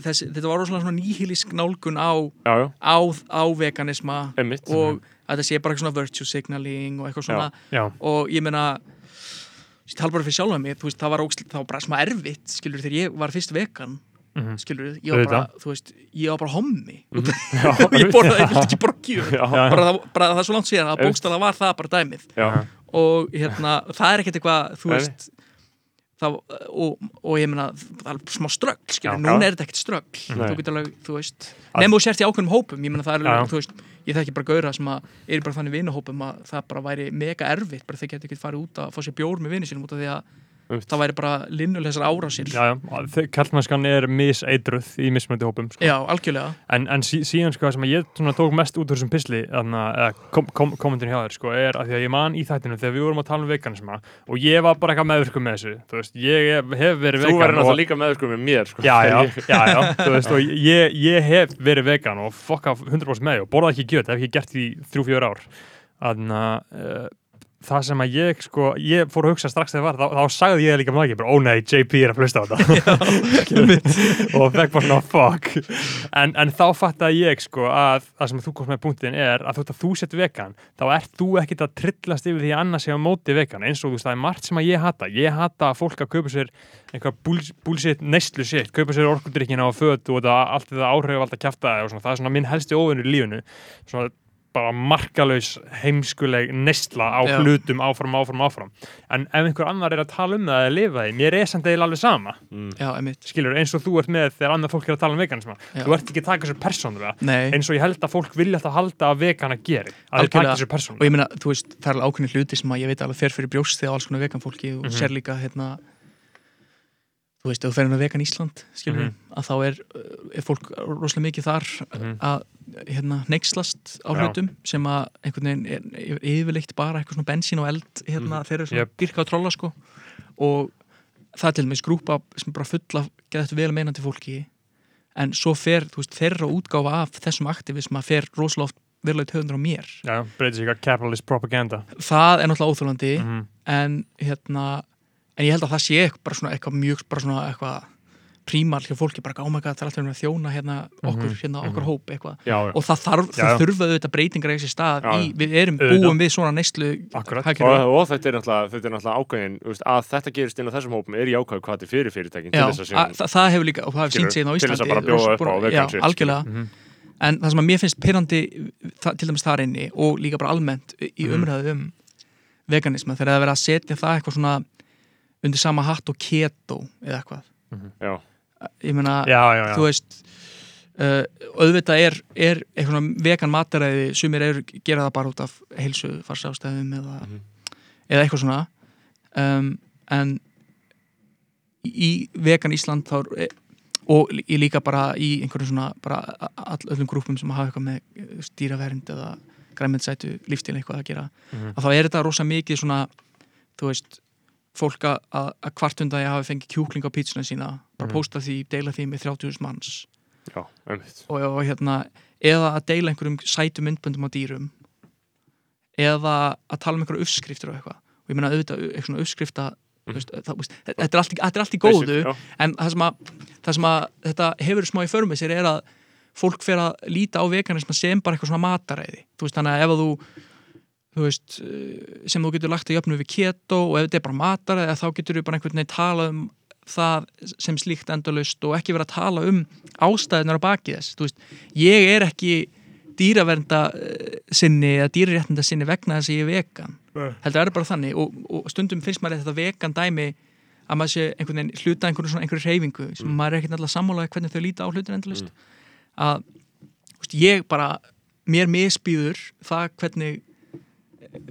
þessi, þetta var rosalega svona nýhílisk nálgun á, já, já, á, á veganisma einmitt. og að þetta sé bara svona virtue signaling og eitthvað svona. Já, og ég meina ég tala bara fyrir sjálfa mig, þú veist, það var, ógsl, það var bara smá erfitt, skilur, þegar ég var fyrst vegan Mhm. skilur, ég var bara, þú veist ég var bara hommi. Mm *laughs* já, *laughs* ég borðaði, vildi ekki Já. bara, bara það er svo langt síðan, að bókstala var það bara dæmið. Já, og hérna, það er ekkert eitthvað þú veist það, og, og ég meina, það er smá ströggl skilur, Já. núna er þetta ekkert ströggl þú getur alveg, þú veist nefnum þú sért í ákveðnum hópum, ég meina það er alveg, þú veist ég þekki bara gauðra sem að er bara þannig vinahópum að það bara væri mega erfitt bara þeir geti ekki farið út að fá sér bjór með vinni sínum út af því að. Það væri bara linnuleg þessar árásir já, já. Kallmennskan er miseidruð í mismöndi hópum sko. Já, algjörlega En, en sí, síðan sko sem að ég svona, tók mest út úr þessum eða kom, kom, kommentin hjá þér sko, er að því að ég man í þættinu þegar við vorum að tala um veganisma og ég var bara eitthvað meðvirkum með þessu þú veist, ég hef- verið þú vegan verður og, náttúrulega líka með sko með mér sko. já, já, *laughs* já, já, þú veist, og ég, ég hef verið vegan og fokka 100% með og borðað ekki gjöt, hef ekki gert því 3-4 ár þannig að uh, það sem að ég sko, ég fór að hugsa strax þegar var, þá, þá sagði ég líka með ekki bara, ó nei, JP er að hlusta á þetta. *laughs* Og fekk bara svona fuck. En, en þá fattaði ég sko að það sem þú komst með punktin er að þótt að þú sett vegan, þá ert þú ekkit að trillast yfir því að annars sé á móti vegan eins og þú veist, það er margt sem að ég hata. Ég hata að fólk að kaupa sér einhver búlsitt neyslu sitt, kaupa sér orkudrykkina og föt og þetta, allt þetta áhrif svona, það er bara markalaus heimskuleg neysla á Já. hlutum áfram, áfram, áfram en ef einhver annar er að tala um það eða lifa því, mér er samt eiginlega alveg sama Mm. Já, emitt skilur, eins og þú ert með þegar annað fólk er að tala um veganisma Já. þú ert ekki að taka þessu persónulega eins og ég held að fólk vilja alltaf halda að vegana geri að þeir taka Algjörlega. þessu og persónulega ég meina, þú veist, það er alveg ákveðni hluti sem að ég veit alveg fer fyrir brjósti á alls konar vegan fólki og Mhm. sér líka, hérna þú veist, ef þú fer inn á vegan Ísland skilur Mhm. að þá er, uh, er fólk rosalega mikið þar Mhm. að hérna, neykslast á Já. hlutum sem að einhvern veginn er, er yfirleitt bara eitthvað svona bensín og eld hérna, þeir eru svona Jep. dyrka og trolla sko. Og það er til dæmis grúpa sem bara fulla geða vel meinandi fólki. En svo fer, veist, þeirra útgáfa af þessum aktivisma fer rosalega oft verulega töðundur á mér. Já, breytir sig að capitalist propaganda. Það er náttúrulega óþólandi mm en hérna en ég held að það sé eitthvað, eitthvað mjög bara svona eitthvað prímal hjá fólki bara gáma eitthvað, það er alltaf að þjóna hérna okkur, Mhm, hérna okkar mhm. hóp eitthvað já, já. og það þarf, Já, það já. þurfa auðvitað breytingar í þessi stað í, við erum búum við svona neyslu Akkurat. hagkerfi. og, og þetta er náttúrulega, þetta veist, að þetta gerist inn á þessum hópum er í ákveð hvað þetta er fyrir fyrirtækin til þess að síðan það, það hefur líka, og það hefur sínt sig inn á Íslandi þess að bara bjóða og- upp á vegan já, shit, algjörlega, Mhm. en það sem að mér finnst pyrrandi til dæmis þar inni og líka bara almennt í Mhm. umræðu um veganisma þegar það er verið að setja það eitthvað svona undir sama hatt og keto eða eitthvað já, ég meina, þú veist uh, auðvitað er, er eitthvað vegan mataræði sumir eru gera það bara út af heilsu farsástæðum eða, Mhm. eða eitthvað svona um, en í vegan Ísland þá er- og í líka bara í einhverjum svona bara öllum grúpum sem hafa eitthvað með stýravernd eða græmiðsætu lífstíl eitthvað að gera Mhm. að þá er þetta rosa mikið svona þú veist, fólk að, kvartunda að ég hafi fengið kjúkling á pítsuna sína bara Mhm. posta því, deila því með 30.000 manns. Já, og, og hérna, eða að deila einhverjum sætu myndböndum á dýrum eða að tala um einhverju uppskriftir og eitthvað. Og ég meina auðvitað eitthvað uppskrifta Mhm. veist, það, veist, þetta, er allt, þetta er allt í góðu Basic, en það sem, að, það sem að þetta hefur smá í för með sér er að fólk fer að líta á veganisma sem bara eitthvað svona mataræði. Veist, þannig að ef að þú þú veist, eh, sem þú getur lagt að jöfnu við keto og ef þetta er bara mataræði þá getur þú bara einhvern veginn talað um það sem slíkt endalaust og ekki vera að tala um ástæðunar á baki þess. Veist, ég er ekki dýravernda eh, sinni eða dýraréttinda sinni vegna þess að ég er vegan. Heldur er bara þannig og, og stundum finnst maður þetta vegan dæmi að maður sé einhvern veginn hluta einhverju svona einhverju reyfingu sem maður er ekkert alltaf sammálaði hvernig þau líta á hlutin endalist að þú veist, ég bara, mér misbýður það hvernig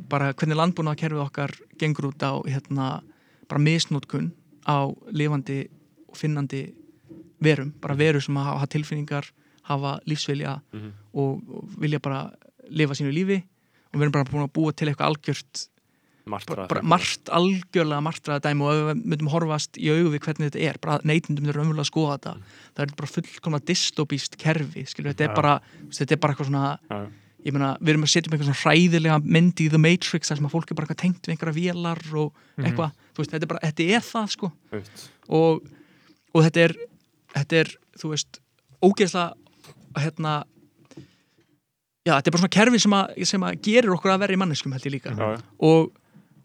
bara hvernig landbúnaðarkerfið okkar gengur út á hérna bara misnótkun á lifandi og finnandi verum, bara veru sem hafa, tilfinningar hafa lífsvilja Mhm. og, og vilja bara lifa sínu lífi. Og við erum bara búin að búa til eitthvað algjört bara margt, algjörlega martraða dæmi og við myndum horfast í augu við hvernig þetta er bara neytundum er raunverulega að skoða þetta. Það er bara fullkomna dystopíst kerfi skilur, þetta er bara, þetta er bara eitthvað svona Já, ég meina, við erum að setja upp eitthvað svona hræðilega mynd í The Matrix þar sem að fólk er bara eitthvað tengt við einhverja vélar og eitthvað, þú veist, þetta er bara, þetta er það sko. Og, og þetta er þetta er, þú veist, ógeðslega hérna já, þetta er bara svona kerfi sem að, sem að gerir okkur að verri manneskum held ég líka. Já, já. og,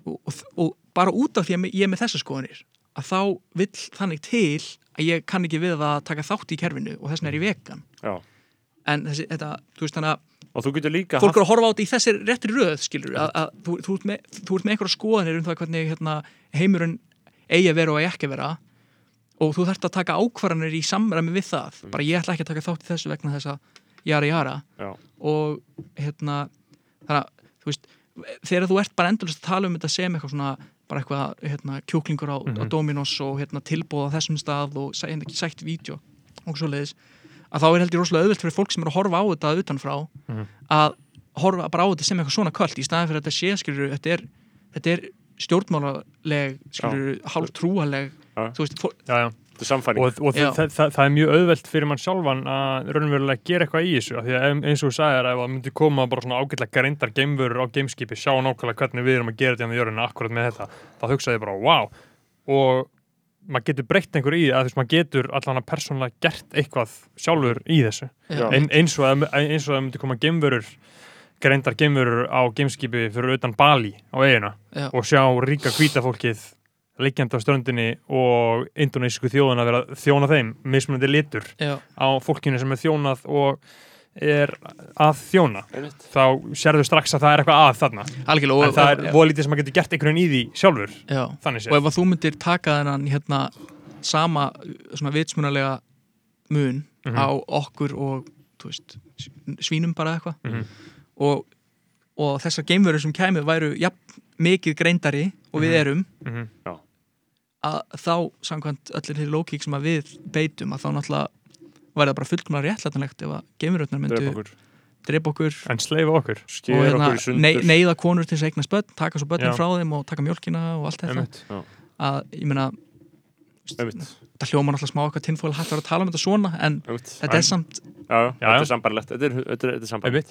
og, og, bara út af því að ég er með þessar skoðanir að þá vill þannig til að ég kann ekki við að taka þátt í kerfinu og þess vegna er ég vegan. Já. En þessi, þetta, þú veist þannig að Og þú getur líka fólk er að horfa á þetta í þessir réttri röð skilur, að, að þú, þú, ert með, þú ert með einhverja skoðanir um það hvernig hérna, heimurinn eigi að vera og eigi ekki að vera og þú þarft að taka ákvarðanir í samræmi við það. Bara ég ætla ekki að taka þátt í þessu vegna þess að jara jara. Já. og hérna þannig að þú veist þegar þú ert bara endurlega að tala um þetta sem eitthvað svona bara eitthvað hérna, kjúklingur á, á Dominos og hérna, tilbúð á þessum stað og sæ, ekki sætt vídeo og svo leiðis að þá er heldur rosalega auðvelt fyrir fólk sem er að horfa á þetta utanfrá að horfa bara á þetta sem eitthvað svona kvöld í staðin fyrir að þetta sé skilur þetta er, þetta er stjórnmálaleg skilur, hálf trúaleg Já. þú veist, já, já. Þetta er samfæring og, og það, það, það er mjög auðvelt fyrir mann sjálfan að raunverulega gera eitthvað í þessu af því að eins og þú sagðir ef það myndi koma bara svona ágætlega greindar geimvörur á gameskipi sjá nákvæmlega hvernig við erum að gera þetta hérna í jörðinu akkurat með þetta, þá hugsaði ég bara wow og maður getur breytt einhver í því að þú veist maður getur allan að persónulega gert eitthvað sjálfur í þessu. Ein, eins, og að, eins og að myndi koma geimvörur greindar geimvörur á gameskipi fyrir utan Bali á eigina Já. og sjá ríka hvíta fólkið liggjandi á ströndinni og indonesísku þjóðan að vera þjóna þeim mismunandi litur já, á fólkinu sem er þjónað og er að þjóna Einmitt. þá sérðu strax að það er eitthvað að þarna algjörlega en og, það er og, voða lítið sem maður getur gert einhvern veginn í því sjálfur og ef að þú myndir taka þennan hérna sama svona vitsmunalega mun Mhm. á okkur og veist, svínum bara eitthvað Mhm. og, og þessar geimverur sem kæmið væru jafn mikið greindari og við Mhm. erum Mhm. að þá samkvæmt öllir þeirri lókík sem að við beitum að þá náttúrulega væri það bara fullkomlega réttlætanlegt ef að geimverurnar myndu Drepa okkur. drepa okkur en sleifa okkur. Sker hérna, okkur í sundur. nei, neyða konur til þess að eignast börn taka svo börnin Já. frá þeim og taka mjölkina og allt þetta. Að ég meina. Það hljómar alltaf smá eitthvað tinnfóðal hægt að vera að tala um þetta svona en Einmitt. þetta En- er samt Já, já, þetta er sambarlegt Þetta er, þetta er, þetta er sambarlegt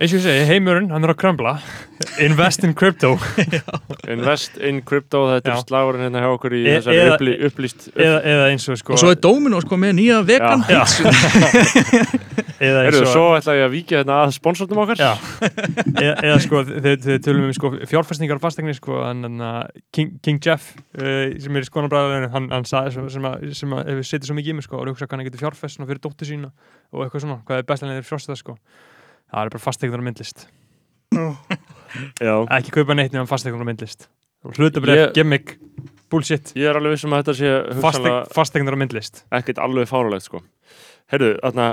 eins og ég segi, heimurinn, hann er að krömbla. Invest in crypto. *laughs* *laughs* Invest in crypto Þetta er slagurinn hérna hjá okkur í E- þessari eða- upplý, upplýst eða, eða eins og sko og svo er Dominos sko með nýja vegan Já. *laughs* eða eins Erðu, og svo ætla ég að víkja hérna að sponsornum okkar. Já, *laughs* eða, eða sko þegar þið tölum um sko, fjárfæstingar á fastegnir sko, en, en, King, King Jeff uh, sem er í skonabræðinu hann, hann sagði sem, sem, að, sem að hefur setið svo mikið í mig sko, og hugsa hann getur fjárfæst svona fyrir dóttur sína og eitthvað svona, hvað er bestlega fyrir fjárfæst sko. það er bara fastegnar og myndlist. *laughs* Já. ekki kaupa neitt nefnum fastegnar og myndlist. Hlutabref, Ég- gimmick, bullshit. Ég er alveg vissum að þetta sé fastegnar og myndlist. ekkert alveg fáralegt sko. Herðu, þarna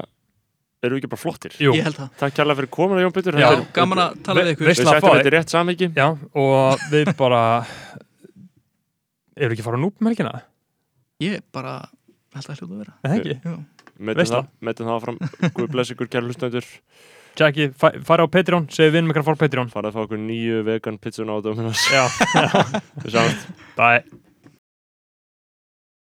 Erum við ekki bara flottir? Jú, Ég held það. Takk kærlega fyrir komuna Jón Pétur. Já, gaman að tala við ykkur. Við fá þetta í rétt samhengi. Já, og við bara Erum við ekki að fara núp með helgina? Ég bara held að hljóta að vera. Eða ekki? Veistla. það, metum það fram Guð bless ykkur kæra hlustendur. Jackie, fæ- fara á Patreon, segðu vinnum ykkur að fara á Patreon. Farað að fá okkur nýju vegan pizzuna á Dominos. Já, *laughs* Við sjáumst. Bye